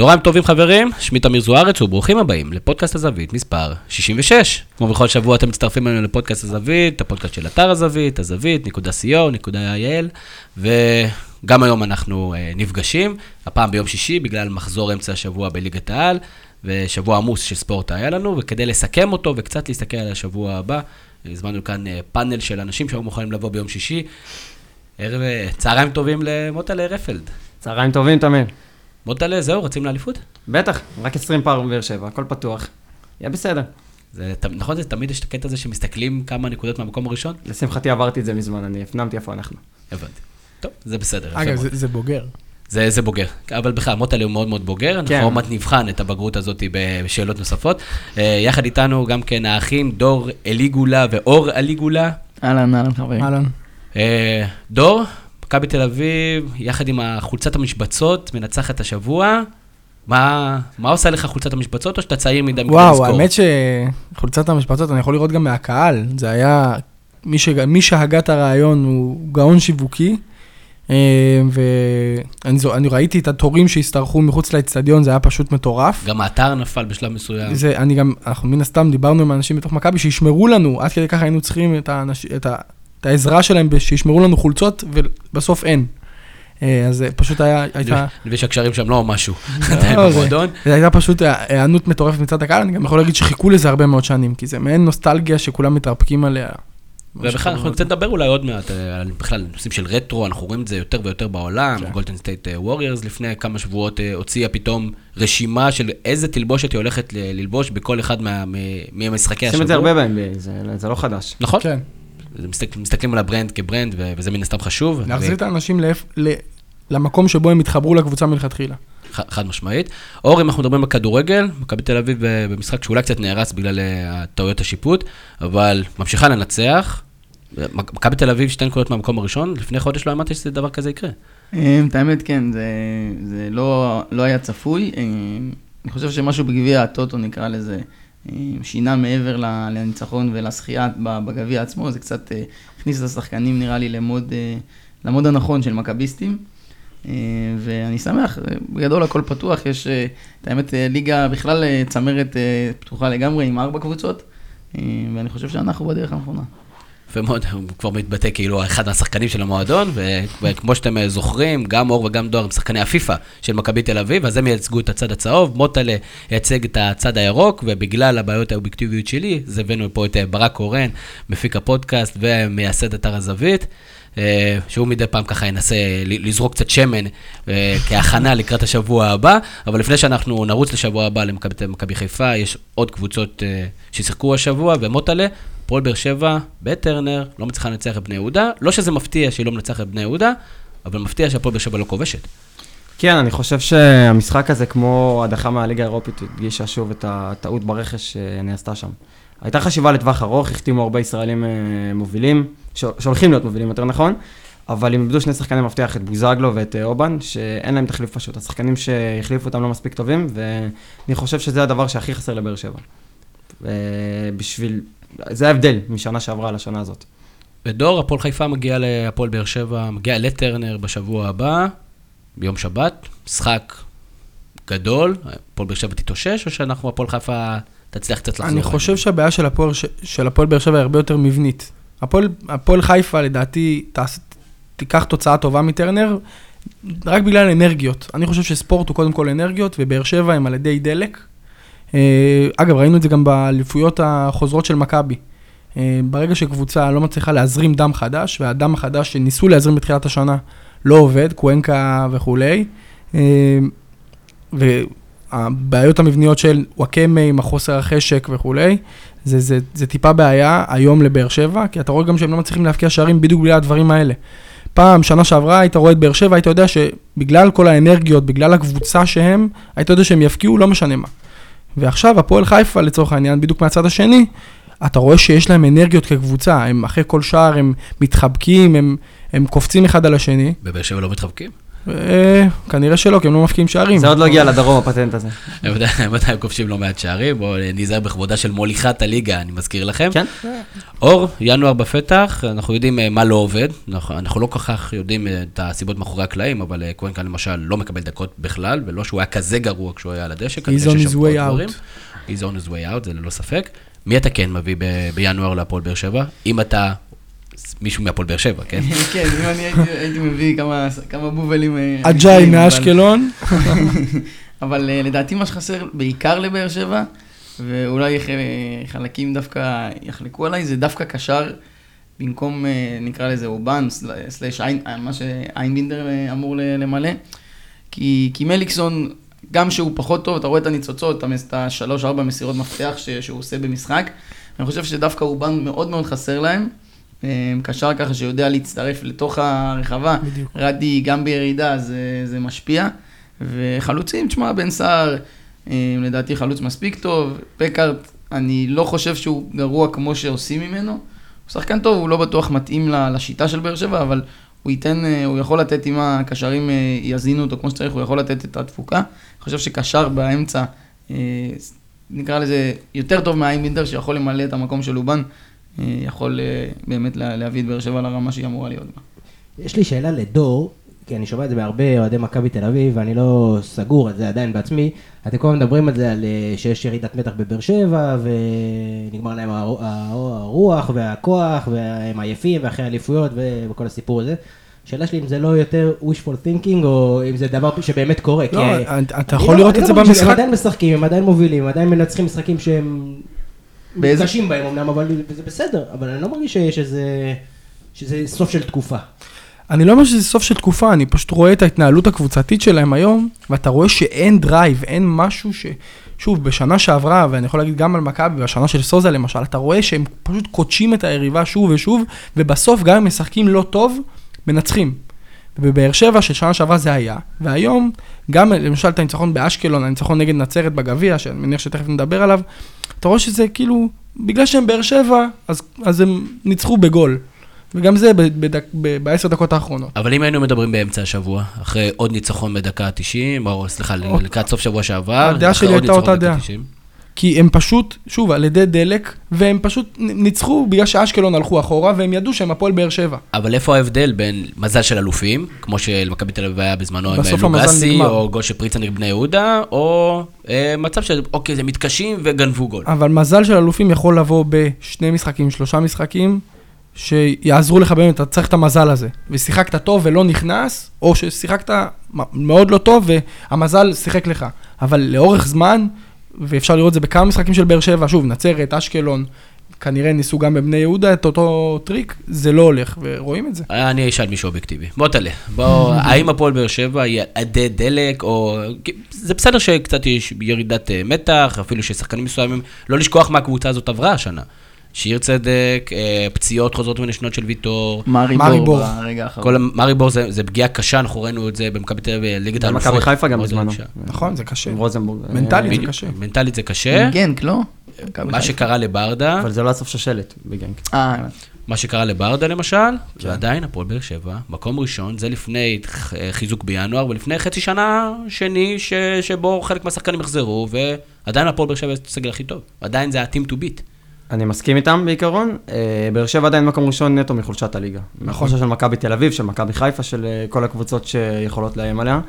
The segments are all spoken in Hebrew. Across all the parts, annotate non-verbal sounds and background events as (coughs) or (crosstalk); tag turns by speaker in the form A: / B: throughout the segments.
A: צהריים טובים חברים, שמי תמיר זוארץ וברוכים הבאים לפודקאסט הזווית מספר 66. כמו בכל שבוע אתם מצטרפים אלינו לפודקאסט הזווית, הפודקאסט של אתר הזווית, הזווית.co.il, וגם היום אנחנו uh, נפגשים, הפעם ביום שישי בגלל מחזור אמצע השבוע בליגת העל, ושבוע עמוס של ספורט היה לנו, וכדי לסכם אותו וקצת להסתכל על השבוע הבא, הזמנו כאן uh, פאנל של אנשים שהיו מוכנים לבוא ביום שישי. ערב, uh, צהריים טובים למוטלה רפלד.
B: צהריים טובים, תמיר.
A: מוטלה, זהו, רצים לאליפות?
B: בטח, רק 20 פער בבאר שבע, הכל פתוח. יהיה בסדר.
A: זה, נכון, זה תמיד יש את הקטע הזה שמסתכלים כמה נקודות מהמקום הראשון?
B: לשמחתי עברתי את זה מזמן, אני הפנמתי איפה אנחנו.
A: הבנתי. טוב, זה בסדר.
C: אגב, זה, זה בוגר.
A: זה, זה בוגר, אבל בכלל, מוטלה הוא מאוד מאוד בוגר, כן. אנחנו עוד מעט נבחן את הבגרות הזאת בשאלות נוספות. Uh, יחד איתנו גם כן האחים דור אליגולה ואור אליגולה.
D: אהלן, אהלן חברים.
C: אהלן.
A: Uh, דור, מכבי תל אביב, יחד עם חולצת המשבצות, מנצחת השבוע. מה, מה עושה לך חולצת המשבצות, או שאתה צעיר מדי
C: מכדי לזכור? וואו, האמת שחולצת המשבצות, אני יכול לראות גם מהקהל. זה היה, מי, ש... מי שהגה את הרעיון הוא גאון שיווקי. אה, ואני ראיתי את התורים שהשתרכו מחוץ לאצטדיון, זה היה פשוט מטורף.
A: גם האתר נפל בשלב מסוים.
C: זה, אני גם, אנחנו מן הסתם דיברנו עם אנשים בתוך מכבי שישמרו לנו, עד כדי ככה היינו צריכים את, האנש, את, ה, את העזרה שלהם, שישמרו לנו חולצות, ובסוף אין. אה, אז זה פשוט היה, הייתה...
A: אני מבין שהקשרים שם לא משהו,
C: לא, זה הייתה פשוט היענות מטורפת מצד הקהל, אני גם יכול להגיד שחיכו לזה הרבה מאוד שנים, כי זה מעין נוסטלגיה שכולם מתרפקים עליה.
A: ובכלל, אנחנו קצת נדבר אולי עוד מעט אה, על בכלל נושאים של רטרו, אנחנו רואים את זה יותר ויותר בעולם. גולדן סטייט ווריורס לפני כמה שבועות אה, הוציאה פתאום רשימה של איזה תלבושת היא הולכת ללבוש בכל אחד ממשחקי השבוע.
B: עושים את זה הרבה בהם, זה לא חדש.
A: נכון. כן. מסתכלים על ה brand כ brand, וזה מן הסתם חשוב.
C: להחזיר את האנשים למקום שבו הם התחברו לקבוצה מלכתחילה.
A: חד משמעית. אור, אם אנחנו מדברים על כדורגל, מכבי תל אביב במשחק שאולי קצת נהרס בגלל אה, טעויות השיפוט, אבל ממשיכה לנצח. מכבי תל אביב שתי נקודות מהמקום הראשון, לפני חודש לא אמרתי שזה דבר כזה יקרה.
D: אה, את האמת, כן, זה, זה לא, לא היה צפוי. אה, אני חושב שמשהו בגביע הטוטו, נקרא לזה, שינה מעבר לניצחון ולזכייה בגביע עצמו, זה קצת הכניס את השחקנים, נראה לי, למוד, למוד הנכון של מכביסטים. ואני שמח, בגדול הכל פתוח, יש, את האמת, ליגה בכלל צמרת פתוחה לגמרי עם ארבע קבוצות, ואני חושב שאנחנו בדרך הנכונה.
A: יפה מאוד, הוא כבר מתבטא כאילו אחד מהשחקנים של המועדון, וכמו שאתם זוכרים, גם אור וגם דואר הם שחקני הפיפ"א של מכבי תל אביב, אז הם ייצגו את הצד הצהוב, מוטלה ייצג את הצד הירוק, ובגלל הבעיות האובייקטיביות שלי, אז הבאנו פה את ברק קורן, מפיק הפודקאסט ומייסד אתר הזווית. אה, שהוא מדי פעם ככה ינסה לזרוק קצת שמן אה, כהכנה לקראת השבוע הבא, אבל לפני שאנחנו נרוץ לשבוע הבא למכבי חיפה, יש עוד קבוצות אה, ששיחקו השבוע, ומוטלה, הפועל באר שבע בטרנר, לא מצליחה לנצח את בני יהודה. לא שזה מפתיע שהיא לא מנצחת את בני יהודה, אבל מפתיע שהפועל באר שבע לא כובשת.
B: כן, אני חושב שהמשחק הזה, כמו הדחה מהליגה האירופית, הדגישה שוב את הטעות ברכש שנעשתה שם. הייתה חשיבה לטווח ארוך, החתימו הרבה ישראלים מובילים, שהולכים להיות מובילים יותר נכון, אבל הם איבדו שני שחקני מפתח, את בוזגלו ואת אובן, שאין להם תחליף פשוט. השחקנים שהחליפו אותם לא מספיק טובים, ואני חושב שזה הדבר שהכי חסר לבאר שבע. בשביל זה ההבדל משנה שעברה לשנה הזאת.
A: ודור, הפועל חיפה מגיע להפועל באר שבע, מגיע לטרנר בשבוע הבא, ביום שבת, משחק גדול, הפועל באר שבע תתאושש, או שאנחנו, הפועל חיפה, תצליח קצת לחזור?
C: אני חושב שהבעיה של הפועל, של הפועל באר שבע היא הרבה יותר מבנית. הפועל, הפועל חיפה, לדעתי, תעש, תיקח תוצאה טובה מטרנר, רק בגלל אנרגיות. אני חושב שספורט הוא קודם כל אנרגיות, ובאר שבע הם על ידי דלק. אה, אגב, ראינו את זה גם באליפויות החוזרות של מכבי. אה, ברגע שקבוצה לא מצליחה להזרים דם חדש, והדם החדש שניסו להזרים בתחילת השנה לא עובד, קוונקה וכולי, אה, והבעיות המבניות של וואקמה עם החוסר החשק וכולי, זה, זה, זה טיפה בעיה היום לבאר שבע, כי אתה רואה גם שהם לא מצליחים להבקיע שערים בדיוק בגלל הדברים האלה. פעם, שנה שעברה, היית רואה את באר שבע, היית יודע שבגלל כל האנרגיות, בגלל הקבוצה שהם, היית יודע שהם יבקיעו, לא משנה מה. ועכשיו הפועל חיפה לצורך העניין, בדיוק מהצד השני, אתה רואה שיש להם אנרגיות כקבוצה, הם אחרי כל שער הם מתחבקים, הם, הם קופצים אחד על השני.
A: בבאר שבע לא מתחבקים?
C: אה, כנראה שלא, כי הם לא מפקיעים שערים.
B: זה עוד לא הגיע לדרום, הפטנט הזה. (laughs)
A: הם עדיין כובשים לא מעט שערים, בואו ניזהר בכבודה של מוליכת הליגה, אני מזכיר לכם.
B: כן.
A: אור, ינואר בפתח, אנחנו יודעים אה, מה לא עובד, אנחנו, אנחנו לא כל כך יודעים אה, את הסיבות מאחורי הקלעים, אבל אה, קוונקה למשל לא מקבל דקות בכלל, ולא שהוא היה כזה גרוע כשהוא היה על הדשא. כנראה
C: He's on
A: שיש
C: his
A: שם
C: way
A: עוד
C: out.
A: דברים. He's on his way out, זה ללא ספק. מי אתה כן מביא בינואר להפועל באר שבע? אם אתה מישהו מהפועל באר שבע, כן? (laughs)
D: כן, אם אני הייתי- מביא כמה- בובלים... אה, (laughs)
C: אג'אי מאשקלון, (laughs)
D: אבל אה, לדעתי מה שחסר, בעיקר לבאר שבע, ואולי חלקים דווקא יחלקו עליי, זה דווקא קשר, במקום, אה, נקרא לזה אובן, סל- סלאש איין- מה שאיינבינדר אמור למלא. כי, כי מליקסון, גם שהוא פחות טוב, אתה רואה את הניצוצות, את השלוש-ארבע מסירות מפתח ש, שהוא עושה במשחק. אני חושב שדווקא אובן מאוד מאוד חסר להם. אה, קשר ככה שיודע להצטרף לתוך הרחבה.
C: בדיוק.
D: רדי גם בירידה זה, זה משפיע. וחלוצים, תשמע, בן סער, אה, לדעתי חלוץ מספיק טוב. פקארט, אני לא חושב שהוא גרוע כמו שעושים ממנו. הוא שחקן טוב, הוא לא בטוח מתאים לשיטה של באר שבע, אבל הוא ייתן, אה, הוא יכול לתת, אם הקשרים אה, יזינו אותו כמו שצריך, הוא יכול לתת את התפוקה. אני חושב שקשר באמצע, אה, נקרא לזה, יותר טוב מהאיימבינדר, שיכול למלא את המקום של אובן, אה, יכול אה, באמת לה- להביא את באר שבע לרמה שהיא אמורה להיות בה.
E: יש לי שאלה לדור, כי אני שומע את זה מהרבה אוהדי מכבי תל אביב, ואני לא סגור על זה עדיין בעצמי. אתם כל הזמן מדברים על זה, על אה, שיש ירידת מתח בבאר שבע, ונגמר להם הרו- הרו- הרוח והכוח, והם עייפים, ואחרי אליפויות, וכל הסיפור הזה. השאלה שלי אם זה לא יותר wishful thinking, או אם זה דבר שבאמת קורה.
C: לא,
E: כי-
C: אתה- יכול
E: לא-
C: לראות את
E: לא
C: זה במשחק.
E: עדיין משחקים, הם עדיין מובילים, הם עדיין מנצחים משחקים שהם...
D: באיזה-
E: קשים בהם אמנם, אבל זה בסדר. אבל אני לא מרגיש שיש איזה... שזה סוף של תקופה.
C: אני לא אומר שזה סוף של תקופה, אני פשוט רואה את ההתנהלות הקבוצתית שלהם היום, ואתה רואה שאין drive, אין משהו ש... שוב, בשנה שעברה, ואני יכול להגיד גם על מכבי, בשנה של סוזה למשל, אתה רואה שהם פשוט כותשים את היריבה שוב ושוב, ובסוף גם אם משחקים לא טוב, מנצחים. ובבאר שבע של שנה שעברה זה היה, והיום, גם למשל את הניצחון באשקלון, הניצחון נגד נצרת בגביע, שאני מניח שתכף נדבר עליו, אתה רואה שזה כאילו, בגלל שהם באר שבע, אז, אז הם ניצחו בגול. וגם זה בעשר דקות האחרונות.
A: אבל אם היינו מדברים באמצע השבוע, אחרי עוד ניצחון בדקה ה-90, או סליחה,
C: עוד-
A: לקראת סוף שבוע שעבר,
C: הדעה
A: אחרי
C: שלי
A: עוד
C: הייתה
A: ניצחון
C: אותה
A: בדקה
C: דעה.
A: 90.
C: כי הם פשוט, שוב, על ידי דלק, והם פשוט ניצחו בגלל שאשקלון הלכו אחורה, והם ידעו שהם הפועל באר שבע.
A: אבל איפה ההבדל בין מזל של אלופים, כמו שלמכבי תל אביב היה בזמנו עם אה, לוגסי. או פריצה נגד בני יהודה, או אה, מצב של, אוקיי, זה מתקשים וגנבו גול.
C: אבל מזל של אלופים יכול לבוא בשני משחקים, שלושה משחקים, שיעזרו לך באמת, אתה צריך את המזל הזה. ושיחקת טוב ולא נכנס, או ששיחקת מאוד לא טוב והמזל שיחק לך. אבל לאורך זמן, ואפשר לראות את זה בכמה משחקים של באר שבע, שוב, נצרת, אשקלון, כנראה ניסו גם בבני יהודה את אותו טריק, זה לא הולך, ורואים את זה.
A: אני אשאל מישהו אובייקטיבי. בוא תעלה. בוא, (laughs) האם הפועל באר שבע על אדי דלק, או... זה בסדר שקצת יש ירידת אה, מתח, אפילו ששחקנים מסוימים, לא לשכוח מה הקבוצה הזאת עברה השנה. שיר צדק, אה, פציעות חוזרות ונשנות של ויטור.
D: מארי
C: מאריבור.
D: ברגע האחרון.
A: כל מאריבור זה, זה פגיעה קשה, אנחנו ראינו את זה במכבי תל אביב, ליגת האלופות.
B: מכבי חיפה גם בזמנו.
C: נכון, זה קשה.
B: רוזנבורג.
C: מנטלית.
B: אה,
C: זה קשה.
A: מנטלית זה קשה.
D: גנק, לא? מכבי
A: מה. שקרה לברדה,
B: אבל זה לא הסוף של שלט בגנק.
D: אה.
A: מה שקרה לברדה למשל,
B: כן.
A: ועדיין הפועל באר שבע, מקום ראשון, זה לפני חיזוק בינואר, ולפני חצי שנה שני, ש, שבו חלק מהשחקנים יחזרו, ועדיין הפועל באר שבע זה הסגל הכי טוב. עדיין זה ה-team to beat.
B: אני מסכים איתם בעיקרון. אה, באר שבע עדיין מקום ראשון נטו מחולשת הליגה.
C: נכון.
B: מחולשה של מכבי תל אביב, של מכבי חיפה, של אה, כל הקבוצות שיכולות לאיים עליה.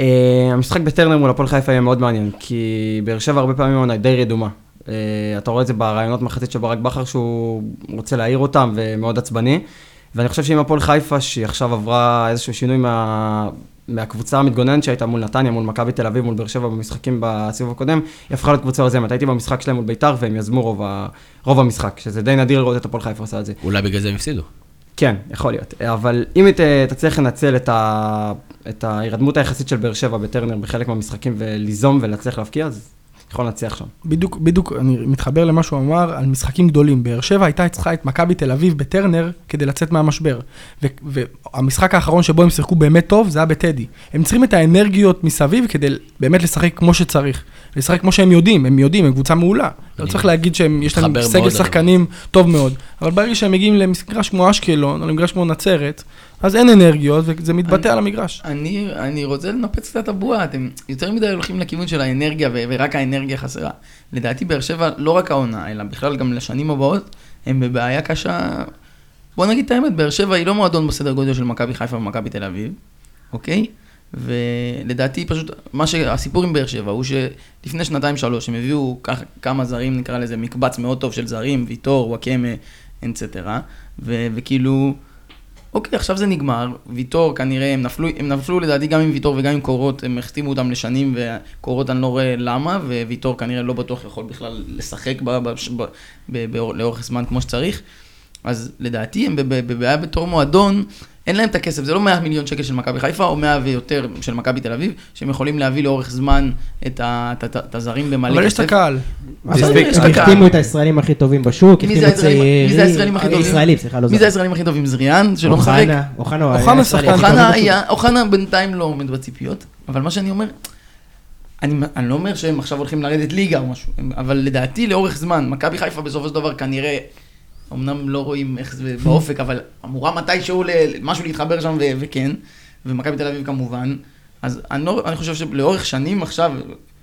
B: אה, המשחק בטרנר מול הפועל חיפה יהיה מאוד מעניין, כי באר שבע הרבה פעמים העונה די רדומה. אתה רואה את זה ברעיונות מחצית של ברק בכר, שהוא רוצה להעיר אותם ומאוד עצבני. ואני חושב שאם הפועל חיפה, שהיא עכשיו עברה איזשהו שינוי מה... מהקבוצה המתגוננת שהייתה מול נתניה, מול מכבי תל אביב, מול באר שבע במשחקים בסיבוב הקודם, היא הפכה להיות קבוצה יוזמת. הייתי במשחק שלהם מול ביתר והם יזמו רוב, ה... רוב המשחק, שזה די נדיר לראות את הפועל חיפה עושה את זה.
A: אולי בגלל זה הם הפסידו.
B: כן, יכול להיות. אבל אם ת- תצליח לנצל את, ה... את ההירדמות היחסית של באר שבע בטרנר בחלק מהמשחקים וליזום ולהצליח להבקיע, אז יכול לנצח שם.
C: בדיוק, בדיוק, אני מתחבר למה שהוא אמר על משחקים גדולים. באר שבע הייתה צריכה את מכבי תל אביב בטרנר כדי לצאת מהמשבר. ו- והמשחק האחרון שבו הם שיחקו באמת טוב, זה היה בטדי. הם צריכים את האנרגיות מסביב כדי באמת לשחק כמו שצריך. לשחק כמו שהם יודעים, הם יודעים, הם קבוצה מעולה. לא צריך להגיד שיש להם סגל שחקנים טוב מאוד. אבל ברגע שהם מגיעים למגרש כמו אשקלון, או למגרש כמו נצרת, אז אין אנרגיות, וזה מתבטא
D: אני-
C: על המגרש.
D: אני, אני רוצה לנפץ קצת את הבועה, אתם יותר מדי הולכים לכיוון של האנרגיה, ו- ורק האנרגיה חסרה. לדעתי באר שבע, לא רק העונה, אלא בכלל גם לשנים הבאות, הם בבעיה קשה. בוא נגיד את האמת, באר שבע היא לא מועדון בסדר גודל של מכבי חיפה ומכבי תל אביב, אוקיי? ולדעתי פשוט, מה שהסיפור עם באר שבע הוא שלפני שנתיים שלוש הם הביאו כך, כמה זרים, נקרא לזה מקבץ מאוד טוב של זרים, ויטור, וואקמה, אנצטרה, ו- וכאילו, אוקיי, עכשיו זה נגמר, ויטור כנראה, הם נפלו, הם נפלו לדעתי גם עם ויטור וגם עם קורות, הם החתימו אותם לשנים, וקורות אני לא רואה למה, וויטור כנראה לא בטוח יכול בכלל לשחק ב- ב- ב- ב- לאורך זמן כמו שצריך. אז לדעתי הם בבעיה בתור מועדון, אין להם את הכסף, זה לא 100 מיליון שקל של מכבי חיפה, או 100 ויותר של מכבי תל אביב, שהם יכולים להביא לאורך זמן את הזרים במלא כסף.
C: אבל יש את הקהל.
E: הם. החתימו את הישראלים הכי טובים בשוק, החתימו
D: זה
E: את
D: הישראלים-
E: צעירים.
D: מי זה הישראלים הכי טובים?
E: ישראלים, סליחה, לא
D: מי זה. הישראלים הכי טובים? זריאן, שלא משחק?
E: אוחנה, אוחנה הוא
C: אוחנה
E: היה
C: שחקן
E: ישראלי.
C: טוב.
D: אוחנה בינתיים לא עומד בציפיות, אבל מה שאני אומר, אני, אני לא אומר שהם עכשיו הולכים לרדת ליגה או משהו, אבל לדעתי לאורך זמן, מכבי חיפה בסופו של דבר כנראה, אמנם לא רואים איך זה באופק, אבל אמורה מתישהו ל- משהו להתחבר שם ו- וכן, ומכבי תל אביב כמובן, אז אני, לא, אני חושב שלאורך שנים עכשיו,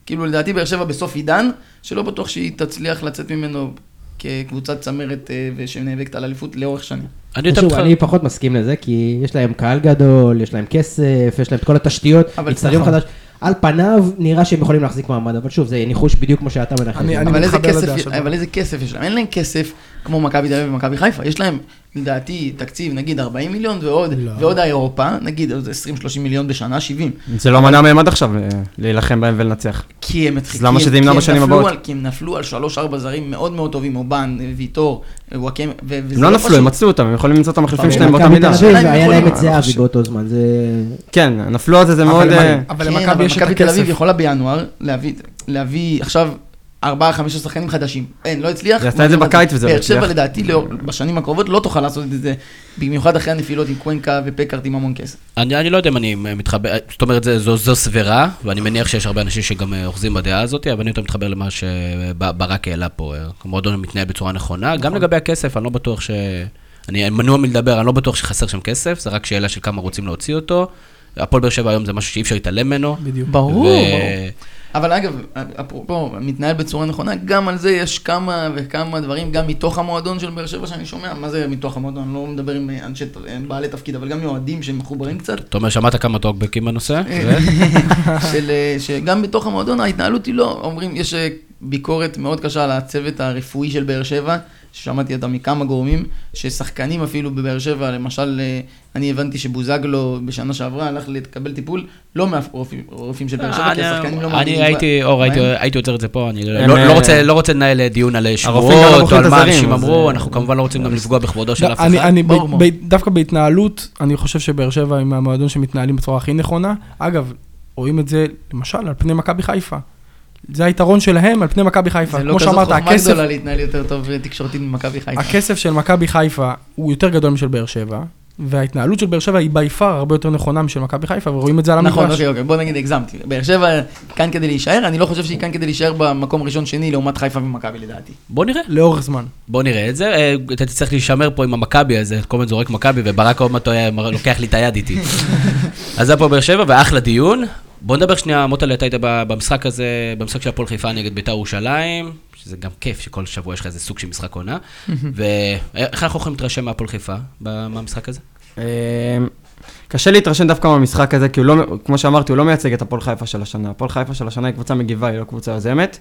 D: כאילו לדעתי באר שבע בסוף עידן, שלא בטוח שהיא תצליח לצאת ממנו כקבוצת צמרת אה, ושנאבקת על אליפות לאורך שנים.
A: אני
E: שוב, אני פחות מסכים לזה, כי יש להם קהל גדול, יש להם כסף, יש להם את כל התשתיות,
D: אבל-
E: אצטדיון
D: נכון.
E: חדש. על פניו נראה שהם יכולים להחזיק מעמד, אבל שוב, זה ניחוש בדיוק כמו שאתה מנחם.
D: אבל. אבל איזה כסף יש להם? אין להם כסף כמו מכבי תל אביב ומכבי חיפה, יש להם לדעתי תקציב נגיד 40 מיליון ועוד,
C: לא.
D: ועוד האירופה, נגיד איזה 20-30 מיליון בשנה, 70.
B: זה לא מנע מהם עד עכשיו אה, להילחם בהם ולנצח.
D: כי הם התחילו,
B: למה שזה ימנע בשנים הבאות?
D: כי הם נפלו על 3-4 זרים מאוד מאוד טובים, אובן, ויטור, וואקם, ו- וזה
B: הם לא נפלו,
D: פשוט.
B: הם מצאו אותם, הם יכולים למצוא את המחליפים שלהם באותה מידה.
E: היה להם את זהבי
B: חושב.
E: באותו זמן, זה...
B: כן, נפלו על זה, זה מאוד...
C: אבל
B: אה,
C: אבל
D: כן,
C: למכבי
D: אבל
C: יש את
D: מכבי תל אביב
C: הכסף.
D: יכולה בינואר להביא עכשיו ארבעה, חמישה שחקנים חדשים. אין, לא הצליח.
B: היא עשתה את זה בקיץ וזה לא
D: באר שבע
B: הצליח.
D: לדעתי בשנים הקרובות לא תוכל לעשות את זה, במיוחד אחרי הנפילות עם קוונקה ופקארט עם המון כסף.
A: אני, אני לא יודע אם אני מתחבר, זאת אומרת, זה, זו, זו סבירה, ואני מניח שיש הרבה אנשים שגם אה, אוחזים בדעה הזאת, אבל אני יותר מתחבר למה שברק העלה פה. אה, המועדון מתנהל בצורה נכונה. גם לגבי הכסף, אני לא בטוח ש... אני מנוע מלדבר, אני לא בטוח שחסר שם כסף, זה רק שאלה של כמה רוצים להוציא אותו. הפועל באר שבע היום זה משהו שאי אפשר להתעלם ממנו.
C: בדיוק.
D: ברור,
A: ו-
D: ברור. אבל אגב, אפרופו, מתנהל בצורה נכונה, גם על זה יש כמה וכמה דברים, גם מתוך המועדון של באר שבע שאני שומע, מה זה מתוך המועדון? אני לא מדבר עם אה, אנשי, בעלי תפקיד, אבל גם עם אוהדים שמחוברים קצת.
A: אתה אומר, שמעת כמה טוקבקים בנושא? (laughs)
D: של, אה, שגם בתוך המועדון ההתנהלות היא לא, אומרים, יש אה, ביקורת מאוד קשה על הצוות הרפואי של באר שבע, ששמעתי אותה מכמה גורמים, ששחקנים אפילו בבאר שבע, למשל, אה, אני הבנתי שבוזגלו בשנה שעברה הלך לקבל טיפול, לא מהרופאים של באר שבע, כי השחקנים לא
A: אני
D: מאמינים
A: הייתי,
D: ב-
A: אור, הייתי-. הייתי עוצר את זה פה, אני לא- לא לא
B: אה,
A: רוצה- לא רוצה לנהל דיון על שמועות, או על מה אנשים אמרו,
B: אה,
A: אנחנו כמובן לא רוצים גם לפגוע בכבודו של אף
C: אני,
A: אחד.
C: אני, דווקא בהתנהלות, אני חושב שבאר שבע הם המועדון שמתנהלים בצורה הכי נכונה. אגב, רואים את זה, למשל, על פני מכבי חיפה. זה היתרון שלהם על פני מכבי חיפה.
D: זה לא כזאת חוכמה
C: הכסף,
D: גדולה להתנהל יותר טוב תקשורתית ממכבי חיפה.
C: הכסף של מכבי חיפה הוא יותר גדול משל באר שבע, וההתנהלות של באר שבע היא בי פאר הרבה יותר נכונה משל מכבי חיפה, ורואים את זה על המגרש.
D: נכון, אוקיי, אוקיי, בוא נגיד הגזמתי. באר שבע כאן כדי להישאר, אני לא חושב שהיא כאן כדי להישאר במקום ראשון-שני לעומת חיפה ומכבי לדעתי.
A: בוא נראה.
C: לאורך זמן.
A: בוא נראה את זה. אה, אתה תצטרך להישמר פה עם המכבי הזה, כל הזמן זורק מכבי, וברק עוד מעט לוקח לי את היד איתי. (laughs) אז זה פה באר שבע, ואחלה דיון. בוא נדבר שנייה, מוטלה, אתה היית במשחק הזה, במשחק של הפועל חיפה נגד בית"ר ירושלים, שזה גם כיף שכל שבוע יש לך איזה סוג של משחק עונה. (laughs) ואיך אנחנו יכולים להתרשם מהפועל חיפה מהמשחק הזה?
B: אה, קשה להתרשם דווקא מהמשחק הזה, כי הוא לא, כמו שאמרתי, הוא לא מייצג את הפועל חיפה של השנה. הפועל חיפה של השנה היא קבוצה מגיבה, היא לא קבוצה יוזמת.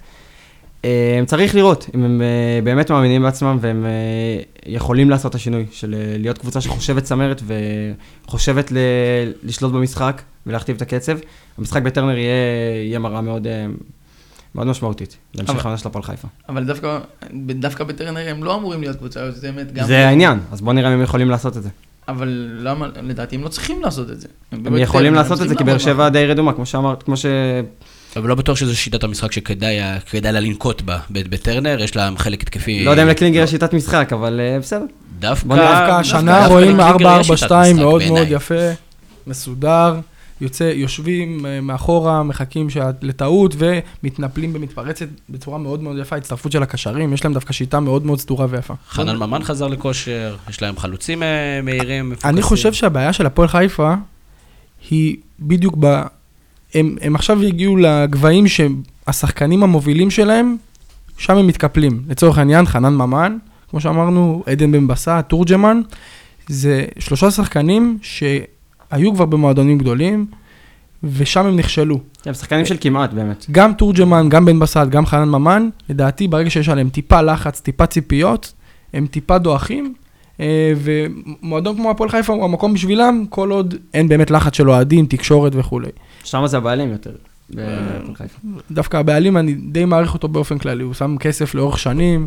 B: אה, צריך לראות אם הם אה, באמת מאמינים בעצמם והם אה, יכולים לעשות את השינוי של להיות קבוצה שחושבת צמרת וחושבת ל- לשלוט במשחק ולהכתיב את הקצב. המשחק בטרנר יהיה, יהיה מראה מאוד, מאוד משמעותית להמשך העונה של הפועל חיפה.
D: אבל דווקא, דווקא בטרנר הם לא אמורים להיות קבוצה יוזמת. גם-
B: זה העניין, אז בואו נראה אם הם יכולים לעשות את זה.
D: אבל למה, לדעתי הם לא צריכים לעשות את זה.
B: הם
D: באמת,
B: יכולים
D: הם
B: לעשות את זה, כי באר
D: לעבוד
B: שבע די רדומה, כמו שאמרת, כמו ש...
A: אבל לא בטוח שזו שיטת המשחק שכדאי כדאי לה לנקוט בה ב- בטרנר, יש לה חלק התקפי.
B: לא יודע אם לקלינגר יש שיטת משחק, אבל אה, בסדר.
A: דווקא...
C: השנה
A: דווקא
C: רואים
A: לקלינגר יש שיטת
C: 4-4-2
A: משחק
C: מאוד. מאוד יפה, מסודר, יוצא, יושבים אה, מאחורה, מחכים לטעות ומתנפלים במתפרצת בצורה מאוד מאוד יפה, הצטרפות של הקשרים, יש להם דווקא שיטה מאוד מאוד סדורה ויפה.
A: חנן ממן חזר לכושר, יש להם חלוצים אה, מהירים, מפוקסים.
C: אני חושב שהבעיה של הפועל חיפה היא בדיוק ב... הם, הם עכשיו הגיעו לגבהים שהשחקנים המובילים שלהם, שם הם מתקפלים. לצורך העניין, חנן ממן, כמו שאמרנו, עדן בן בסט, תורג'מן, זה שלושה שחקנים שהיו כבר במועדונים גדולים, ושם הם נכשלו.
B: הם שחקנים של כמעט, באמת.
C: גם תורג'מן, גם בן בסט, גם חנן ממן, לדעתי ברגע שיש עליהם טיפה לחץ, טיפה ציפיות, הם טיפה דועכים, אה, ומועדון כמו הפועל חיפה הוא המקום בשבילם, כל עוד אין באמת לחץ של אוהדים, תקשורת וכולי.
B: שם זה הבעלים יותר.
C: דווקא הבעלים, אני די מעריך אותו באופן כללי, הוא שם כסף לאורך שנים,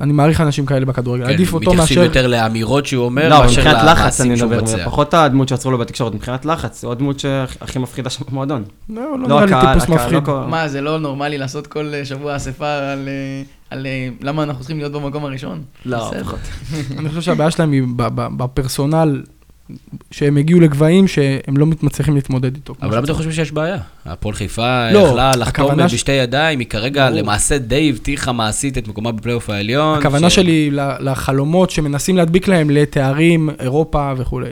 C: אני מעריך אנשים כאלה בכדורגל,
A: כן,
C: עדיף אותו
A: מתייחסים
C: מאשר...
A: יותר לאמירות שהוא אומר,
B: לא,
A: מאשר
B: מבחינת לחץ אני מדבר. פחות הדמות שעצרו לו בתקשורת, מבחינת לחץ, זו הדמות שהכי מפחידה שם במועדון.
C: לא, לא
B: לא,
C: נראה לי טיפוס
B: לא
C: מפחיד.
B: כל-
D: מה, זה לא נורמלי לעשות כל אה, שבוע אספה על, אה, על אה, למה אנחנו צריכים להיות במקום הראשון?
B: לא. פחות.
C: אני חושב שהבעיה שלהם היא בפרסונל, שהם הגיעו לגבהים שהם לא מצליחים להתמודד איתו.
A: אבל למה אתם. חושבים שיש בעיה? הפועל חיפה
C: לא,
A: יכלה לחתום
C: ש-
A: בשתי ידיים, היא כרגע
C: ברור.
A: למעשה די הבטיחה מעשית את מקומה בפלייאוף העליון.
C: הכוונה
A: ש-
C: שלי לחלומות שמנסים להדביק להם לתארים, אירופה וכולי.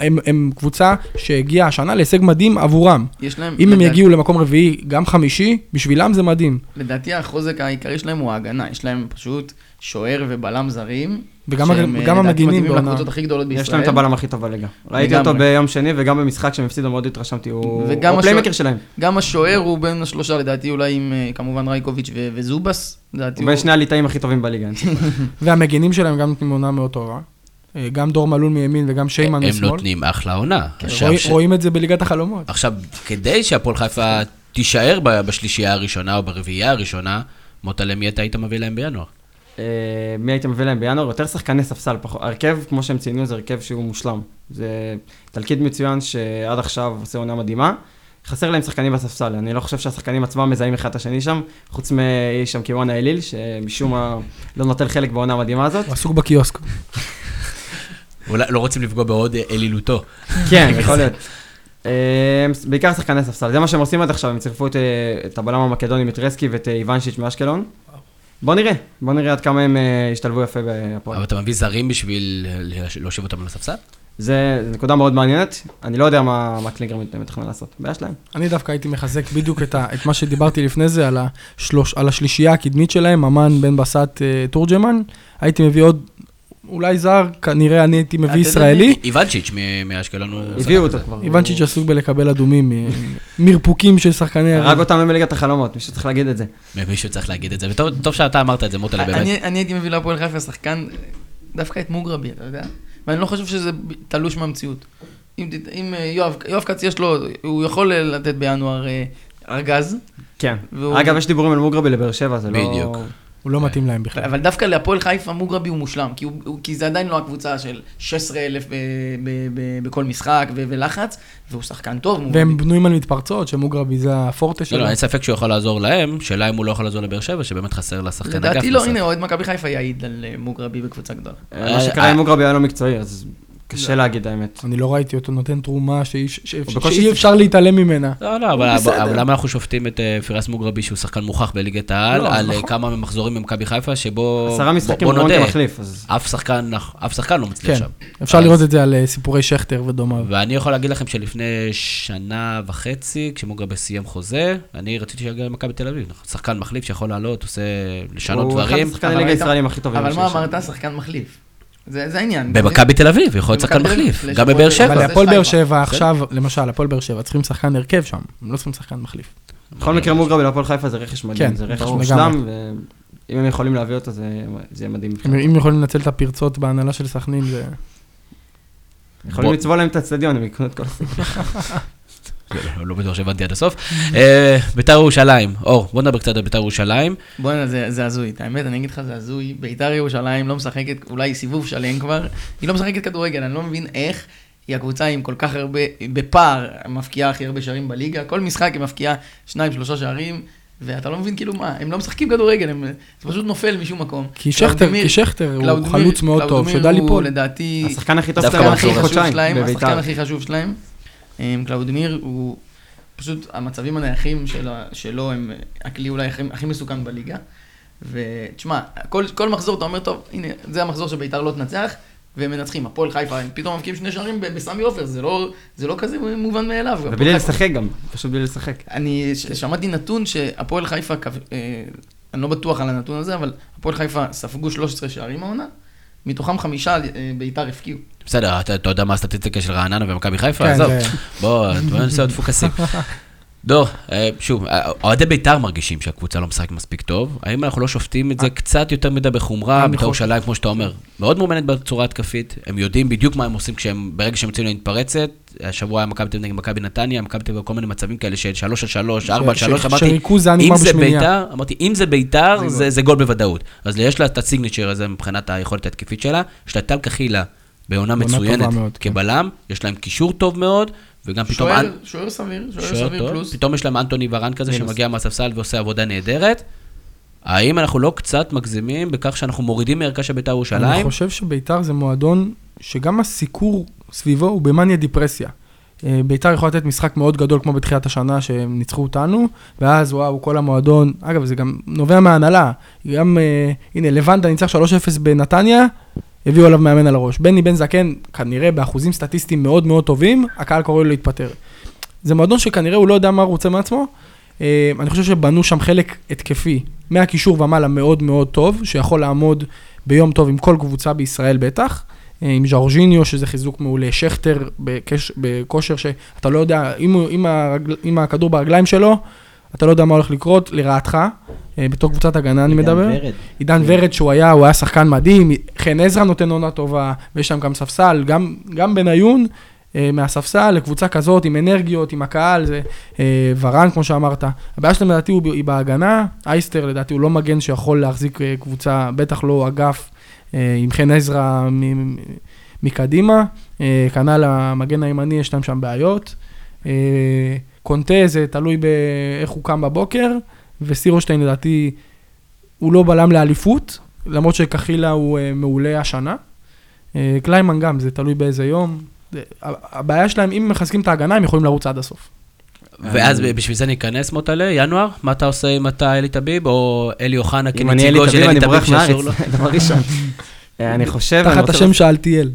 C: הם, הם קבוצה שהגיעה השנה להישג מדהים עבורם.
D: יש להם...
C: אם הם
D: לדעתי-
C: יגיעו למקום רביעי, גם חמישי, בשבילם זה מדהים.
D: לדעתי החוזק העיקרי שלהם הוא ההגנה, יש להם פשוט שוער ובלם זרים.
C: וגם
D: שהם, אה,
C: גם המגינים
D: מתאימים
C: בעונה.
D: לקבוצות הכי גדולות בישראל.
B: יש להם את הבלם הכי טוב בליגה. ראיתי אותו. ביום שני, וגם במשחק שהם הפסידו מאוד התרשמתי, הוא הפליימקר שלהם.
D: גם השוער הוא בין השלושה, לדעתי אולי עם אה, כמובן רייקוביץ' ו- וזובס.
B: הוא בין שני הליטאים הכי טובים בליגה. אין ספק. (laughs)
C: והמגינים שלהם גם נותנים עונה מאוד טובה. אה, גם דור מלול מימין וגם שיימן
A: הם
C: משמאל.
A: נותנים אחלה עונה.
C: רואים-
A: ש-
C: רואים את זה בליגת החלומות.
A: עכשיו, כדי שהפועל חיפה תישאר בשלישייה הראשונה או ברביעייה הראשונה, מוטלה מי אתה היית מביא להם בינואר?
B: אה, מי הייתם מביא להם בינואר? יותר שחקני ספסל, פחות. ההרכב, כמו שהם ציינו, זה הרכב שהוא מושלם. זה תלכיד מצוין שעד עכשיו עושה עונה מדהימה. חסר להם שחקנים בספסל, אני לא חושב שהשחקנים עצמם מזהים אחד את השני שם, חוץ מיש שם קיוואנה אליל, שמשום מה לא נוטל חלק בעונה המדהימה הזאת.
C: הוא עסוק בקיוסק.
A: אולי לא רוצים לפגוע בעוד אלילותו.
B: כן, יכול להיות. אה, בעיקר שחקני ספסל, זה מה שהם עושים עד עכשיו, הם צירפו את, אה, הבלם המקדוני מטרסקי ואת איוונשיץ' מאשקלון. בוא נראה, בוא נראה עד כמה הם אה, ישתלבו יפה בהפועל.
A: אבל אתה מביא זרים בשביל אה, להושיב אותם על הספסל?
B: זה נקודה מאוד מעניינת, אני לא יודע מה, מה קלינגר מתכנן לעשות, בעיה שלהם.
C: אני דווקא הייתי מחזק בדיוק את, ה, את מה שדיברתי לפני זה, על, השלוש, על השלישייה הקדמית שלהם, ממן, בן בסט, אה, תורג'מן. הייתי מביא עוד, אולי זר, כנראה אני הייתי מביא ישראלי.
A: איוונצ'יץ' מ- מאשקלון הוא...
B: הביאו אותו כבר.
C: איוונצ'יץ' עסוק בלקבל אדומים, מ- מרפוקים של שחקני...
B: הרג אותנו בליגת החלומות, מישהו צריך להגיד את זה.
A: מישהו צריך להגיד את זה, וטוב טוב שאתה אמרת את זה, מוטלה, באמת.
D: אני אני הייתי מביא להפועל חיפה שחקן, דווקא את מוגרבי, אתה יודע? ואני לא חושב שזה תלוש מהמציאות. אם אה, יואב יואב כץ יש לו, הוא יכול אה, לתת בינואר אה, ארגז,
B: כן. אגב, יש דיבורים על מוגרבי לבאר שבע, זה לא...
A: בדיוק.
C: הוא לא מתאים להם בכלל.
D: אבל דווקא להפועל חיפה מוגרבי הוא מושלם, כי, הוא, הוא, כי זה עדיין לא הקבוצה של 16,000 ב- ב- ב- בכל משחק ו- ולחץ, והוא שחקן טוב.
C: והם
D: מוגרבי.
C: בנויים על מתפרצות, שמוגרבי זה הפורטה
A: לא,
C: שלו.
A: לא, אין ספק שהוא יכול לעזור להם, שאלה אם הוא לא יכול לעזור לבאר שבע, שבאמת חסר לה שחקן אגף.
D: לדעתי לא. הנה, אוהד מכבי חיפה יעיד על אה, מוגרבי בקבוצה גדולה.
B: מה שקרה עם מוגרבי היה לא מקצועי, אז קשה להגיד האמת.
C: אני לא ראיתי אותו נותן תרומה שאי אפשר להתעלם ממנה.
A: לא, לא, אבל, למה אנחנו שופטים את אה, פירס מוגרבי, שהוא שחקן מוכח בליגת העל,
B: לא,
A: על אה,
B: נכון.
A: כמה מחזורים במכבי חיפה, שבו...
B: עשרה משחקים
A: בוא
B: רון כמחליף, אז...
A: אף שחקן, לא מצליח
C: כן,
A: שם.
C: אפשר לראות את זה על אה, סיפורי שכטר ודומיו.
A: ואני יכול להגיד לכם שלפני שנה וחצי, כשמוגרבי סיים חוזה, אני רציתי שיגיע למכבי תל אביב. שחקן מחליף שיכול לעלות, עושה, לשנות
B: הוא אחד
A: דברים.
B: השחקני
D: אבל
B: הליגה
D: היית-
B: הישראלים הכי טובים.
D: אבל מה. אמרת? שחקן מחליף. זה זה העניין.
A: במכבי תל אביב, יכול להיות שחקן מחליף. גם בבאר
D: אבל
A: שבע.
C: אבל הפועל. באר שבע עכשיו, למשל, הפועל באר שבע צריכים שחקן הרכב שם, הם לא צריכים שחקן מחליף.
B: בכל מקרה מוגרבי להפועל חיפה זה רכש מדהים,
C: כן,
B: זה רכש מושלם, ואם הם יכולים להביא אותו זה זה יהיה מדהים.
C: אם יכולים לנצל את הפרצות בהנהלה של סכנין, זה...
B: יכולים לצבוע להם את האצטדיון, הם יקנו את כל הסיפור. (laughs)
A: לא- לא בטוח שהבנתי עד הסוף. אה, ביתר ירושלים, אור, בוא נדבר קצת על ביתר ירושלים.
D: בוא'נה, זה, זה הזוי. את האמת, אני אגיד לך, זה הזוי. ביתר ירושלים לא משחקת, אולי סיבוב שלם כבר, היא לא משחקת כדורגל, אני לא מבין איך היא הקבוצה עם כל כך הרבה, בפער, מבקיעה הכי הרבה שערים בליגה. כל משחק היא מבקיעה שניים, שלושה שערים, ואתה לא מבין כאילו מה, הם לא משחקים כדורגל, הם, זה פשוט נופל משום מקום.
C: כי שכטר, כי שכטר הוא חלוץ מאוד טוב,
D: קלאודמיר
C: שיודע
D: הוא
C: ליפול.
D: לדעתי,
B: השחקן הכי טוב שלהם
D: השחקן הכי חשוב שלהם, אמ, קלאודמיר הוא פשוט המצבים הנייחים של ה- שלו הם הכלי אולי הכי, הכי מסוכן בליגה. ותשמע, כל, כל מחזור אתה אומר, טוב, הנה, זה המחזור שביתר לא תנצח, והם מנצחים. הפועל חיפה, הם פתאום מבקיעים שני שערים בסמי עופר, זה לא, זה לא כזה מובן מאליו.
B: ובלי לשחק גם, פשוט בלי לשחק.
D: אני ש- שמעתי נתון שהפועל חיפה, אה, אני לא בטוח על הנתון הזה, אבל הפועל חיפה ספגו 13 שערים העונה, מתוכם חמישה אה, ביתר הפקיעו.
A: בסדר, אתה, יודע מה הסטטיסטיקה של רעננה ומכבי חיפה?
C: כן,
A: עזוב.
C: זה-
A: בוא, בוא נעשה עוד פוקסים. (laughs) דור, אה, שוב, אה, אוהדי בית"ר מרגישים שהקבוצה לא משחקת מספיק טוב. האם אנחנו לא שופטים את זה קצת יותר מדי בחומרה? בית"ר ירושלים, כמו שאתה אומר, מאוד מאומנת בצורה התקפית. הם יודעים בדיוק מה הם עושים כשהם, ברגע שהם יוצאים להתפרצת. השבוע היה מכבי תל נגד מכבי נתניה, מכבי תל כל מיני מצבים כאלה של 3 על 3, 4 על
C: ש-
A: 3.
C: ש-
A: אמרתי, אם זה. בית"ר, אמרתי, אם זה בית"ר,
D: זה גול.
A: בוודאות. אז יש לה את הסיגניצ'ר הזה מבחינת היכולת ההתקפית שלה. יש לה טל קחילה בעונה מצוינת
C: כן.
A: כבלם, יש להם קישור טוב מאוד, וגם פתאום...
D: שוער-
A: אנ-
D: שוער סביר, שוער
A: שוער
D: סביר
A: טוב,
D: פלוס.
A: פתאום יש להם אנטוני ורן כזה
B: מינוס.
A: שמגיע מהספסל ועושה עבודה נהדרת. האם אנחנו לא קצת מגזימים בכך שאנחנו מורידים מערכה של בית"ר
C: אני
A: ירושלים?
C: חושב שביתר זה מועדון שגם הסיקור סביבו הוא במאניה דיפרסיה. אה, ביתר יכולה לתת משחק מאוד גדול כמו בתחילת השנה שהם ניצחו אותנו, ואז וואו, כל המועדון, אגב, זה גם נובע מההנהלה. גם, אה, הנה, לבנדה ניצח 3-0 בנתניה, הביאו עליו מאמן על הראש. בני בן זקן, כנראה באחוזים סטטיסטיים מאוד מאוד טובים, הקהל קורא לו להתפטר. זה מועדון שכנראה הוא לא יודע מה הוא רוצה מעצמו. אה, אני חושב שבנו שם חלק התקפי, מהקישור ומעלה מאוד מאוד טוב, שיכול לעמוד ביום טוב עם כל קבוצה בישראל בטח. אה, עם ז'ורג'יניו, שזה חיזוק מעולה, שכטר בכושר שאתה לא יודע, אם, אם, הרגל, אם הכדור ברגליים שלו, אתה לא יודע מה הולך לקרות, לרעתך, אה, בתור קבוצת הגנה אני
E: עידן
C: מדבר.
E: ורד.
C: עידן ורד שהוא היה, הוא היה שחקן מדהים, חן עזרא נותן עונה טובה, ויש שם גם ספסל, גם, גם בניון אה, מהספסל לקבוצה כזאת, עם אנרגיות, עם הקהל, זה אה, ורן, כמו שאמרת. הבעיה שלהם לדעתי היא בהגנה, אייסטר לדעתי הוא לא מגן שיכול להחזיק קבוצה, בטח לא אגף עם חן עזרא מקדימה, כנ"ל המגן הימני, יש להם שם בעיות. אה, קונטה זה תלוי באיך הוא קם בבוקר, וסירושטיין לדעתי הוא לא בלם לאליפות, למרות שקחילה הוא אה, מעולה השנה. אה, קליימן גם, זה תלוי באיזה יום. זה- הבעיה שלהם, אם מחזקים את ההגנה, הם יכולים לרוץ עד הסוף.
A: ואז בשביל זה ניכנס מוטלה, ינואר? מה אתה עושה אם אתה אלי טביב, או אלי אוחנה
B: אם אני אלי
A: כנציגו של
B: תביב,
A: אלי
B: אני
A: טביב
B: בורח מהארץ? (laughs) דבר ראשון. אה, אני חושב...
C: תחת השם שאלתיאל.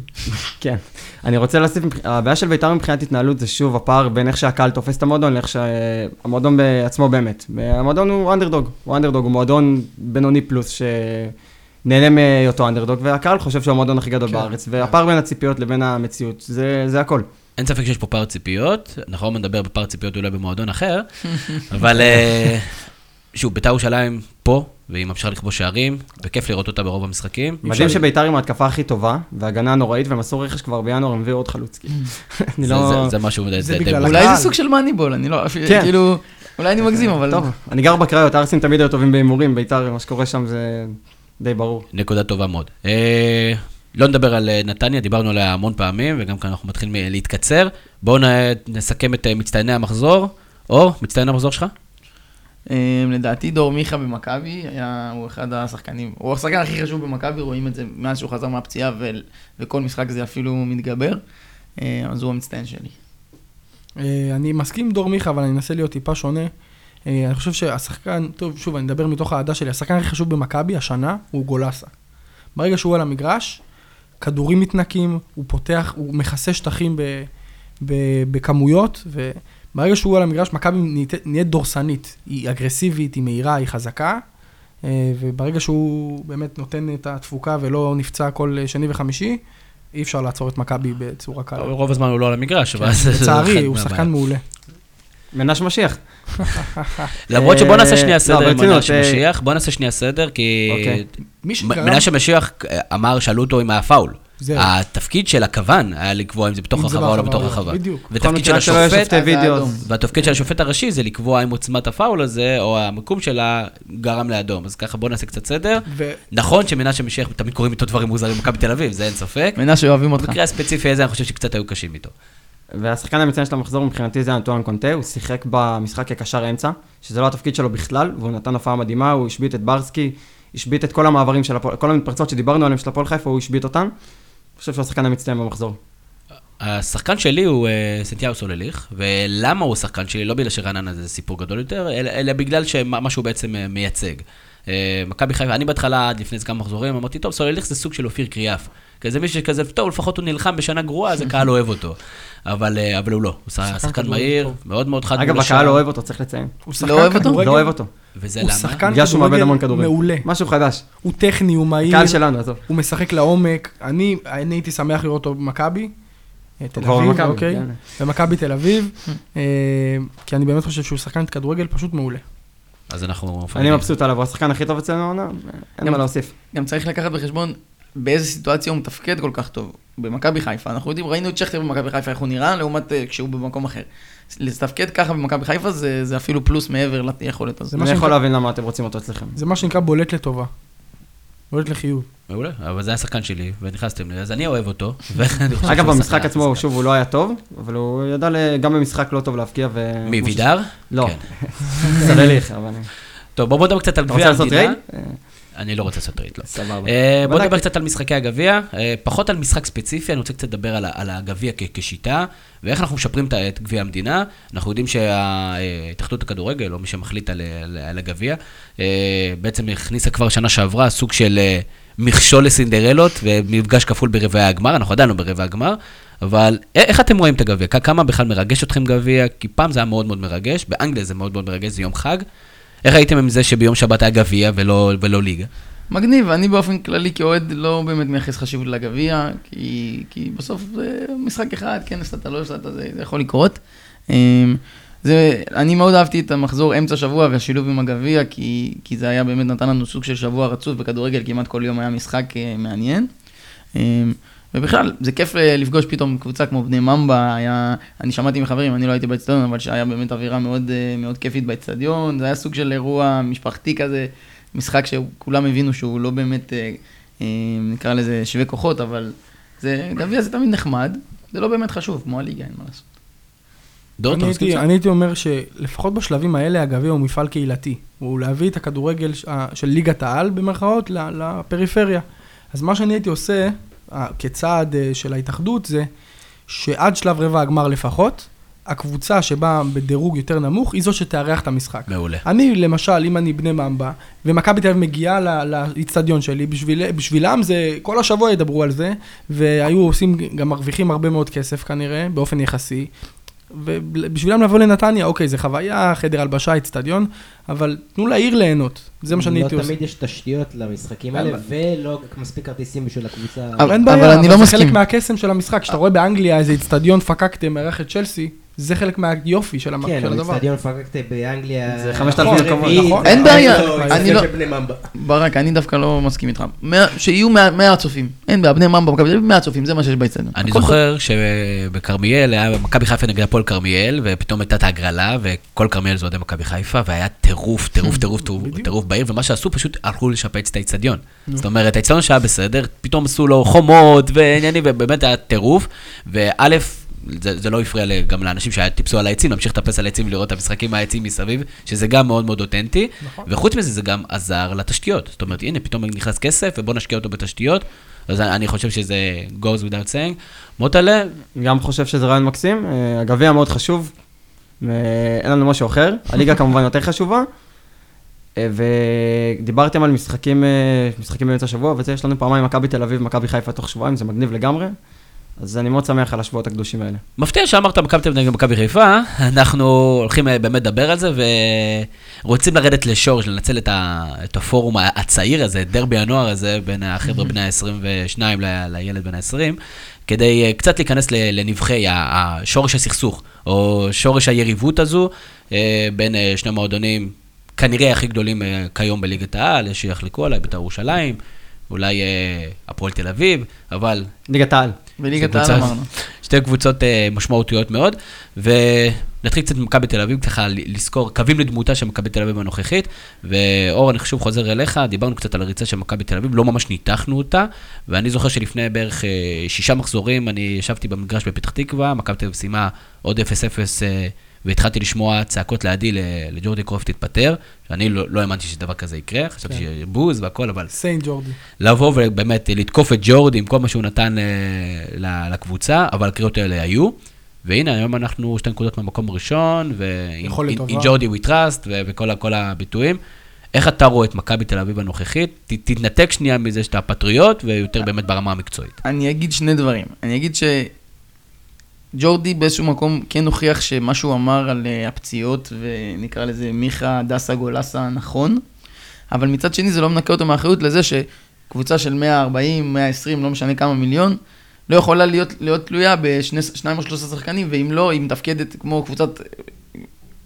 B: כן. אני רוצה להוסיף, הבעיה של בית"ר מבחינת התנהלות זה שוב הפער בין איך שהקהל תופס את המועדון לאיך שהמועדון בעצמו באמת. המועדון הוא אנדרדוג, הוא אנדרדוג, הוא מועדון בינוני פלוס שנהנה מהיותו אנדרדוג, והקהל חושב שהוא המועדון הכי גדול
C: כן.
B: בארץ, והפער בין הציפיות לבין המציאות, זה זה הכל.
A: אין ספק שיש פה פער ציפיות, אנחנו לא נדבר בפער ציפיות אולי במועדון אחר, (laughs) אבל אה, שוב, בית"ר ירושלים פה, והיא ממשיכה לכבוש שערים, וכיף לראות אותה ברוב המשחקים.
B: מדהים שבית"ר עם ההתקפה הכי טובה, והגנה נוראית, והם עשו רכש כבר בינואר, הם הביאו עוד חלוץ. אני
A: זה-
B: לא...
A: זה- משהו די.
D: אולי. זה סוג של מאניבול, אני לא,
B: כן.
D: כאילו, אולי אני מגזים, אבל...
B: טוב, אני גר בקריות, הארסים תמיד היו טובים בהימורים, בית"ר, מה שקורה שם זה די ברור.
A: נקודה טובה מאוד. אה, לא נדבר על אה, נתניה, דיברנו עליה המון פעמים, וגם כאן אנחנו מתחילים אה, להתקצר. בואו נסכם את מצטייני המחזור. אור, מצטיין המחזור שלך?
D: אה, לדעתי דור מיכה במכבי, הוא אחד השחקנים, הוא השחקן הכי חשוב במכבי, רואים את זה מאז שהוא חזר מהפציעה, ו- וכל משחק זה אפילו מתגבר, אה, אז הוא המצטיין שלי.
C: אה, אני מסכים עם דור מיכה, אבל אני אנסה להיות טיפה שונה. אה, אני חושב שהשחקן, טוב, שוב, אני מדבר מתוך האהדה שלי, השחקן הכי חשוב במכבי השנה הוא גולסה. ברגע שהוא על המגרש, כדורים מתנקים, הוא פותח, הוא מכסה שטחים ב, ב, בכמויות, וברגע שהוא על המגרש, מכבי נהיית- נהיית דורסנית. היא אגרסיבית, היא מהירה, היא חזקה, אה, וברגע שהוא באמת נותן את התפוקה ולא נפצע כל שני וחמישי, אי אפשר לעצור את מכבי בצורה קלה.
A: רוב הזמן הוא לא על המגרש, אבל...
C: כן, לצערי,
A: חלק
C: הוא. שחקן מעולה.
B: מנש משיח. (laughs)
A: למרות שבוא נעשה
B: אה,
A: שנייה
B: לא,
A: סדר עם
B: אה,
A: משיח, בוא נעשה שנייה סדר, כי
B: אוקיי.
C: מי
A: מ-
C: שגרם...
A: מנשה משיח אה, אמר, שאלו אותו אם היה פאול.
C: זהו.
A: התפקיד של הכוון היה לקבוע אם זה בתוך
C: אם זה
A: הרחבה או לא בתוך. הרחבה.
C: בדיוק.
A: ותפקיד של השופט,
D: זה.
A: והתפקיד של השופט הראשי זה לקבוע אם עוצמת הפאול הזה, או המיקום שלה, גרם לאדום. אז ככה בוא נעשה קצת סדר.
C: ו-
A: נכון שמנשה משיח, תמיד קוראים איתו דברים מוזרים במכבי תל אביב, זה אין ספק.
D: מנשה אוהבים אותך.
A: במקרה הספציפי הזה, אני חושב שקצת היו קשים איתו.
B: והשחקן המצטיין של המחזור מבחינתי זה אנטואן קונטה, הוא שיחק במשחק כקשר אמצע, שזה לא התפקיד שלו בכלל, והוא נתן הופעה מדהימה, הוא השבית את ברסקי, השבית את כל המעברים של הפועל, כל המתפרצות שדיברנו עליהם של הפועל חיפה, הוא השבית אותן. חושב שהוא השחקן המצטיין במחזור.
A: השחקן שלי הוא אה, סנטיהו סולליך, ולמה הוא השחקן שלי? לא בגלל שרעננה זה סיפור גדול יותר, אלא, אלא בגלל מה שהוא בעצם אה, מייצג. אה, מכבי חיפה, אני בהתחלה, עד לפני כמה מחזורים, אמרתי, טוב, סולליך זה סוג של אופיר קריאף. כזה מישהו שכזה, טוב, לפחות הוא נלחם בשנה גרועה, אז הקהל אוהב אותו. אבל אה, אבל הוא לא, הוא שחקן מהיר. מאוד מאוד חד
B: אגב, הקהל. אוהב אותו, צריך לציין.
C: הוא
D: לא אוהב אותו?
C: כדורגל-
B: לא אוהב אותו.
A: וזה
C: הוא
A: למה?
C: שחקן
B: מאבד המון
C: כדורגל
B: כדורגל.
C: מעולה.
B: משהו חדש.
C: הוא טכני, הוא מהיר,
B: קהל שלנו, עזוב.
C: הוא משחק לעומק. אני אני הייתי שמח לראות אותו במכבי. אה, תל אביב, אוקיי?
B: כן.
C: במכבי תל אביב, אה, כי אני באמת חושב שהוא שחקן כדורגל פשוט מעולה.
A: אז אנחנו...
B: אני. מבסוט עליו, הוא השחקן הכי טוב אצלנו העונה, אין מה להוסיף.
D: גם צריך לקחת בחשבון באיזה סיטואציה הוא מתפקד כל כך טוב. במכבי חיפה, אנחנו יודעים, ראינו את שכטר במכבי חיפה, איך הוא נראה, לעומת אה, כשהוא במקום אחר. לתפקד ככה במכבי חיפה זה, זה אפילו פלוס מעבר ליכולת הזאת.
B: אני יכול
C: שנקרא-
B: להבין למה אתם רוצים אותו אצלכם.
C: זה מה שנקרא בולט לטובה. בולט לחיוב.
A: מעולה, אבל זה השחקן שלי, ונכנסתם לי, אז אני אוהב אותו. (laughs)
B: אגב, במשחק
A: שחקן-
B: עצמו, שוב, הוא לא היה טוב, אבל הוא ידע ל- גם במשחק לא טוב להבקיע ו...
A: מי, וידר?
B: לא,
A: כן. (laughs)
B: סלליך, אבל... אני-
A: טוב, בואו נדבר קצת על
B: אתה
A: גביע
B: רוצה לעשות
A: המדינה.
B: trade?
A: אני לא רוצה לעשות trade, לא.
B: סבבה.
A: אה, בוא. נדבר קצת על משחקי הגביע, אה, פחות על משחק ספציפי, אני רוצה קצת לדבר על הגביע כשיטה, ואיך אנחנו משפרים את גביע המדינה. אנחנו יודעים שההתאחדות הכדורגל, או מי שמחליט על הגביע, אה, בעצם הכניסה כבר שנה שעברה סוג של אה, מכשול לסינדרלות, ומפגש כפול ברבעי הגמר, אנחנו עדיין לא ברבעי הגמר, אבל איך אתם רואים את הגביע? כמה בכלל מרגש אתכם גביע? כי פעם זה היה מאוד מאוד מרגש, באנגליה זה מאוד מאוד מרגש, זה יום חג. איך הייתם עם זה שביום שבת היה גביע ולא ולא ליגה?
D: מגניב, אני באופן כללי כאוהד לא באמת מייחס חשיבות לגביע, כי, כי בסוף זה משחק אחד, כן הפסדת, לא הפסדת, זה, זה יכול לקרות. אמ, זה, אני מאוד אהבתי את המחזור אמצע שבוע והשילוב עם הגביע, כי, כי זה היה באמת נתן לנו סוג של שבוע רצוף בכדורגל, כמעט כל יום היה משחק אה, מעניין. ובכלל, זה כיף אה, לפגוש פתאום קבוצה כמו בני ממבה, היה, אני שמעתי מחברים, אני לא הייתי באצטדיון, אבל שהיה באמת אווירה מאוד, אה, מאוד כיפית באצטדיון, זה היה סוג של אירוע משפחתי כזה, משחק שכולם הבינו שהוא לא באמת, אה, נקרא לזה שווה כוחות, אבל זה, גביע זה תמיד נחמד, זה לא באמת חשוב, כמו הליגה, אין מה לעשות.
A: דור, אתה
C: אני הייתי? אני הייתי אומר שלפחות בשלבים האלה הגביע הוא מפעל קהילתי. הוא להביא את הכדורגל של ליגת העל במרכאות ל- לפריפריה. אז מה שאני הייתי עושה כצעד אה, של ההתאחדות זה שעד שלב רבע הגמר לפחות, הקבוצה שבאה בדירוג יותר נמוך היא זו שתארח את המשחק.
A: מעולה.
C: אני, למשל, אם אני בני ממבה, ומכבי תל אביב מגיעה לאיצטדיון שלי, בשביל, בשבילם זה, כל השבוע ידברו על זה, והיו עושים, גם מרוויחים הרבה מאוד כסף כנראה, באופן יחסי. ובשבילם לבוא לנתניה, אוקיי, זה חוויה, חדר הלבשה, איצטדיון, אבל תנו לעיר ליהנות, זה מה שאני הייתי
E: לא
C: עושה.
E: תמיד יש תשתיות למשחקים האלה, ולא מספיק כרטיסים בשביל הקבוצה.
D: אבל-
C: אין בעיה,
D: אבל אני לא
C: זה
D: מסכים.
C: חלק מהקסם של המשחק. כשאתה רואה באנגליה איזה איצטדיון פקקטה מארח את צ'לסי, זה חלק מהיופי של
E: כן,
C: של הדבר.
E: אצטדיון פקקטה באנגליה...
B: זה 5,000
E: נכון,
B: מקומות.
E: רביעי,
C: נכון.
E: זה
D: אין בעיה,
E: לא
D: אני לא-
E: בני ממבה.
D: ברק, אני דווקא לא מסכים איתך. שיהיו 100 צופים. אין בעיה, בני ממבה, מכבי תל אביב, 100 צופים, זה מה שיש באצטדיון.
A: אני זוכר שבכרמיאל, היה מכבי חיפה נגד הפועל כרמיאל, ופתאום הייתה את ההגרלה, וכל כרמיאל זה אוהדי מכבי חיפה, והיה טירוף, טירוף, טירוף, טירוף, בעיר, ומה שעשו, פשוט הלכו לשפץ את האיצטדיון. זאת אומרת, האיצטדיון שהיה בסדר, פתאום עשו לו חומות ועניינים, ובאמת היה טירוף, וא', זה, זה לא הפריע גם לאנשים שטיפסו על העצים, להמשיך לטפס על העצים ולראות את המשחקים מהעצים מסביב, שזה גם מאוד מאוד אותנטי.
C: נכון.
A: וחוץ מזה, זה גם עזר לתשתיות. זאת אומרת, הנה, פתאום נכנס כסף, ובוא נשקיע אותו בתשתיות. אז אני חושב שזה goes without saying. מוטלה,
B: גם חושב שזה רעיון מקסים, אה, הגביע מאוד חשוב, ואין לנו משהו אחר, (laughs) הליגה כמובן יותר חשובה, אה, ודיברתם על משחקים, אה, משחקים באמצע השבוע, וזה יש לנו פעמיים מכבי תל אביב, מכבי חיפה תוך שבועיים, זה מגניב לגמרי, אז אני מאוד שמח על השבועות הקדושים האלה.
A: מפתיע שאמרת מכבי תל אביב נגד מכבי חיפה, אנחנו הולכים אה, באמת לדבר על זה, ורוצים לרדת לשורש, לנצל את, ה, את הפורום הצעיר הזה, את דרבי הנוער הזה, בין החבר'ה בני ה-22 ל- לילד בן ה-20, כדי אה, קצת להיכנס לנבחי שורש הסכסוך, או שורש היריבות הזו, אה, בין שני מועדונים, כנראה הכי גדולים כיום בליגת העל, יש שיחלקו עליי, בית"ר ירושלים, אולי הפועל תל אביב, אבל
B: ליגת העל.
D: בליגת העל אמרנו.
A: שתי קבוצות אה, משמעותיות מאוד, ונתחיל קצת ממכבי תל אביב, ככה לזכור קווים לדמותה של מכבי תל אביב הנוכחית, ואור, אני שוב חוזר אליך, דיברנו קצת על הריצה של מכבי תל אביב, לא ממש ניתחנו אותה, ואני זוכר שלפני בערך אה, שישה מחזורים, אני ישבתי במגרש בפתח תקווה, מכבי תל אביב סיימה עוד 0-0, אה, והתחלתי לשמוע צעקות לידי לג'ורדי קרופט תתפטר, שאני לא לא האמנתי שדבר כזה יקרה, חשבתי
C: כן.
A: שבוז והכל, אבל
C: סיינט ג'ורדי.
A: לבוא ובאמת לתקוף את ג'ורדי עם כל מה שהוא נתן אה, לקבוצה, אבל הקריאות האלה היו. והנה, היום אנחנו שתי נקודות מהמקום הראשון, ועם ג'ורדי we trust, וכל הביטויים. איך אתה רואה את מכבי תל אביב הנוכחית? ת, תתנתק שנייה מזה שאתה פטריוט, ויותר באמת ברמה המקצועית.
D: אני אגיד שני דברים. אני אגיד שג'ורדי באיזשהו מקום כן הוכיח שמה שהוא אמר על אה, הפציעות, ונקרא לזה מיכה דסה גולסה נכון, אבל מצד שני זה לא מנקה אותו מאחריות לזה שקבוצה של 140, 120, לא משנה כמה מיליון, לא יכולה להיות, להיות תלויה בשניים או שלושה שחקנים, ואם לא, היא מתפקדת כמו קבוצת אה,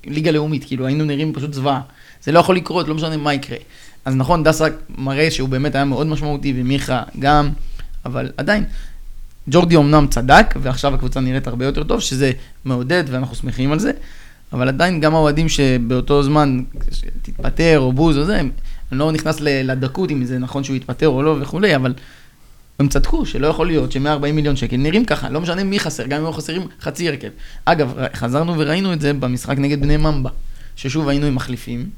D: ליגה לאומית, כאילו היינו נראים פשוט זוועה. זה לא יכול לקרות, לא משנה מה יקרה. אז נכון, דסה מראה שהוא באמת היה מאוד משמעותי, ומיכה גם, אבל עדיין, ג'ורדי אמנם צדק, ועכשיו הקבוצה נראית הרבה יותר טוב, שזה מעודד ואנחנו שמחים על זה, אבל עדיין גם האוהדים שבאותו זמן תתפטר או בוז או זה, אני לא נכנס לדקות אם זה נכון שהוא יתפטר או לא וכולי, אבל הם צדקו שלא יכול להיות ש-140 מיליון שקל נראים ככה, לא משנה מי חסר, גם אם היו חסרים חצי הרכב. אגב, חזרנו וראינו את זה במשחק נגד בני ממבה, ששוב היינו עם מחליפים,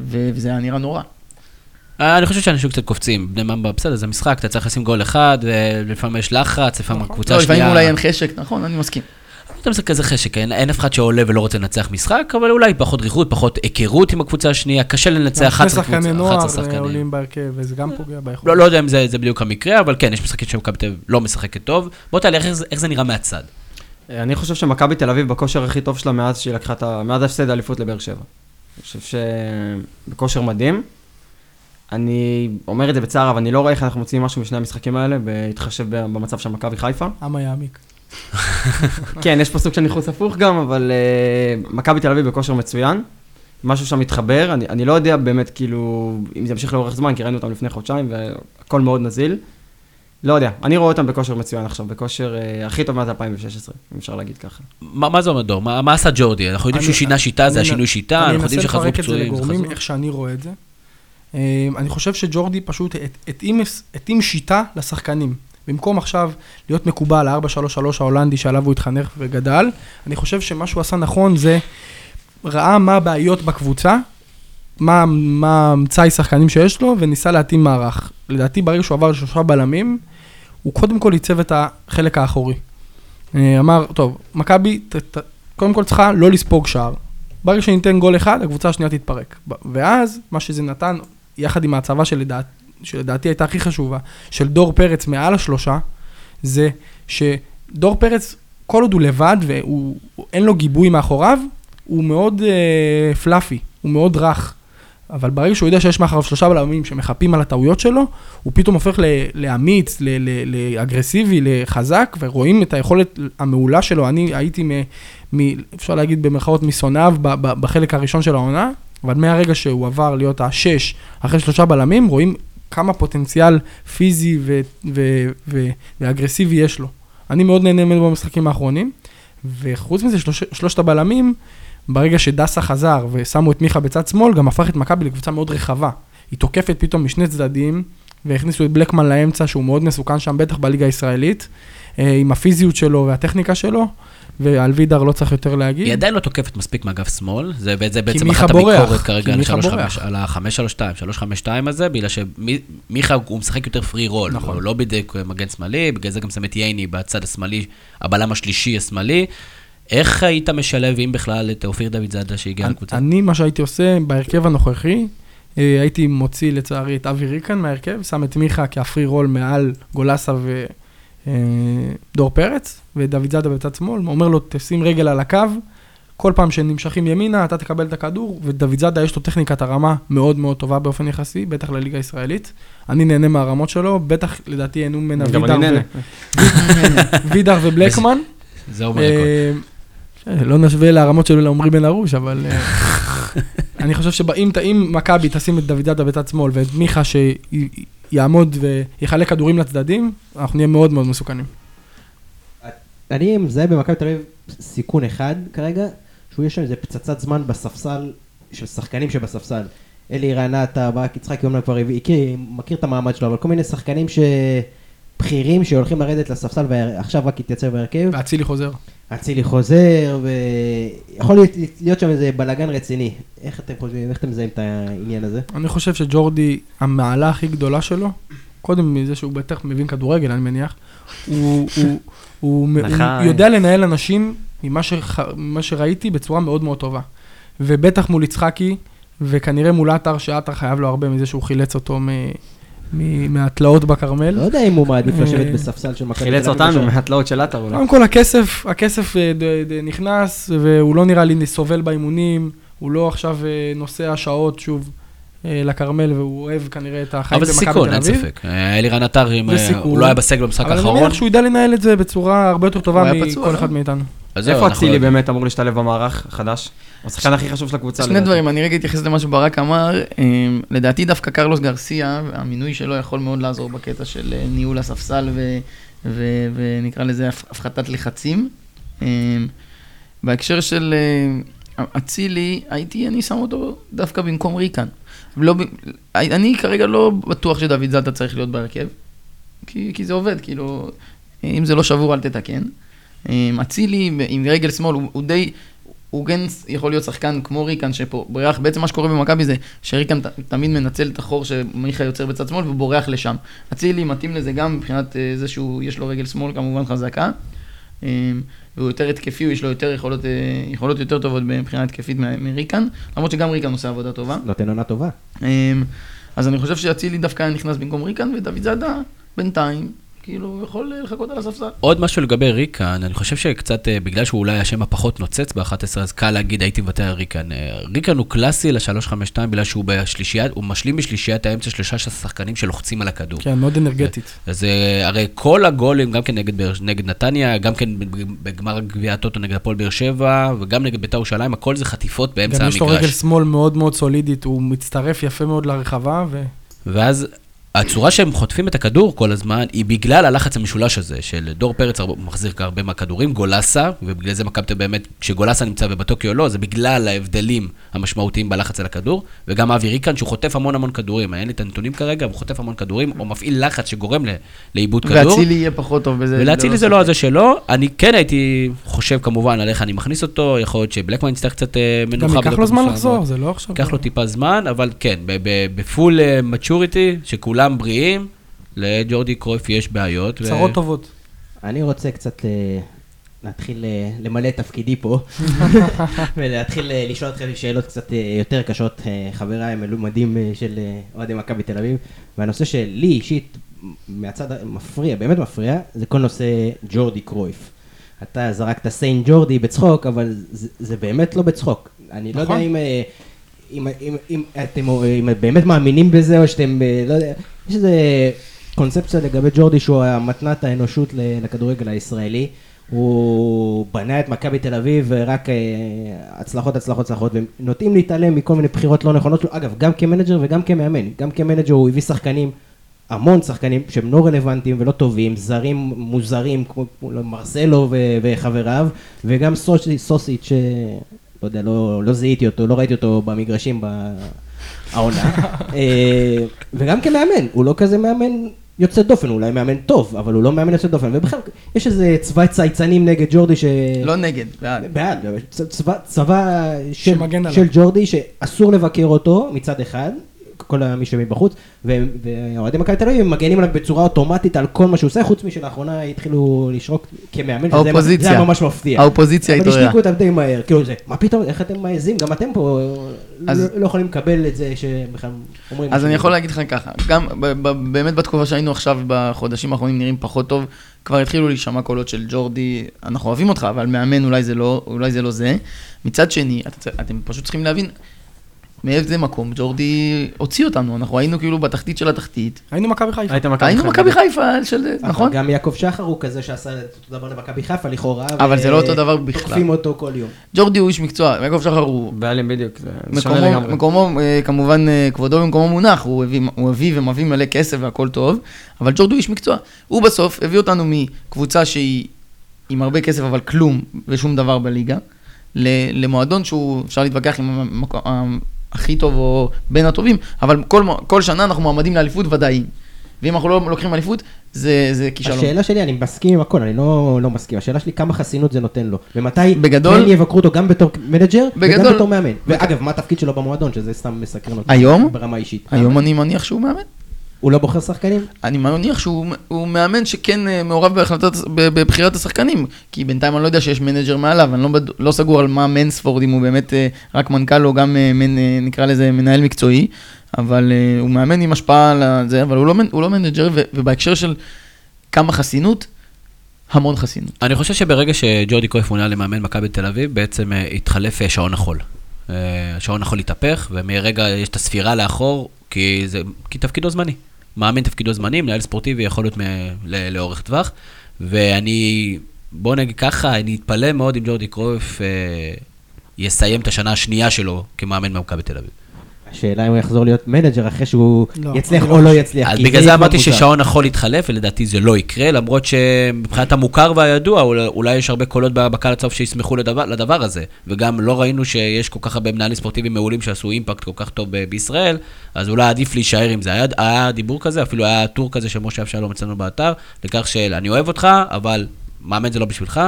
D: וזה היה נראה נורא.
A: אה, אני חושב שאנשים קצת קופצים, בני ממבה, בסדר, זה משחק, אתה צריך לשים גול אחד, ולפעמים יש לחץ, לפעמים
C: נכון.
A: הקבוצה
D: לא, לפעמים. אולי אין חשק, נכון, אני מסכים.
A: אתה משחק כזה חשק, אין, אין אף אחד שעולה ולא רוצה לנצח משחק, אבל אולי פחות דריכות, פחות היכרות עם הקבוצה השנייה, קשה לנצח
C: שני
A: 11
C: שחקני
A: קבוצה,
C: נוער
A: 11
C: אה,
A: שחקנים.
C: עולים בהרכב, וזה גם פוגע ביכולת.
A: לא, לא יודע אם זה, זה בדיוק המקרה, אבל כן, יש משחקים שמכבי תל אביב לא משחקת טוב. בוא תעלה, איך, זה- איך זה נראה מהצד?
B: אה, אני חושב שמכבי תל אביב בכושר הכי טוב שלה מאז שהיא לקחה את ה... מאז ההפסד האליפות לבאר שבע. אני חושב שבכושר מדהים. אני אומר את זה בצער, אבל אני לא רואה איך אנחנו מוציאים משהו משני המשחקים האלה, בהתחשב ב- במצב של מכבי חיפה.
C: אמה יעמיק. (laughs)
B: כן, יש פה סוג של ניחוס הפוך גם, אבל uh, מכבי תל אביב בכושר מצוין. משהו שם מתחבר, אני, אני לא יודע באמת כאילו אם זה ימשיך לאורך זמן, כי ראינו אותם לפני חודשיים והכל מאוד נזיל. לא יודע, אני רואה אותם בכושר מצוין עכשיו, בכושר uh, הכי טוב מאז 2016, אם אפשר להגיד ככה.
A: מה, מה זה אומר דור? מה, מה עשה ג'ורדי? אנחנו יודעים
C: אני-
A: שהוא שינה שיטה, זה
C: אני-
A: השינוי שיטה,
C: אני
A: אנחנו יודעים
C: אנסה
A: שחזרו
C: לפרק את זה
A: פצועים.
C: לגורמים, איך שאני רואה את זה. אה, אני חושב שג'ורדי פשוט הת- התאים שיטה לשחקנים. במקום עכשיו להיות מקובל, ה-4-3-3 ההולנדי שעליו הוא התחנך וגדל, אני חושב שמה שהוא עשה נכון זה, ראה מה הבעיות בקבוצה, מה, מה מצאי שחקנים שיש לו, וניסה להתאים מערך. לדעתי, ברגע שהוא עבר לשלושה בלמים, הוא קודם כל עיצב את החלק האחורי. אה, אמר, טוב, מכבי, קודם כל צריכה לא לספוג שער. ברגע שניתן גול אחד, הקבוצה השנייה תתפרק. ואז, מה שזה נתן, יחד עם ההצבה שלדעת, שלדעתי הייתה הכי חשובה, של דור פרץ מעל השלושה, זה שדור פרץ, כל עוד הוא לבד ואין לו גיבוי מאחוריו, הוא מאוד אה, פלאפי, הוא מאוד רך. אבל ברגע שהוא יודע שיש מאחוריו שלושה בלמים שמחפים על הטעויות שלו, הוא פתאום הופך לאמיץ, לאגרסיבי, לחזק, ורואים את היכולת המעולה שלו. אני הייתי, מ, מ, אפשר להגיד במרכאות, משונאיו בחלק הראשון של העונה, אבל מהרגע שהוא עבר להיות השש, אחרי שלושה בלמים, רואים כמה פוטנציאל פיזי ו- ו- ו- ואגרסיבי יש לו. אני מאוד נהנה ממנו במשחקים האחרונים, וחוץ מזה, שלוש, שלושת הבלמים, ברגע שדסה חזר ושמו את מיכה בצד שמאל, גם הפך את מכבי לקבוצה מאוד רחבה. היא תוקפת פתאום משני צדדים, והכניסו את בלקמן לאמצע, שהוא מאוד מסוכן שם, בטח בליגה הישראלית, אה, עם הפיזיות שלו והטכניקה שלו, ועל וידר לא צריך יותר להגיד.
A: היא עדיין לא תוקפת מספיק מאגף שמאל, זה, זה בעצם אחת
C: בורח,
A: הביקורת כרגע על
C: מיכה
A: 3-5
C: בורח.
A: על ה-5-3-2, 3-5-2 הזה, בגלל שמיכה הוא משחק יותר פרי רול,
C: נכון.
A: הוא לא בדיוק מגן שמאלי, בגלל זה גם שם את ייני בצד השמאלי, הבלם השלישי השמאלי. איך היית משלב, אם בכלל, את אופיר דוד זאדה שהגיע לקבוצה?
C: אני, מה שהייתי עושה בהרכב הנוכחי, אה, הייתי מוציא לצערי את אבי ריקן מההרכב, שם את מיכה כהפרי רול מעל גולסה ודור פרץ, ודוד זאדה בצד שמאל, אומר לו, תשים רגל על הקו, כל פעם שנמשכים ימינה, אתה תקבל את הכדור, ודוד זאדה יש לו טכניקת הרמה מאוד מאוד טובה באופן יחסי, בטח לליגה הישראלית. אני נהנה מהרמות שלו, בטח לדעתי ייהנו ממנה (laughs) וידר ובלקמן. (laughs)
A: זה אומר הכל.
C: אה, לא נשווה לרמות של עמרי בן ארוש, אבל אה, (laughs) אני חושב שאם אם מכבי תשים את דוד זאדה בצד שמאל ואת מיכה שיעמוד ויחלק כדורים לצדדים, אנחנו נהיה מאוד מאוד מסוכנים.
E: אני מזהה במכבי תל אביב סיכון אחד כרגע, שהוא יש שם איזה פצצת זמן בספסל של שחקנים שבספסל. אלי רענתה, ברק יצחקי אומנם כבר הביא- הכיר, מכיר את המעמד שלו, אבל כל מיני שחקנים שבכירים שהולכים לרדת לספסל ועכשיו רק התייצב בהרכב.
C: ואצילי חוזר.
E: אצילי חוזר, ויכול להיות, להיות שם איזה בלאגן רציני. איך אתם חושבים, איך אתם מזהים את העניין הזה?
C: אני חושב שג'ורדי, המעלה הכי גדולה שלו, קודם מזה שהוא בטח מבין כדורגל, אני מניח, הוא, הוא, הוא, הוא,
B: נחי.
C: הוא יודע לנהל אנשים ממה, שח, ממה שראיתי בצורה מאוד מאוד טובה. ובטח מול יצחקי, וכנראה מול עטר, שעטר חייב לו הרבה מזה שהוא חילץ אותו מ- מהתלאות בכרמל.
E: לא יודע אם הוא מעדיף
C: אה,
E: לשבת בספסל של מכבי תל אביב.
B: חילץ אותנו. מהתלאות של עטר אולי.
C: קודם כל הכסף, הכסף אה, נכנס, והוא לא נראה לי סובל באימונים, הוא לא עכשיו אה, נוסע שעות שוב לכרמל, והוא אוהב כנראה את החיים
A: אבל זה
C: במכבי
A: סיכון,
C: תל
A: אין
C: אביב.
A: ספק. אלירן עטר. הוא לא היה בסגל במשחק
C: אבל אני
A: האחרון,
C: מניח שהוא ידע לנהל את זה בצורה הרבה יותר טובה מכל
D: לא?
C: אחד מאיתנו.
A: אז
B: איפה אצילי באמת אמור להשתלב במערך החדש? הוא השחקן הכי חשוב של הקבוצה.
D: שני. דברים, אני רגע אתייחס למה שברק אמר. אמ, לדעתי דווקא קרלוס גרסיה, המינוי שלו יכול מאוד לעזור בקטע של אה, ניהול הספסל ונקרא לזה הפ- הפחתת לחצים. אמ, בהקשר של אה, אצילי, הייתי, אני שם אותו דווקא במקום ריקן. לא, אני כרגע לא בטוח שדוד זאדה צריך להיות בהרכב, כי, כי זה עובד, כאילו, אם זה לא שבור אל תתקן. אמ, אצילי עם רגל שמאל, הוא, הוא די, הוא כן יכול להיות שחקן כמו ריקן שפה בורח, בעצם מה שקורה במכבי זה שריקן ת, תמיד מנצל את החור שמיכה יוצר בצד שמאל והוא בורח לשם. אצילי מתאים לזה גם מבחינת אה, זה שהוא, יש לו רגל שמאל כמובן חזקה. אמ, והוא יותר התקפי, יש לו יותר יכולות, אה, יכולות יותר טובות מבחינה התקפית מריקן, למרות שגם ריקן עושה עבודה טובה.
E: נותן עונה טובה.
D: אז אני חושב שאצילי דווקא נכנס במקום ריקן, ודוד זאדה, בינתיים, כאילו, הוא יכול לחכות על הספסל.
A: עוד משהו לגבי ריקן, אני חושב שקצת, אה, בגלל שהוא אולי השם הפחות נוצץ ב-11, אז קל להגיד הייתי מוותר על ריקן. אה, ריקן הוא קלאסי ל-352 בגלל שהוא בשלישיית, הוא משלים בשלישיית האמצע שלושה שחקנים שלוחצים על הכדור.
C: כן, מאוד אנרגטית.
A: אז אה, הרי כל הגולים, גם כן נגד, נגד נתניה, גם כן בגמר גביע הטוטו נגד הפועל באר שבע, וגם נגד בית"ר ירושלים, הכל זה חטיפות באמצע
C: גם יש לו רגל
A: המגרש.
C: שמאל מאוד מאוד סולידית, הוא מצטרף יפה מאוד לרחבה, ו...
A: ואז הצורה שהם חוטפים את הכדור כל הזמן, היא בגלל הלחץ המשולש הזה, של דור פרץ מחזיר הרבה מהכדורים, גולסה, ובגלל זה מכבי באמת, כשגולסה נמצא בבטוקיו או לא, זה בגלל ההבדלים המשמעותיים בלחץ על הכדור, וגם אבי ריקן, שהוא חוטף המון המון כדורים, אין לי את הנתונים כרגע, הוא חוטף המון כדורים, או מפעיל לחץ שגורם ל- לאיבוד כדור.
D: ואצילי יהיה פחות טוב בזה.
A: ולהצילי
D: ללא
A: זה לא. הזה שלו, אני כן הייתי חושב כמובן על איך אני מכניס אותו, יכול להיות שבלקמן יצטרך קצת אה, מנוחה.
C: גם ייקח
A: בדקות
C: לו זמן
A: מסוימות.
C: לחזור, זה לא עכשיו...
A: ייקח לו טיפה זמן, אבל כן, בפול מצ'וריטי, שכולם בריאים, לג'ורדי קרויף יש בעיות. ו-
C: צרות טובות.
E: אני רוצה קצת אה, להתחיל אה, למלא את תפקידי פה, (laughs) ולהתחיל אה, לשאול אתכם שאלות קצת יותר קשות, חבריי המלומדים של אוהדי מכבי תל אביב, והנושא שלי אישית, מהצד המפריע, באמת מפריע, זה כל נושא ג'ורדי קרויף. אתה זרקת סיין ג'ורדי בצחוק, אבל זה, זה באמת לא בצחוק. אני לא יודע
C: נכון.
E: אם... אה, אם, אם, אם אתם אה, אם באמת מאמינים בזה, או שאתם, אה, לא יודע, יש איזה קונספציה לגבי ג'ורדי שהוא המתנת האנושות לכדורגל הישראלי. הוא בנה את מכבי תל אביב ורק אה, הצלחות, הצלחות, הצלחות, ונוטים להתעלם מכל מיני בחירות לא נכונות שלו, אגב, גם כמנג'ר וגם כמאמן. גם כמנג'ר הוא הביא שחקנים, המון שחקנים שהם לא רלוונטיים ולא טובים, זרים מוזרים כמו כמו מרסלו וחבריו, וגם סוסי- סוסיץ'. לא יודע, לא, לא זיהיתי אותו, לא ראיתי אותו במגרשים בעונה. (laughs) אה, וגם כמאמן, הוא לא כזה מאמן יוצא דופן, הוא אולי מאמן טוב, אבל הוא לא מאמן יוצא דופן. ובכלל, יש איזה צבא צייצנים נגד ג'ורדי ש...
D: לא נגד, בעד.
E: בעד, צבא, צבא של. של ג'ורדי שאסור לבקר אותו מצד אחד, כל מי שמבחוץ, ואוהדי מכבי תל אביב מגנים עליו בצורה אוטומטית על כל מה שהוא עושה, חוץ משלאחרונה התחילו לשרוק כמאמן, וזה-
D: האופוזיציה.
E: זה היה ממש מפתיע.
D: האופוזיציה
E: אבל
D: התעוררה.
E: השתיקו אותם די מהר, כאילו זה, מה פתאום, איך אתם מעזים, גם אתם פה לא- לא יכולים לקבל את זה שבכלל אומרים...
D: אז אני יכול. להגיד לך ככה, גם ב- ב- באמת בתקופה שהיינו עכשיו, בחודשים האחרונים נראים פחות טוב, כבר התחילו להישמע קולות של ג'ורדי, אנחנו אוהבים אותך, אבל מאמן אולי זה לא, אולי זה, לא זה. מצד שני, את, אתם פשוט צריכים להבין מאיזה מקום ג'ורדי הוציא אותנו, אנחנו היינו כאילו בתחתית של התחתית,
C: היינו מכבי חיפה.
B: היית מכבי
D: היינו
B: חיפה.
D: מכבי חיפה של, נכון?
E: גם יעקב שחר הוא כזה שעשה את אותו דבר למכבי חיפה לכאורה.
D: אבל זה לא
E: ו-
D: אותו דבר בכלל.
E: תוקפים אותו כל יום.
D: ג'ורדי הוא איש מקצוע, יעקב שחר הוא
B: בעלים בדיוק, זה שונה לגמרי.
D: מקומו אה, כמובן, אה, כבודו במקומו מונח, הוא הביא, הוא הביא ומביא מלא כסף והכל טוב, אבל ג'ורדי הוא איש מקצוע. הוא בסוף הביא אותנו מקבוצה שהיא עם הרבה כסף אבל כלום ושום דבר בליגה, ל- למועדון שהוא, אפשר להתווכח עם המקום הכי טוב או בין הטובים, אבל כל, כל שנה אנחנו מועמדים לאליפות ודאיים. ואם אנחנו לא לוקחים אליפות, זה, זה כישלון.
E: השאלה שלי, אני מסכים עם הכל, אני לא, לא מסכים. השאלה שלי, כמה חסינות זה נותן לו? ומתי
D: בגדול-
E: כן יבקרו אותו גם בתור מנג'ר
D: בגדול-
E: וגם בתור מאמן? ואגב, מה התפקיד שלו במועדון, שזה סתם מסקרן אותי.
D: היום?
E: ברמה אישית.
D: היום אני מניח שהוא מאמן.
E: הוא לא בוחר שחקנים?
D: אני מניח שהוא הוא מאמן שכן אה, מעורב בהחלטת, בבחירת השחקנים, כי בינתיים אני לא יודע שיש מנג'ר מעליו, אני לא, בד- לא סגור על מה מנספורד, אם הוא באמת אה, רק מנכ"ל או גם אה, מנ, נקרא לזה מנהל מקצועי, אבל הוא מאמן עם השפעה על זה, אבל הוא לא, מנ- הוא לא מנג'ר, ו- ובהקשר של כמה חסינות, המון חסינות.
A: אני חושב שברגע שג'ורדי קרויף מונה למאמן מכבי תל אביב, בעצם התחלף שעון החול. אה, שעון החול התהפך, ומרגע יש את הספירה לאחור, כי, זה, כי תפקידו זמני. מאמן תפקידו זמני, מנהל ספורטיבי יכול להיות מ, ל, לאורך טווח, ואני, בוא נגיד ככה, אני אתפלא מאוד אם ג'ורדי קרויף אה, יסיים את השנה השנייה שלו כמאמן במכבי תל אביב.
E: השאלה אם הוא יחזור להיות מנג'ר אחרי שהוא
C: לא,
E: יצליח או
C: לא
E: לא. יצליח.
A: אז בגלל
E: זה
A: זה
E: כבר
A: אמרתי. ששעון החול יתחלף, ולדעתי זה לא יקרה, למרות שמבחינת המוכר והידוע, אולי, יש הרבה קולות בקהל הצהוב שישמחו לדבר, לדבר הזה. וגם לא ראינו שיש כל כך הרבה מנהלים ספורטיביים מעולים שעשו impact כל כך טוב ב- בישראל, אז אולי עדיף להישאר עם זה. היה, היה דיבור כזה, אפילו היה טור כזה של משה אבשלום אצלנו באתר, לכך של אני אוהב אותך, אבל מאמן זה לא בשבילך,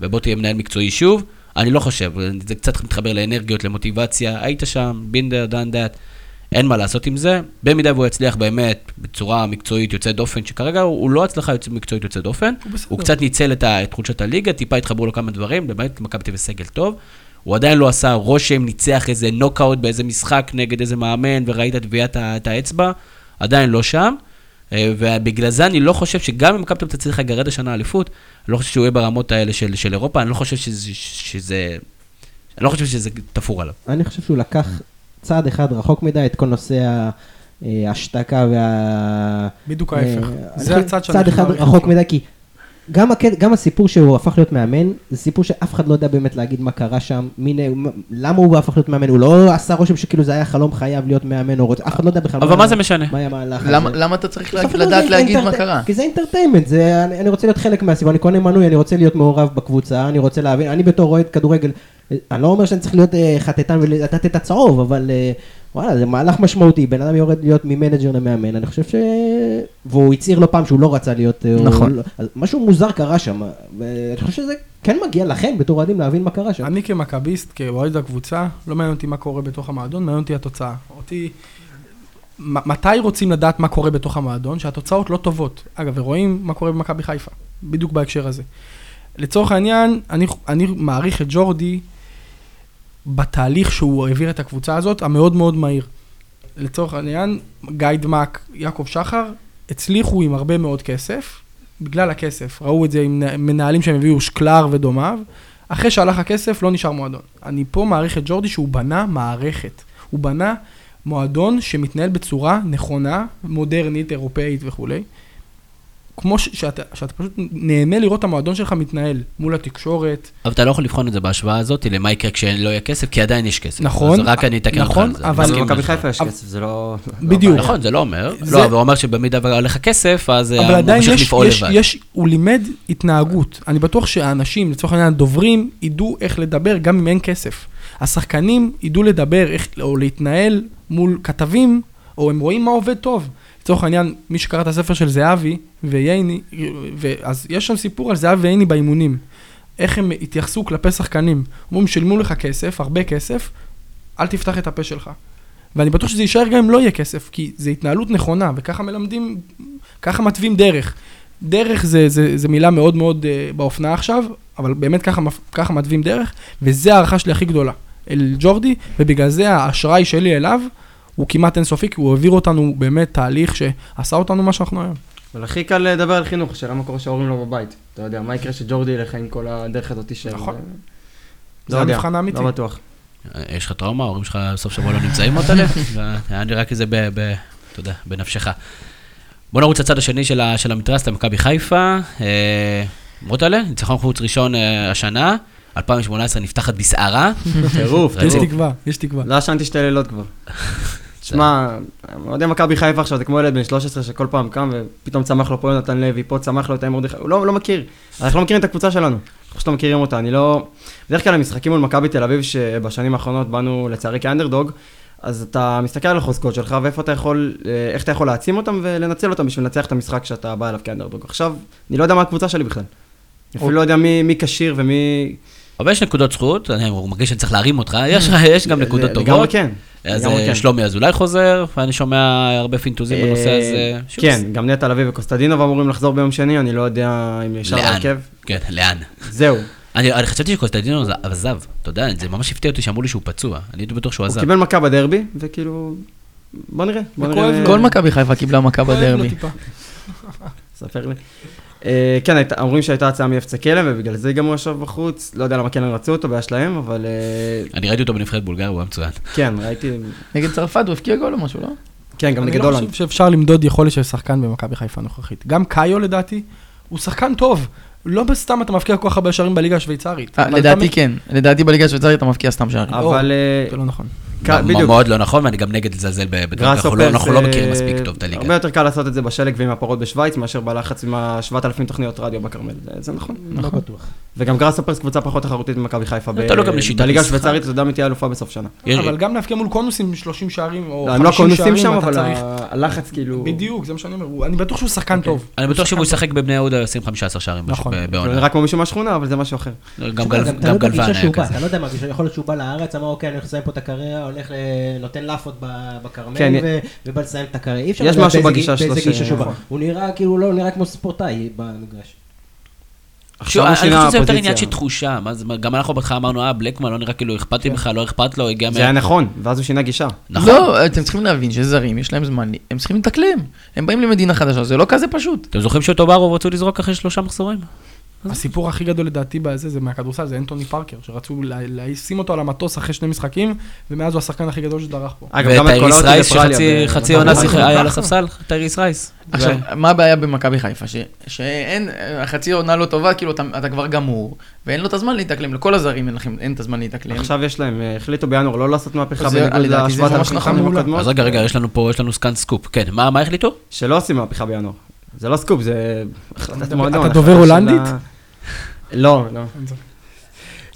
A: ובוא תהיה מנהל מקצועי שוב. אני לא חושב, זה קצת מתחבר לאנרגיות, למוטיבציה, היית שם, בינדר, דן דאט. אין מה לעשות עם זה, במידה והוא יצליח באמת בצורה מקצועית יוצאת דופן, שכרגע הוא, הוא לא הצלחה יוצא, מקצועית יוצאת דופן,
C: הוא בסדר.
A: הוא קצת ניצל את, את חולשות הליגה, טיפה התחברו לו כמה דברים, באמת מכבי תל סגל טוב, הוא עדיין לא עשה רושם, ניצח איזה נוקאוט באיזה משחק נגד איזה מאמן, וראית את טביעת האצבע, עדיין לא שם, ובגלל זה אני לא חושב שגם אם מכבי תל תצליח לגרד השנה אליפות, אני לא חושב שהוא יהיה ברמות האלה של, של אירופה, אני לא חושב שזה, שזה, אני לא חושב שזה תפור עליו.
E: אני חושב שהוא לקח צעד אחד רחוק מדי את כל נושא אה, ההשתקה וה...
C: בדיוק ההפך.
E: אה,
C: זה
E: אני
C: הצד
E: חושב
C: שאני
E: צעד אחד רחוק. מדי, כי גם, הקט- גם הסיפור שהוא הפך להיות מאמן, זה סיפור שאף אחד לא יודע באמת להגיד מה קרה שם, מי, נ- למה הוא הפך להיות מאמן, הוא לא עשה רושם שכאילו זה היה חלום חייו להיות מאמן, או רוצה, אף אחד לא יודע בכלל
A: אבל מה זה משנה?
E: מה היה המהלך
D: למה,
E: הזה.
D: למה אתה צריך
E: בסוף
D: לדעת
E: לא,
D: להגיד מה
E: entert-
D: קרה?
E: כי זה entertainment, זה, אני, אני רוצה להיות חלק מהסיבה, אני קונה מנוי, אני רוצה להיות מעורב בקבוצה, אני רוצה להבין, אני בתור אוהד כדורגל, אני לא אומר שאני צריך להיות אה, חטטן ולתת את הצהוב, אבל אה, וואלה, זה מהלך משמעותי, בן אדם יורד להיות ממנג'ר למאמן, אני חושב ש... והוא הצהיר לא פעם שהוא לא רצה להיות... אה, הוא
D: נכון.
E: לא- אז משהו מוזר קרה שם, ואני חושב שזה כן מגיע לכם בתור אוהדים להבין מה קרה שם.
C: אני כמכביסט, כאוהד הקבוצה, לא מעניין אותי מה קורה בתוך המועדון, מעניין אותי התוצאה. אותי... מתי רוצים לדעת מה קורה בתוך המועדון? שהתוצאות לא טובות. אגב, ורואים מה קורה במכבי חיפה, בדיוק בהקשר הזה. לצורך העניין, אני, אני מעריך את ג'ורדי בתהליך שהוא העביר את הקבוצה הזאת, המאוד מאוד מהיר. לצורך העניין, גיא דמק, יעקב שחר, הצליחו עם הרבה מאוד כסף, בגלל הכסף. ראו את זה עם מנהלים שהם הביאו שקלר ודומיו. אחרי שהלך הכסף, לא נשאר מועדון. אני פה מעריך את ג'ורדי שהוא בנה מערכת. הוא בנה מועדון שמתנהל בצורה נכונה, מודרנית, אירופאית וכולי. כמו ש- שאתה, שאתה פשוט נהנה לראות את המועדון שלך מתנהל מול התקשורת.
A: אבל אתה לא יכול לבחון את זה בהשוואה הזאת למה יקרה כשלא יהיה כסף, כי עדיין יש כסף.
C: נכון,
A: אז רק אני אתקן אותך
C: נכון,
A: על זה.
C: אבל-
B: במכבי. חיפה יש
C: אבל-
B: כסף, זה לא... לא
C: בדיוק.
A: נכון, זה לא אומר.
C: זה-
A: לא, אבל הוא אומר שבמידה והולך לך כסף, אז אה,
C: אבל
A: הוא
C: עדיין
A: ממשיך
C: יש,
A: לפעול
C: יש,
A: לבד.
C: יש, הוא לימד התנהגות. אני בטוח שהאנשים, לצורך העניין הדוברים, ידעו איך לדבר גם אם אין כסף. השחקנים ידעו לדבר איך, או להתנהל מול כתבים, או הם רואים מה עובד טוב. לצורך העניין, מי שקרא את הספר של זהבי וייני, אז יש שם סיפור על זהבי וייני באימונים. איך הם התייחסו כלפי שחקנים. אומרים, שילמו לך כסף, הרבה כסף, אל תפתח את הפה שלך. ואני בטוח שזה יישאר גם אם לא יהיה כסף, כי זו התנהלות נכונה, וככה מלמדים, ככה מתווים דרך. דרך זה, זה, זה מילה מאוד מאוד uh, באופנה עכשיו, אבל באמת ככה, ככה מתווים דרך, וזה ההערכה שלי הכי גדולה, אל ג'ורדי, ובגלל זה האשראי שלי אליו הוא כמעט אינסופי, כי הוא העביר אותנו באמת תהליך שעשה אותנו מה שאנחנו היום.
B: אבל הכי קל לדבר על חינוך, השאלה מה קורה שההורים לא בבית. אתה יודע, מה יקרה שג'ורדי ילך עם כל הדרך הזאת של...
C: נכון.
B: אה,
C: זה
B: לא יודע,
C: המבחן האמיתי.
B: לא בטוח.
A: יש לך טראומה, ההורים שלך סוף שבוע לא נמצאים מוטלה? היה (laughs) נראה כזה, ב- אתה יודע, בנפשך. בוא נרוץ לצד השני של המתרס, למכבי חיפה. אה, מוטלה, ניצחון חוץ ראשון אה, השנה, 2018 נפתחת בסערה. (laughs)
B: טירוף,
C: יש
B: טירוף.
C: תקווה, יש תקווה.
B: לא ישנתי שתי לילות כבר. (laughs) תשמע, אוהדי מכבי חיפה עכשיו, זה כמו ילד בן 13 שכל פעם קם ופתאום צמח לו פה יונתן לוי, פה צמח לו את מרדכי, הוא לא לא מכיר. אנחנו לא מכירים את הקבוצה שלנו. אנחנו פשוט לא מכירים אותה, אני לא... בדרך כלל המשחקים מול מכבי תל אביב, שבשנים האחרונות באנו לצערי כאנדרדוג, אז אתה מסתכל על החוזקות שלך ואיפה אתה יכול, אה, איך אתה יכול להעצים אותם ולנצל אותם בשביל לנצח את המשחק שאתה בא אליו כאנדרדוג. עכשיו, אני לא יודע מה הקבוצה שלי בכלל. אפילו לא יודע מי כשיר ומי...
A: אבל יש נקודות זכות, אני מרגיש שאני צריך להרים אותך, יש יש גם נקודות
B: לגמרי
A: טובות.
B: כן.
A: אז אה,
B: כן.
A: שלומי אזולאי חוזר, ואני שומע הרבה פינטוזים בנושא
B: אה,
A: הזה. שוב,
B: כן, גם נטע לביא וקוסטדינוב אמורים לחזור ביום שני, אני לא יודע אם ישר
A: לאן?
B: להרכב.
A: כן, לאן?
B: זהו.
A: אני אני חשבתי שקוסטדינו עזב, אתה יודע, זה ממש הפתיע אותי שאמרו לי שהוא פצוע, אני הייתי בטוח שהוא
B: הוא
A: עזב.
B: קיבל מכה בדרבי, וכאילו... בוא נראה, בוא נראה.
D: כל מכבי חיפה קיבלה מכה בדרבי.
B: ספר לי. אה, כן, אומרים שהייתה הצעה מאפצע כלם, ובגלל זה גם הוא ישב בחוץ. לא יודע למה כן רצו אותו, בעיה שלהם, אבל אה,
A: אני ראיתי אותו בנבחרת בולגריה, הוא היה מצוין.
B: כן, ראיתי...
D: נגד צרפת הוא הבקיע גול או משהו, לא?
B: כן, גם
C: אני
B: נגד
C: לא
B: הולנד.
C: חושב שאפשר למדוד יכולת של שחקן במכבי חיפה הנוכחית. גם קאיו לדעתי, הוא שחקן טוב. לא בסתם אתה מבקיע כל כך הרבה שערים בליגה השוויצרית.
D: אה, לדעתי כן. לדעתי בליגה השוויצרית אתה מבקיע סתם שערים.
B: אבל...
C: זה לא נכון.
B: בדיוק.
A: מאוד לא נכון, ואני גם נגד לזלזל ב- בדברים, אנחנו לא- לא
B: אה,
A: מכירים מספיק טוב את
B: הרבה
A: הליגה.
B: יותר קל לעשות את זה בשלג ועם הפרות בשוויץ, מאשר בלחץ עם ה-7,000 תוכניות רדיו בכרמל. זה- זה נכון.
E: לא בטוח.
B: וגם גראסהופרס קבוצה פחות תחרותית ממכבי חיפה. ב-
A: תלוי גם לשיטת
B: בליגה
A: משחק.
B: השוויצרית, אתה יודע מי תהיה אלופה בסוף שנה.
C: אבל גם להבקיע מול קונוסים 30 שערים או
B: לא, הם לא
C: 50
B: קונוסים
C: שערים,
B: שם,
C: אתה
B: אבל
C: צריך...
B: הלחץ כאילו...
C: בדיוק, זה מה שאני אומר. אני בטוח שהוא שחקן טוב.
A: אני בטוח שהוא ישחק בבני יהודה 25 שערים בש-
C: נכון.
A: בעונה.
B: נראה כמו מישהו מהשכונה, אבל זה משהו אחר.
A: גם גלוון היה כזה.
E: אתה לא יודע מה יכול להיות שהוא בא לארץ, אמר אוקיי, אני הולך לסיים פה את הקריירה, הולך ל- נותן לאפות ב- בכרמל
B: כן,
E: ובא לסיים את הקריירה.
B: יש משהו בגישה
E: גי-
B: שלו.
E: הוא נראה כאילו, הוא לא נראה כמו ספורטאי במגרש.
B: עכשיו
A: אני
B: הוא
A: חושב
B: שינה
A: שזה יותר. עניין של תחושה, מה מה- גם אנחנו בהתחלה אמרנו, אה, בלקמן לא נראה כאילו אכפת לי בכלל, לא אכפת לו, הגיע
B: זה היה
A: מה...
B: נכון, ואז הוא שינה גישה.
A: נכון.
D: לא, אתם צריכים להבין שזרים, יש להם זמן, הם צריכים להתאקלם. הם באים למדינה חדשה, זה לא כזה פשוט.
A: אתם זוכרים שאותו ברוב רצו לזרוק אחרי שלושה מחזורים?
C: הסיפור הכי גדול לדעתי בזה, זה מהכדורסל, זה אנטוני פארקר, שרצו לשים אותו על המטוס אחרי שני משחקים, ומאז הוא השחקן הכי גדול שדרך פה.
B: אגב, גם את
A: וטייריס
B: קולאוטי
A: רייס שחצי חצי עונה היה על (laughs) הספסל, טייריס רייס.
D: עכשיו, מה הבעיה במכבי חיפה? ש- שאין, החצי עונה לא טובה, כאילו אתה, כבר גמור, ואין לו את הזמן להתאקלם, לכל הזרים אין לכם, אין את הזמן להתאקלם.
B: עכשיו יש להם, אה, החליטו בינואר לא לעשות מהפכה
D: זה-
B: בניגוד
D: ממש
B: ל-7,000
D: נכון.
A: אז רגע, רגע, יש לנו פה, יש לנו סקאן סקופ. כן, מה מה החליטו?
B: שלא עושים מהפכה בינואר. זה לא סקופ, זה החלטת מועדון.
C: אתה דובר הולנדית?
B: לא, לא.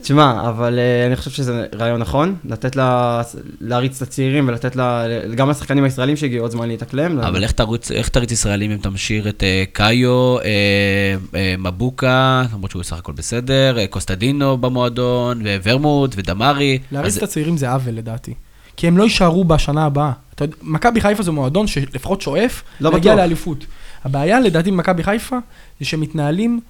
B: תשמע, אבל אה, אני חושב שזה רעיון נכון, לתת לה, להריץ את הצעירים ולתת לה, גם לשחקנים הישראלים שהגיעו עוד זמן להתאקלם.
A: אבל איך תריץ ישראלים אם אתה משאיר את אה, קאיו, אה, מבוקה, למרות שהוא סך הכל בסדר, קוסטדינוב במועדון, וורמוט, ודמרי.
C: להריץ את הצעירים זה עוול לדעתי. כי הם לא יישארו בשנה הבאה. אתה יודע, מכבי חיפה זה מועדון שלפחות שואף
B: לא
C: להגיע
B: בטוח.
C: לאליפות. הבעיה לדעתי במכבי חיפה זה שהם מתנהלים,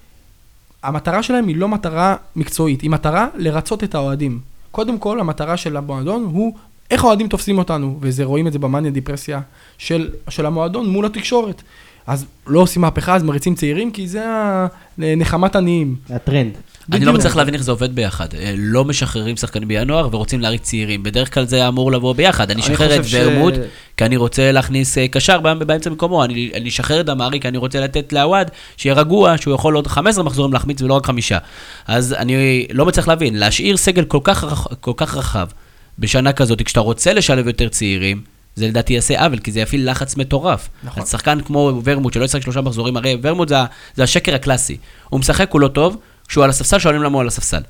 C: המטרה שלהם היא לא מטרה מקצועית, היא מטרה לרצות את האוהדים. קודם כל, המטרה של המועדון הוא איך האוהדים תופסים אותנו, וזה רואים את זה במאניה דיפרסיה של, של המועדון מול התקשורת. אז לא עושים מהפכה, אז מריצים צעירים, כי זה נחמת עניים.
E: הטרנד.
A: אני לא. מצליח להבין איך זה עובד ביחד. אה, לא משחררים שחקנים בינואר ורוצים להריץ צעירים. בדרך כלל זה אמור לבוא ביחד. אני אשחרר את ורמוט, כי אני רוצה להכניס אה, קשר בא- באמצע מקומו. אני אני אשחרר את דמרי, כי אני רוצה לתת לעווד, שיהיה רגוע, שהוא יכול עוד 15 מחזורים להחמיץ ולא רק חמישה. אז אני לא מצליח להבין, להשאיר סגל כל כך רחב בשנה כזאת, כשאתה רוצה לשלב יותר צעירים, זה לדעתי יעשה עוול, כי זה יפעיל לחץ מטורף.
C: נכון.
A: אז שחקן כמו ורמוט, שלא ישחק שלושה מחזורים, הרי ורמוט זה, זה השקר הקלאסי. הוא משחק, הוא לא טוב, כשהוא על הספסל, שואלים למה הוא על הספסל.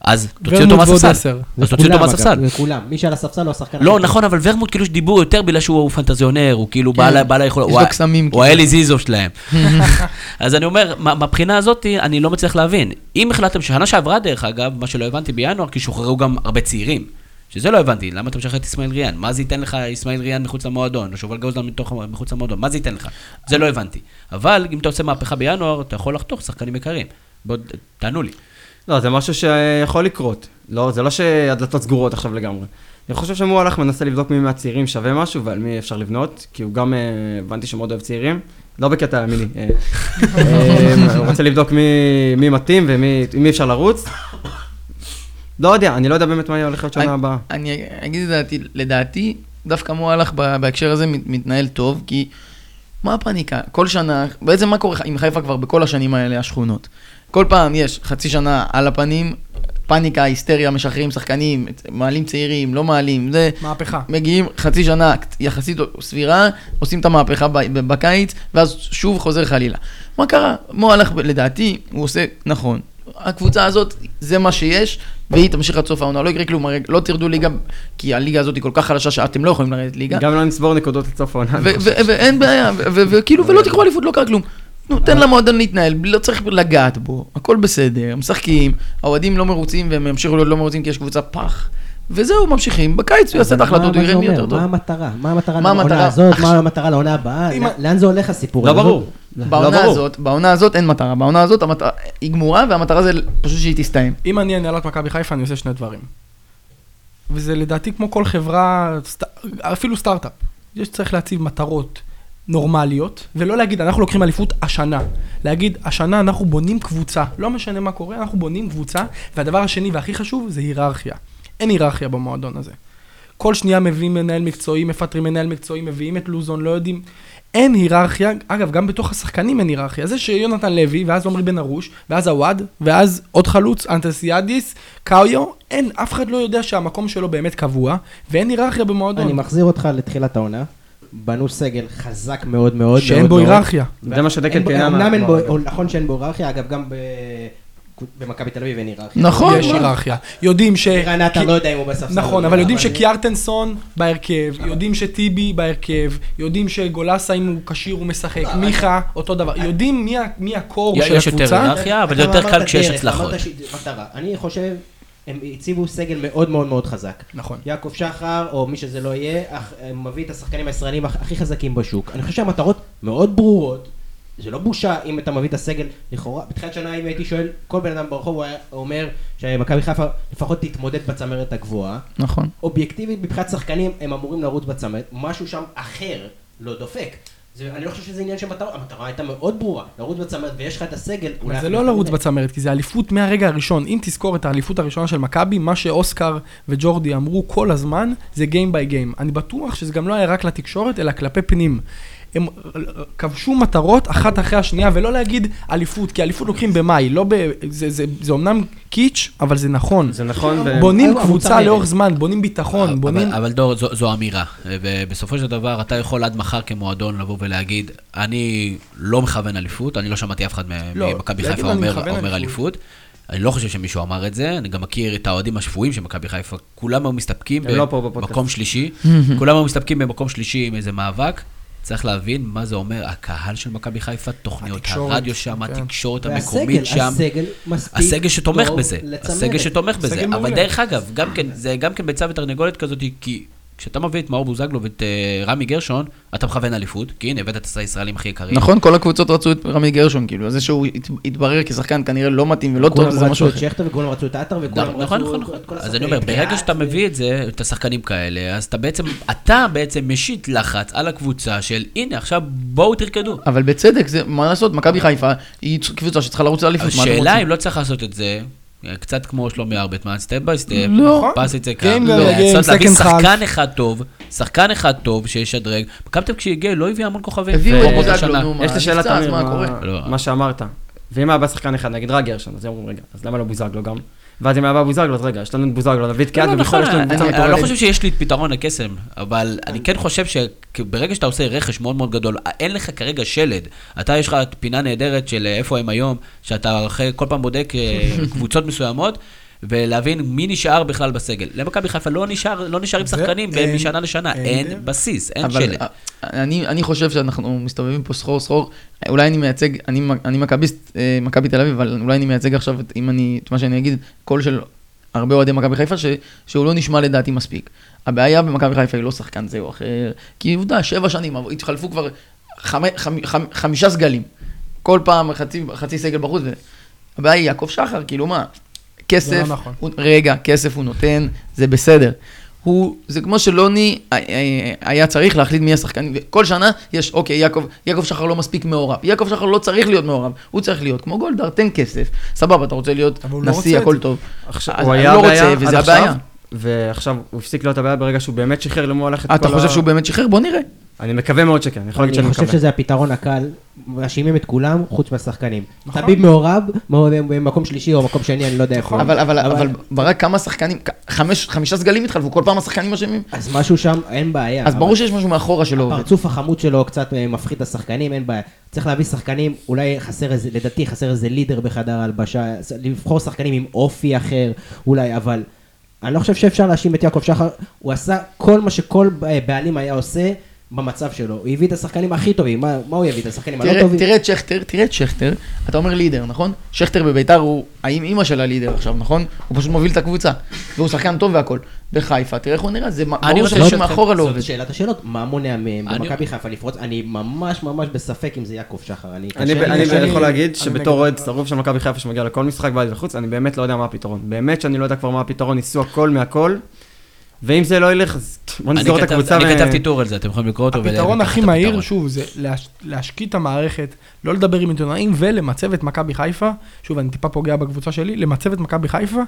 A: אז תוציא אותו מהספסל. אז תוציא אותו מהספסל.
E: אגב, וכולם. מי שעל הספסל הוא השחקן
A: לא, נכון, אבל ורמוט כאילו שדיבור יותר בגלל שהוא פנטזיונר, הוא כאילו
D: כן,
A: בעל היכולת.
D: יש לו קסמים,
A: הוא
D: כאילו.
A: האלי זיזו שלהם. (laughs) (laughs) אז אני אומר, מה- מהבחינה הזאת, אני לא מצליח להבין. אם החלטתם, שנה שעברה דרך אגב, מה שלא הבנתי בינואר, כי שוחררו גם הרבה צעירים. שזה לא הבנתי, למה אתה משחרר את אסמאעיל ריאן? מה זה ייתן לך אסמאעיל ריאן מחוץ למועדון, או שובל גאוזלן מתוך- מחוץ למועדון? מה זה ייתן לך? זה לא הבנתי. אבל אם אתה עושה מהפכה בינואר, אתה יכול לחתוך שחקנים יקרים. בואו, תענו לי.
B: לא, זה משהו שיכול לקרות. לא, זה לא שהדלתות סגורות עכשיו לגמרי. אני חושב שהוא הלך מנסה לבדוק מי מהצעירים שווה משהו ועל מי אפשר לבנות, כי הוא גם, אה, הבנתי שהוא מאוד אוהב צעירים, לא בקטע מיני. אה, (laughs) אה, הוא רוצה לבדוק מי, מתאים ומי אפשר לרוץ. לא יודע, אני לא יודע באמת מה הולך להיות שנה הבאה.
D: אני אגיד את דעתי, לדעתי, דווקא מועלך בהקשר הזה מת- מתנהל טוב, כי מה הפאניקה? כל שנה, בעצם מה קורה עם חיפה כבר בכל השנים האלה, השכונות? כל פעם יש חצי שנה על הפנים, פאניקה, היסטריה, משחררים שחקנים, מעלים צעירים, לא מעלים, זה...
C: מהפכה.
D: מגיעים חצי שנה יחסית סבירה, עושים את המהפכה בקיץ, ואז שוב חוזר חלילה. מה קרה? מועלך, לדעתי, הוא עושה נכון. הקבוצה הזאת, זה מה שיש, והיא תמשיך עד סוף העונה. לא יקרה כלום, הרי לא תרדו ליגה, כי הליגה הזאת היא כל כך חלשה שאתם לא יכולים לרדת ליגה.
B: גם לא נצבור נקודות עד סוף העונה.
D: ואין בעיה, וכאילו, ולא תיקחו אליפות, לא קרה כלום. נו, תן למועדון להתנהל, לא צריך לגעת בו, הכל בסדר, משחקים, האוהדים לא מרוצים והם ימשיכו להיות לא מרוצים כי יש קבוצה פח. וזהו, ממשיכים. בקיץ הוא יעשה את ההחלטות, הוא
E: מה
D: יראה מי? יותר טוב.
E: מה המטרה? מה המטרה לעונה? הזאת? (laughs) מה המטרה לעונה הבאה? לאן- זה הולך הסיפור
A: לא
E: הזה?
A: ברור.
D: בעונה
A: לא.
D: הזאת, בעונה הזאת אין מטרה. בעונה הזאת היא גמורה, והמטרה זה פשוט שהיא תסתיים.
C: אם אני הנהלת מכבי חיפה, אני עושה שני דברים. וזה לדעתי כמו כל חברה. אפילו סטארט-אפ. יש צריך להציב מטרות נורמליות, ולא להגיד, אנחנו לוקחים אליפות השנה. להגיד, השנה אנחנו בונים קבוצה. לא משנה מה קורה, אנחנו בונים קבוצה. והדבר השני והכי חשוב זה היררכיה. אין היררכיה במועדון הזה. כל שנייה מביאים מנהל מקצועי, מפטרים מנהל מקצועי, מביאים את לוזון, לא יודעים. אין היררכיה, אגב, גם בתוך השחקנים אין היררכיה. זה שיונתן לוי, ואז עמרי בן ארוש, ואז עווד, ואז עוד חלוץ, אנטסיאדיס, קאויו, אין, אף אחד לא יודע שהמקום שלו באמת קבוע, ואין היררכיה במועדון.
E: אני מחזיר אותך לתחילת העונה. בנו סגל חזק מאוד מאוד
C: שאין
E: מאוד
C: בו. היררכיה.
B: זה מה שדקל פינה
E: אמנם אין
B: אמר.
E: בו, נכון שאין בו היררכיה, אגב גם ב- במכבי תל אביב אין היררכיה.
D: נכון.
C: יש היררכיה. יודעים ש...
E: רן עטר לא יודע אם הוא בספסל.
C: נכון,
E: או
C: אבל
E: לא,
C: יודעים שקיארטנסון בהרכב, יודעים שטיבי בהרכב, יודעים שגולסה אם הוא כשיר הוא משחק,
E: לא,
C: מיכה, אותו דבר, יודעים מי הקור של
A: יש יותר
C: הקבוצה.
A: היררכיה, אבל יותר קל כשיש הצלחות.
E: אני חושב, הם הציבו סגל מאוד מאוד מאוד חזק.
C: נכון.
E: יעקב שחר, או מי שזה לא יהיה, מביא את השחקנים הישראלים הכ- הכי חזקים בשוק. אני חושב שהמטרות מאוד ברורות. זה לא בושה אם אתה מביא את הסגל, לכאורה, בתחילת שנה אם הייתי שואל, כל בן אדם ברחוב הוא היה אומר שמכבי חיפה לפחות תתמודד בצמרת הגבוהה.
D: נכון.
E: אובייקטיבית מבחינת שחקנים הם אמורים לרוץ בצמרת, משהו שם אחר לא דופק. זה, אני לא חושב שזה עניין של מטרה, המטרה הייתה מאוד ברורה, לרוץ בצמרת ויש לך את הסגל.
C: אבל זה לא לרוץ. בצמרת, כי זה אליפות מהרגע הראשון. אם תזכור את האליפות הראשונה של מכבי, מה שאוסקר וג'ורדי אמרו כל הזמן, זה גיים ביי גיים. אני בטוח שזה גם לא היה רק לתקשורת, אלא כלפי פנים. הם כבשו מטרות אחת אחרי השנייה, ולא להגיד אליפות, כי אליפות לוקחים במאי, לא ב... זה, זה, זה אומנם קיץ', אבל זה נכון.
B: זה נכון, ו-
C: בונים
E: אבל
C: קבוצה
E: המוצר
C: לאורך. זמן, בונים ביטחון, בונים...
A: אבל, אבל דור, זו, זו אמירה. ובסופו של דבר, אתה יכול עד מחר כמועדון לבוא ולהגיד, אני לא מכוון אליפות, אני לא שמעתי אף אחד
C: לא,
A: ממכבי חיפה
C: אני
A: אומר, אומר
C: אליפות.
A: אליפות. אני לא חושב שמישהו אמר את זה, אני גם מכיר את האוהדים השפויים של מכבי חיפה, כולם היו מסתפקים
B: הם לא.
A: במקום שלישי, (laughs) כולם היו מסתפקים במקום שלישי עם איזה מאבק. צריך להבין מה זה אומר, הקהל של מכבי חיפה, תוכניות
C: התקשורת,
A: הרדיו שם,
C: כן.
A: התקשורת
E: והסגל,
A: המקומית שם.
E: הסגל מספיק
A: הסגל שתומך בזה,
E: לצמרת.
A: הסגל שתומך בזה, אבל. דרך אגב, גם כן, זה גם כן ביצה ותרנגולת כזאת, כי כשאתה מביא את מאור בוזגלו ואת אה, רמי גרשון, אתה מכוון אליפות, כי הנה, הבאת את הישראלים הכי יקרים.
D: נכון, כל הקבוצות רצו את רמי גרשון, כאילו, זה שהוא הת- התברר כשחקן כנראה לא מתאים ולא טוב,
E: כולם
D: זה משהו
E: רצו את
D: אחר.
E: שכטר וכולם רצו את עטר וכולם
A: נכון,
E: רצו
A: נכון, נכון, נכון. אז. אני אומר, ברגע שאתה
E: ו-
A: מביא את זה, את השחקנים כאלה, אז אתה בעצם, אתה בעצם משית לחץ על הקבוצה של, הנה, עכשיו בואו תרקדו.
D: אבל בצדק, זה, מה לעשות, מכבי חיפה היא קבוצה שצריכה לרוץ לאליפות, מה אתם
A: השאלה? אם לא צריך לעשות את זה, קצת כמו שלומי ארבטמן, סטפ ביי סטפ,
D: לא.
A: פס את זה
C: Game
A: כאן, לנסות להביא שחקן. אחד טוב, שחקן אחד טוב שישדרג. מכבי כשהגיע לא הביא המון כוכבים.
D: הביאו
A: ו-
D: את. נו, מה,
B: יש לי שאלה, תמיר,
D: מה
B: מה-
D: קורה?
A: לא.
B: מה שאמרת. ואם היה בא שחקן אחד, נגיד רק גרשון, אז הם אומרים, רגע, אז למה לא בוזגלו גם? ואז אם היה בא בוזגלו, אז רגע, יש לנו את בוזגלו, נביא את
A: לא,
B: קיאט,
A: לא,
B: ובכלל
A: נכון,
B: יש לנו קבוצה
A: אני לא
B: מטורפת.
A: חושב שיש לי את פתרון הקסם, אבל אני כן חושב שברגע שאתה עושה רכש מאוד מאוד גדול, אין לך כרגע שלד. אתה, יש לך פינה נהדרת של איפה הם היום, שאתה אחרי כל פעם בודק אה, קבוצות מסוימות. ולהבין מי נשאר בכלל בסגל. למכבי חיפה לא נשאר, לא נשארים
C: זה
A: שחקנים
C: אין-
A: משנה לשנה,
C: אין
A: אין
C: דרך.
A: בסיס, אין שלד.
D: אה, אני, אני חושב שאנחנו מסתובבים פה סחור סחור, אולי אני מייצג, אני, אני מכביסט, אה, מכבי תל אביב, אבל אולי אני מייצג עכשיו, את, אם אני, את מה שאני אגיד, קול של הרבה אוהדי מכבי חיפה, ש, שהוא לא נשמע לדעתי מספיק. הבעיה במכבי חיפה היא לא שחקן זה או אחר, כי עובדה, שבע שנים, התחלפו כבר חמ, חמ, חמ, חמישה סגלים, כל פעם חצי, חצי סגל בחוץ, ו- הבעיה היא יעקב שחר, כאילו מה, כסף,
C: זה לא נכון.
D: הוא, רגע, כסף הוא נותן, זה בסדר. הוא, זה כמו שלוני אה, אה, היה צריך להחליט מי השחקנים, כל שנה יש, אוקיי, יעקב, יעקב שחר לא מספיק מעורב, יעקב שחר לא צריך להיות מעורב, הוא צריך להיות כמו גולדהר, תן כסף, סבבה, אתה רוצה להיות
C: הוא לא
D: נשיא,
C: את
D: הכל. טוב.
B: עכשיו, הוא היה
D: לא
B: הבעיה
D: רוצה, וזה הבעיה.
B: ועכשיו הוא הפסיק להיות הבעיה ברגע שהוא באמת שחרר למול הלכת את
D: אתה
B: כל
D: חושב
B: ה-
D: שהוא באמת שחרר? בוא נראה.
B: אני מקווה מאוד שכן, אני יכול להגיד שאני
E: אני חושב
B: מקווה.
E: שזה הפתרון הקל, מאשימים את כולם חוץ מהשחקנים.
C: נכון.
E: טביב מעורב, מעורב במקום שלישי או מקום שני, אני לא יודע איפה.
D: אבל, אבל, אבל, ברק, כמה שחקנים, חמש, חמישה סגלים התחלפו, כל פעם השחקנים אשמים?
E: אז משהו שם, אין בעיה.
D: אז ברור שיש משהו מאחורה שלא עובד.
E: הפרצוף החמוד שלו קצת אה, מפחיד את השחקנים, אין בעיה. צריך להביא שחקנים, אולי חסר איזה, לדעתי חסר איזה לידר בחדר ההלבשה, לבחור שחקנים עם אופי אחר, אולי, אבל אני לא חושב שאפשר להאשים את יעקב שחר, הוא עשה כל מה שכל בעלים היה עושה, במצב שלו, הוא הביא את השחקנים הכי טובים, מה מה הוא יביא? את השחקנים הלא טובים?
D: תראה את שכטר, תראה את שכטר, אתה אומר לידר, נכון? שכטר בביתר הוא האם אימא של הלידר עכשיו, נכון? הוא פשוט מוביל את הקבוצה, והוא שחקן טוב והכל. בחיפה, תראה איך הוא נראה, זה ברור
A: רוצה
D: שמשהו
A: לשאול
D: מאחורה לא
E: זאת
D: עובד.
E: שאלת השאלות, מה מונע מהם במכבי חיפה לפרוץ? אני ממש ממש בספק אם זה יעקב שחר, אני
B: יכול להגיד שבתור. אוהד שרוף של מכבי חיפה שמגיע לכל משחק בית וחוץ, אני באמת לא יודע מה הפתרון. באמת שאני לא יודע כבר מה הפתרון, ניסו הכל מהכל, ואם זה לא ילך, אז בוא נסגור את הקבוצה.
A: אני כתבתי טור על זה, אתם יכולים לקרוא אותו.
C: הפתרון הכי מהיר. שוב, זה להש- להשקיט את המערכת, לא לדבר עם עיתונאים ולמצב את מכבי חיפה, שוב, אני טיפה פוגע בקבוצה שלי, למצב את מכבי חיפה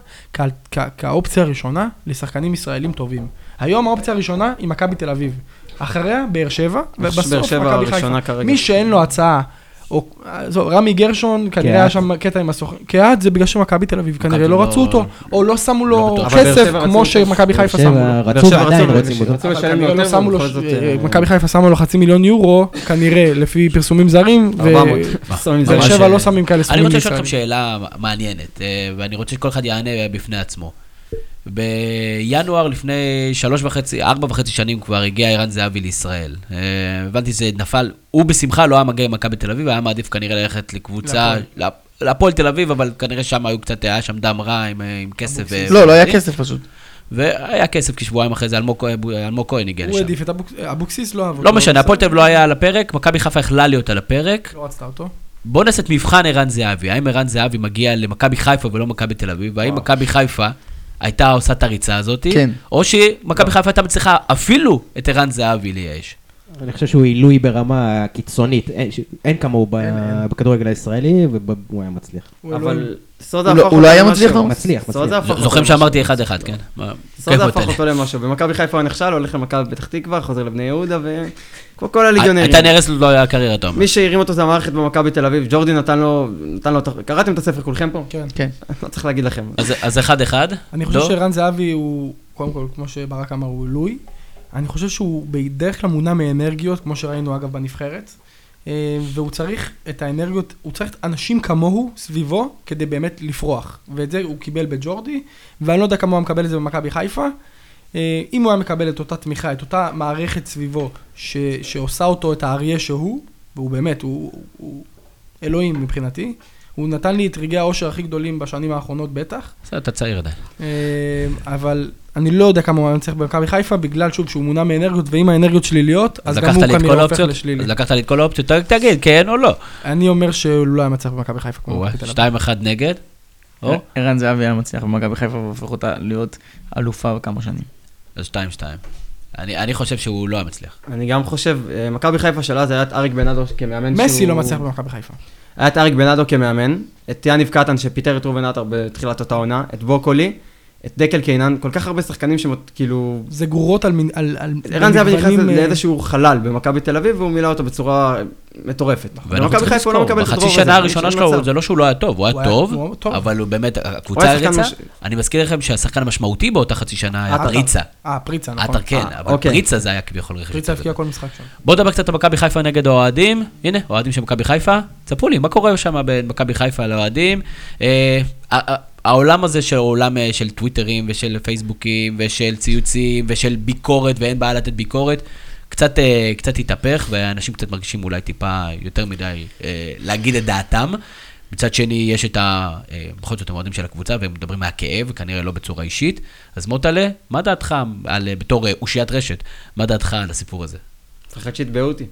C: כאופציה הראשונה לשחקנים ישראלים טובים. היום האופציה הראשונה היא מכבי תל אביב. אחריה, באר שבע, ובסוף מכבי חיפה. מי שאין לו הצעה, או, זו, רמי גרשון, כנראה. היה שם קטע עם הסוכן, קהת זה בגלל שמכבי תל אביב, כנראה לא
A: לא-
C: רצו אותו, או לא שמו
A: לא
C: לו
B: באר
C: כסף כמו. שמכבי חיפה שמו לו.
E: רצו ועדיין
B: רצו,
E: רוצים אותו.
C: אבל לא שמו לו, אה,
B: אה,
C: מכבי חיפה שמו לו חצי מיליון יורו, כנראה, לפי פרסומים זרים, ו-
B: 400. שמים
C: באר
B: זה.
C: שבע לא
A: אה,
C: שמים כאלה
A: אני
C: סכומים
A: רוצה לשאול. אתכם שאלה מעניינת, אה, ואני רוצה שכל אחד יענה בפני עצמו. בינואר לפני שלוש וחצי, ארבע וחצי שנים כבר הגיע ערן זהבי לישראל. אה, הבנתי שזה נפל, הוא בשמחה לא היה מגיע עם מכבי תל אביב, היה מעדיף כנראה ללכת לקבוצה, להפ- להפועל תל אביב, אבל כנראה שם היו קצת, היה שם דם רע עם, אה, עם כסף. ו-
D: לא, לא היה. כסף פשוט.
A: והיה כסף כי שבועיים אחרי זה אלמוג כהן- הגיע
C: הוא
A: לשם.
C: העדיף את אבוק- אבוקסיס, לא אהב אותו.
A: לא משנה, הפועל תל. אביב לא היה על הפרק, מכבי חיפה יכלה להיות על הפרק.
C: לא רצתה אותו.
A: בוא נעשה את מבחן ערן זהבי. האם ערן זהבי מגיע למכבי חיפה ולא מכבי תל אביב? והאם מכבי חיפה הייתה עושה את הריצה הזאת?
D: כן.
A: או שמכבי חיפה הייתה מצליחה אפילו את ערן זהבי לייאש.
E: אני חושב שהוא עילוי ברמה קיצונית, אין- ש- אין כמוהו ב- בכדורגל הישראלי, והוא היה מצליח.
C: הוא
B: אבל. סודה
D: הוא לא-
B: הפך
D: הוא לא
B: אותו
D: היה
B: למשהו.
D: מצליח, אתה אומר?
E: מצליח,
B: סודה
E: מצליח.
B: הפך אותו
A: זוכרים. שאמרתי אחד אחד, כן? מה-
B: סודה הפך. אותו למשהו. במכבי חיפה הוא נכשל, הולך למכבי פתח תקווה, חוזר לבני יהודה, וכמו כל
A: הייתה
B: הליגיונרים.
A: נהרס לו לא היה קריירה טובה.
B: מי שהרים אותו זה המערכת במכבי תל אביב, ג'ורדי נתן לו, קראתם את הספר כולכם פה?
C: כן.
D: כן.
B: לא צריך להגיד לכם.
A: אז- אז אחד אחד.
C: אני חושב
A: לא?
C: שערן זהבי הוא, קודם כל, כמו שברק אמר, הוא עילוי. אני חושב שהוא בדרך כלל מונע מאנרגיות, כמו שראינו אגב בנבחרת. אה, והוא צריך את האנרגיות, הוא צריך אנשים כמוהו סביבו כדי באמת לפרוח. ואת זה הוא קיבל בג'ורדי, ואני לא יודע כמה הוא מקבל את זה במכבי חיפה. אה, אם הוא היה מקבל את אותה תמיכה, את אותה מערכת סביבו, ש, שעושה אותו את האריה שהוא, והוא באמת, הוא, הוא אלוהים מבחינתי, הוא נתן לי את רגעי האושר הכי גדולים בשנים האחרונות בטח.
A: בסדר, אתה צעיר עדיין.
C: אה, אבל אני לא יודע כמה הוא היה צריך במכבי חיפה, בגלל שוב שהוא מונע מאנרגיות, ואם האנרגיות שליליות, אז גם הוא כנראה הופך? לשלילי.
A: אז לקחת לי את כל האופציות? תגיד, כן או לא?
C: אני אומר שהוא לא היה מצליח במכבי חיפה כמו מכבי.
A: שתיים אחד נגד.
D: ערן זהבי היה מצליח במכבי חיפה והופך אותה להיות אלופה כמה שנים.
A: אז שתיים שתיים. אני אני חושב שהוא לא היה מצליח.
B: אני גם חושב, אה, מכבי חיפה של אז היה את אריק בנאדו כמאמן
C: מסי לא מצליח במכבי חיפה.
B: היה את אריק בנאדו כמאמן, את יניב קטן שפיטר את ראובן עטר בתחילת אותה עונה, את בוקולי, את דקל קיינן, כל כך הרבה שחקנים שכאילו...
C: זה גרורות על... מין- על- על-
B: ערן זהבי נכנס
C: אה,
B: לאיזשהו חלל במכבי תל אביב והוא מילא אותו בצורה מטורפת.
A: ואנחנו צריכים
B: חיפה הוא לא
A: לזכור,
B: מקבל את הדרור
A: בחצי
B: הזה,
A: שנה
B: אין
A: הראשונה שלו. זה לא שהוא לא היה טוב, הוא היה טוב. אבל הוא באמת, הקבוצה.
B: מש-
A: אני מזכיר לכם שהשחקן המשמעותי באותה חצי שנה היה. פריצה.
C: אה, פריצה, נכון.
A: עטר כן,
C: אה,
A: אבל
B: אוקיי.
A: פריצה זה היה כביכול רכש.
C: פריצה הבקיע. כל משחק שם.
A: בואו נדבר קצת על מכבי חיפה נגד האוהדים. הנה, אוהדים של מכבי חיפה. תספרו לי, מה קורה שם בין מכבי חיפה לאוהדים? העולם הזה של עולם אה, של טוויטרים ושל פייסבוקים ושל ציוצים ושל ביקורת ואין בעיה לתת ביקורת, קצת, אה, קצת התהפך ואנשים קצת מרגישים אולי טיפה יותר מדי אה, להגיד את דעתם. מצד שני, יש את ה... בכל זאת, הם אוהדים של הקבוצה, והם מדברים מהכאב, כנראה לא בצורה אישית. אז מוטלה, מה דעתך, על, בתור אושיית רשת, מה דעתך על הסיפור הזה?
B: מפחד שיתבעו אותי.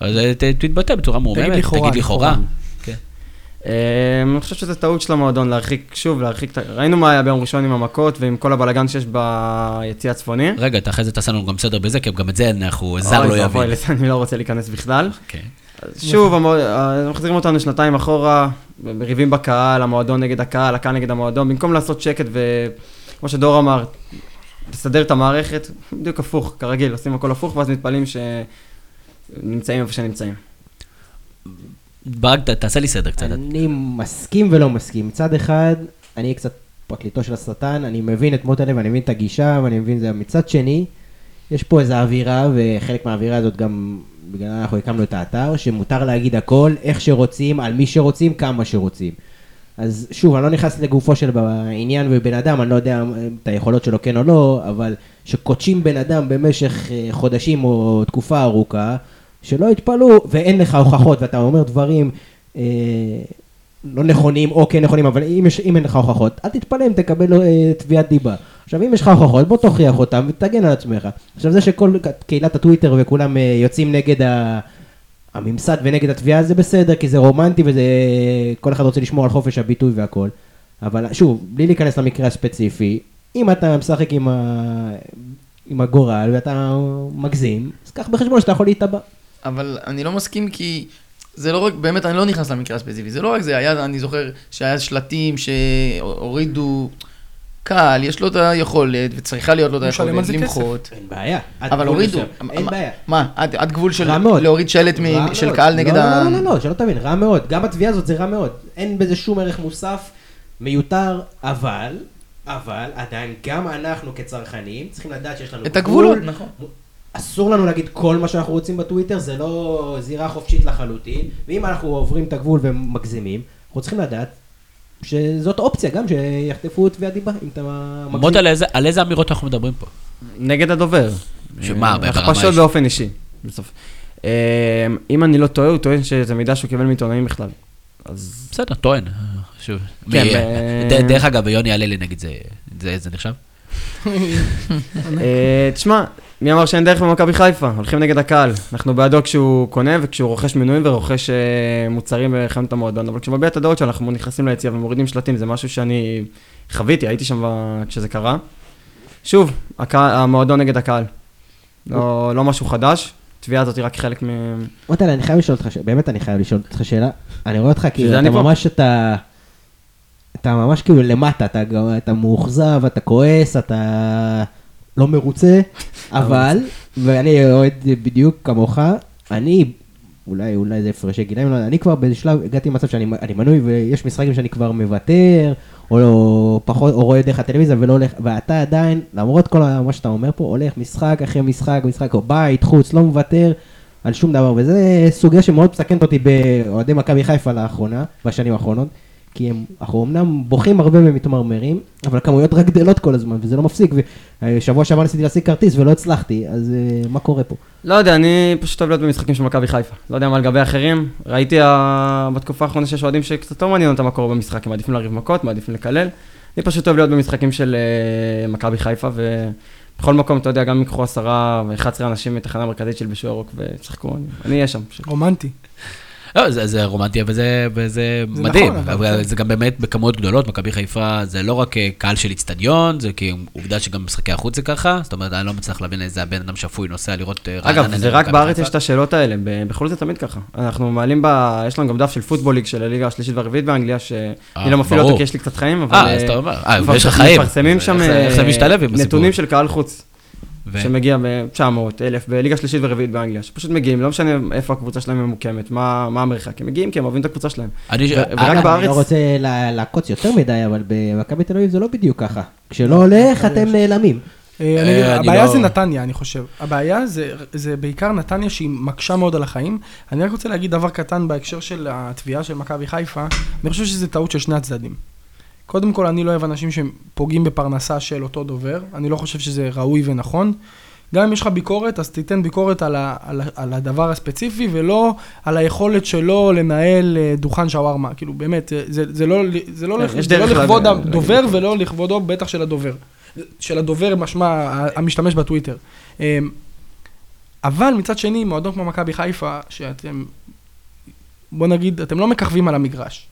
A: אז תתבטא בצורה מורממת,
C: לכאורה,
A: תגיד לכאורה.
B: אה, אני חושב שזו טעות של המועדון להרחיק, שוב, להרחיק, ראינו מה היה ביום ראשון עם המכות ועם כל הבלאגן שיש ביציא הצפוני.
A: רגע, אתה אחרי זה תעשה לנו גם סדר בזה, כי גם את זה אנחנו, זר
B: אוי
A: לא יבין.
B: לזה אני לא רוצה להיכנס בכלל. אז שוב, אה, מחזירים אותנו שנתיים אחורה, מריבים בקהל, המועדון נגד הקהל, הקהל נגד המועדון, במקום לעשות שקט וכמו שדור אמר, לסדר את המערכת, בדיוק הפוך, כרגיל, עושים הכל הפוך ואז מתפלאים שנמצאים איפה שנמצאים.
A: ברק, תעשה לי סדר קצת.
E: אני מסכים ולא מסכים. מצד אחד, אני קצת פרקליטו של השטן, אני מבין את מוטה לב, אני מבין את הגישה, ואני מבין את זה. מצד שני, יש פה איזו אווירה, וחלק מהאווירה הזאת גם, בגלל אנחנו הקמנו את האתר, שמותר להגיד הכל, איך שרוצים, על מי שרוצים, כמה שרוצים. אז שוב, אני לא נכנס לגופו של העניין ובן אדם, אני לא יודע את היכולות שלו כן או לא, אבל שקודשים בן אדם במשך אה, חודשים או תקופה ארוכה, שלא יתפלאו, ואין לך הוכחות, ואתה אומר דברים אה, לא נכונים או כן נכונים, אבל אם, יש, אם אין לך הוכחות, אל תתפלא אם תקבל אה, תביעת דיבה. עכשיו, אם יש לך הוכחות, בוא תוכיח אותם ותגן על עצמך. עכשיו, זה שכל קהילת הטוויטר וכולם אה, יוצאים נגד ה... הממסד ונגד התביעה זה בסדר, כי זה רומנטי וזה... כל אחד רוצה לשמור על חופש הביטוי והכל. אבל שוב, בלי להיכנס למקרה הספציפי, אם אתה משחק עם, ה... עם הגורל ואתה מגזים, אז קח בחשבון שאתה יכול להיטבע.
D: אבל אני לא מסכים כי זה לא רק, באמת, אני לא נכנס למקרה הספציפי, זה לא רק זה, היה, אני זוכר שהיה שלטים שהורידו, קהל, יש לו את היכולת, וצריכה להיות לו את היכולת למחות.
E: אין בעיה. עד
D: אבל
E: גבול
D: הורידו.
E: אין
D: מה-
E: בעיה.
D: מה, עד עד גבול של. להוריד שלט של. קהל נגד
E: לא,
D: ה...
E: לא, לא, לא, לא, שלא תבין, רע מאוד. גם התביעה הזאת זה רע מאוד. אין בזה שום ערך מוסף, מיותר, אבל, אבל עדיין גם אנחנו כצרכנים צריכים לדעת שיש לנו
D: את הגבולות,
E: גבול.
D: נכון.
E: אסור לנו להגיד כל מה שאנחנו רוצים בטוויטר, זה לא זירה חופשית לחלוטין, ואם אנחנו עוברים את הגבול ומגזימים, אנחנו צריכים לדעת שזאת אופציה גם שיחטפו תביעת דיבה, אם אתה מגזים.
A: מוטה, על איזה- על איזה אמירות אנחנו מדברים פה?
B: נגד הדובר.
A: שמה,
B: אה,
A: ברמה
B: הכפשות
A: האישית?
B: באופן אישי, בסוף. אה, אם אני לא טועה, הוא טוען שזה מידע שהוא קיבל מעיתונאים בכלל. אז
A: בסדר, טוען. שוב.
B: כן,
A: ד- דרך אגב, יוני הללי נגיד, זה- זה זה נחשב?
B: אה, תשמע, מי אמר שאין דרך במכבי חיפה? הולכים נגד הקהל. אנחנו בעדו כשהוא קונה וכשהוא רוכש מנויים ורוכש אה, מוצרים בחנות המועדון, אבל כשהוא מביע את הדעות שלו, אנחנו נכנסים ליציאה ומורידים שלטים, זה משהו שאני חוויתי, הייתי שם כשזה קרה. שוב, הקהל, המועדון נגד הקהל. לא, לא משהו חדש, התביעה הזאת היא רק חלק מ...
E: מוטל, אני חייב לשאול אותך, ש- באמת אני חייב לשאול אותך שאלה. אני רואה אותך כאילו, אתה. ממש, אתה... אתה ממש כאילו למטה, אתה מאוכזב, אתה כועס, אתה לא מרוצה, אבל, ואני אוהד בדיוק כמוך, אני, אולי, אולי זה הפרשי גילאים, לא אני כבר באיזה שלב הגעתי למצב שאני אני מנוי ויש משחקים שאני כבר מוותר, או לא, פחות, או רואה דרך הטלוויזיה ולא הולך, ואתה עדיין, למרות כל מה שאתה אומר פה, הולך משחק אחרי משחק, משחק, או בית, חוץ, לא מוותר על שום דבר, וזה סוגיה שמאוד מסכנת אותי באוהדי מכבי חיפה לאחרונה, בשנים האחרונות, כי הם, אנחנו אמנם בוכים הרבה ומתמרמרים, אבל הכמויות רק גדלות כל הזמן, וזה לא מפסיק, ושבוע שעבר ניסיתי להשיג כרטיס ולא הצלחתי, אז אה, מה קורה פה?
B: לא יודע, אני פשוט אוהב להיות במשחקים של מכבי חיפה. לא יודע מה לגבי אחרים. ראיתי ה... בתקופה האחרונה שיש אוהדים שקצת לא מעניין אותם מה קורה במשחק, הם מעדיפים לריב מכות, מעדיפים לקלל. אני פשוט אוהב להיות במשחקים של אה, מכבי חיפה, ובכל מקום, אתה יודע, גם אם ייקחו עשרה ו-11 אנשים מתחנה המרכזית של בשוער ירוק וישחקו, אני- אני אהיה שם. פשוט.
C: רומנטי.
A: לא, זה, זה רומנטי וזה, וזה
C: זה
A: מדהים.
C: נכון, אבל
A: אבל. זה גם באמת בכמויות גדולות, מכבי חיפה זה לא רק אה, קהל של איצטדיון, זה כי עובדה שגם משחקי החוץ זה ככה, זאת אומרת, אני לא מצליח להבין איזה הבן אדם שפוי נוסע לראות אה,
B: אגב,
A: רעננה
B: זה
A: נגד
B: רק בארץ. יש את השאלות האלה, בחו"ל זה תמיד ככה. אנחנו מעלים ב... יש לנו גם דף של פוטבול ליג של הליגה השלישית והרביעית באנגליה, שאני לא מפעיל אותו. כי יש לי קצת חיים, אבל...
A: אה, אז אתה אומר, אה, ויש לך חיים.
B: מפרסמים שם
A: זה- זה
B: אה? נתונים של קהל חוץ.
A: ו-
B: שמגיע ב-900, 1,000, בליגה שלישית ורביעית באנגליה, שפשוט מגיעים, לא משנה איפה הקבוצה שלהם ממוקמת, מה מה המרחק, הם מגיעים כי הם אוהבים את הקבוצה שלהם.
A: אני-
B: ו- ורק
A: אגב,
B: בארץ-
E: אני לא רוצה לעקוץ יותר מדי, אבל במכבי תל אביב זה לא בדיוק ככה. כשלא הולך, אתם נעלמים.
C: אה, אגיד,
A: אני
C: הבעיה
A: לא-
C: זה נתניה, אני חושב. הבעיה זה, זה בעיקר נתניה שהיא מקשה מאוד על החיים. אני רק רוצה להגיד דבר קטן בהקשר של התביעה של מכבי חיפה. אני חושב שזה טעות של שני הצדדים. קודם כל, אני לא אוהב אנשים שפוגעים בפרנסה של אותו דובר. אני לא חושב שזה ראוי ונכון. גם אם יש לך ביקורת, אז תיתן ביקורת על, ה, על, ה- על הדבר הספציפי, ולא על היכולת שלו לנהל אה, דוכן שווארמה. כאילו, באמת, זה, זה, זה לא, זה לא,
B: כן,
C: לכ- זה לא לכבוד הדובר ולא לכבודו, בטח של הדובר. של הדובר, משמע, המשתמש בטוויטר. אמ, אבל מצד שני, מועדון כמו מכבי חיפה, שאתם, בוא נגיד, אתם לא מככבים על המגרש.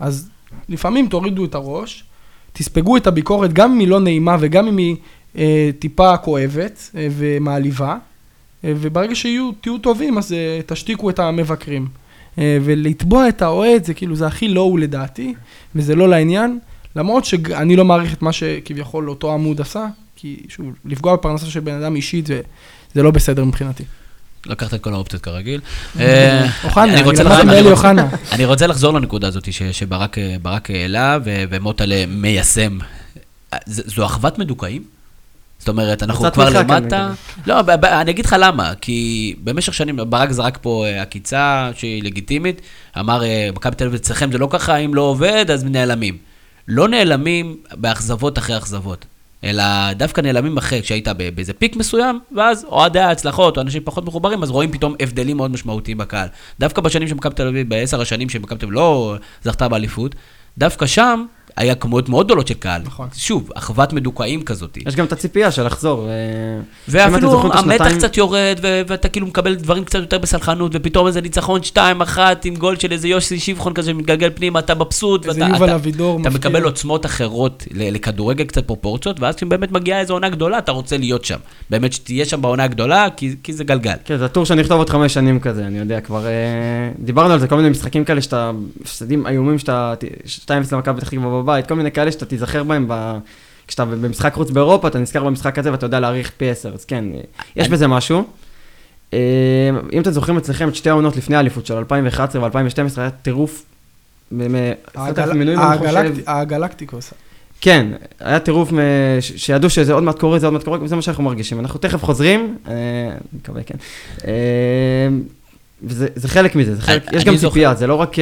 C: אז לפעמים תורידו את הראש, תספגו את הביקורת, גם אם היא לא נעימה וגם אם היא אה, טיפה כואבת אה, ומעליבה, אה, וברגע שיהיו, תהיו טובים, אז אה, תשתיקו את המבקרים. אה, ולתבוע את האוהד, זה כאילו, זה הכי לואו לדעתי, וזה לא לעניין. למרות שאני לא מעריך את מה שכביכול אותו עמוד עשה, כי שוב, לפגוע בפרנסה של בן אדם אישית זה, זה לא בסדר מבחינתי.
A: לקחת את כל האופציות כרגיל. אה,
C: אוחנה,
A: אני רוצה-
C: אוחנה. (laughs)
A: אני רוצה לחזור לנקודה הזאת שברק ברק העלה, ומוטלה מיישם. זו אחוות מדוכאים? זאת אומרת, אנחנו כבר
B: כאן,
A: למטה. לא, אני אגיד לך למה, כי במשך שנים, ברק זרק פה אה, עקיצה שהיא לגיטימית, אמר, אה, מכבי תל אביב אצלכם זה לא ככה, אם לא עובד, אז נעלמים. לא נעלמים באכזבות אחרי אכזבות, אלא דווקא נעלמים אחרי, כשהיית באיזה פיק מסוים, ואז אוהדי ההצלחות, או אנשים פחות מחוברים, אז רואים פתאום הבדלים מאוד משמעותיים בקהל. דווקא בשנים של מכבי תל אביב, בעשר השנים שמכבי תל אביב לא זכתה באליפות, דווקא שם היה כמויות מאוד גדולות של קהל.
C: נכון.
A: שוב, אחוות מדוכאים כזאת.
B: יש גם את הציפייה של לחזור. אה,
A: ואפילו המתח קצת יורד, ואתה כאילו מקבל דברים קצת יותר בסלחנות, ופתאום איזה ניצחון 2-1 עם גול של איזה יוסי שבחון כזה שמתגלגל פנימה, אתה מבסוט,
C: איזה
A: ואתה
C: יובל
A: אתה-
C: אבידור
A: אתה
C: מפתיע.
A: מקבל עוצמות אחרות לכדורגל, קצת פרופורציות, ואז כשבאמת מגיעה איזו עונה גדולה, אתה רוצה להיות שם. באמת שתהיה שם בעונה הגדולה, כי כי זה גלגל.
B: כן, זה הטור שאני אכתוב עוד חמש שנים כזה, אני יודע, כבר... אה, דיברנו על זה, כל מיני משחקים כאלה שאתה... הפסדים איומים שאתה... 2-0 למכבי פתח תקווה בבית, כל מיני כאלה שאתה תיזכר בהם ב... כשאתה במשחק חוץ באירופה, אתה נזכר במשחק הזה ואתה יודע להעריך פי 10, אז כן, יש בזה משהו. אה, אם אתם זוכרים אצלכם את שתי העונות לפני האליפות של 2011 ו-2012, היה טירוף.
C: הגלקטיקוס.
B: כן, היה טירוף שידעו שזה עוד מעט קורה, זה עוד מעט קורה, וזה מה שאנחנו מרגישים. אנחנו תכף חוזרים, אה, אני מקווה, כן. אה, וזה זה חלק מזה, יש גם ציפייה, זה לא רק...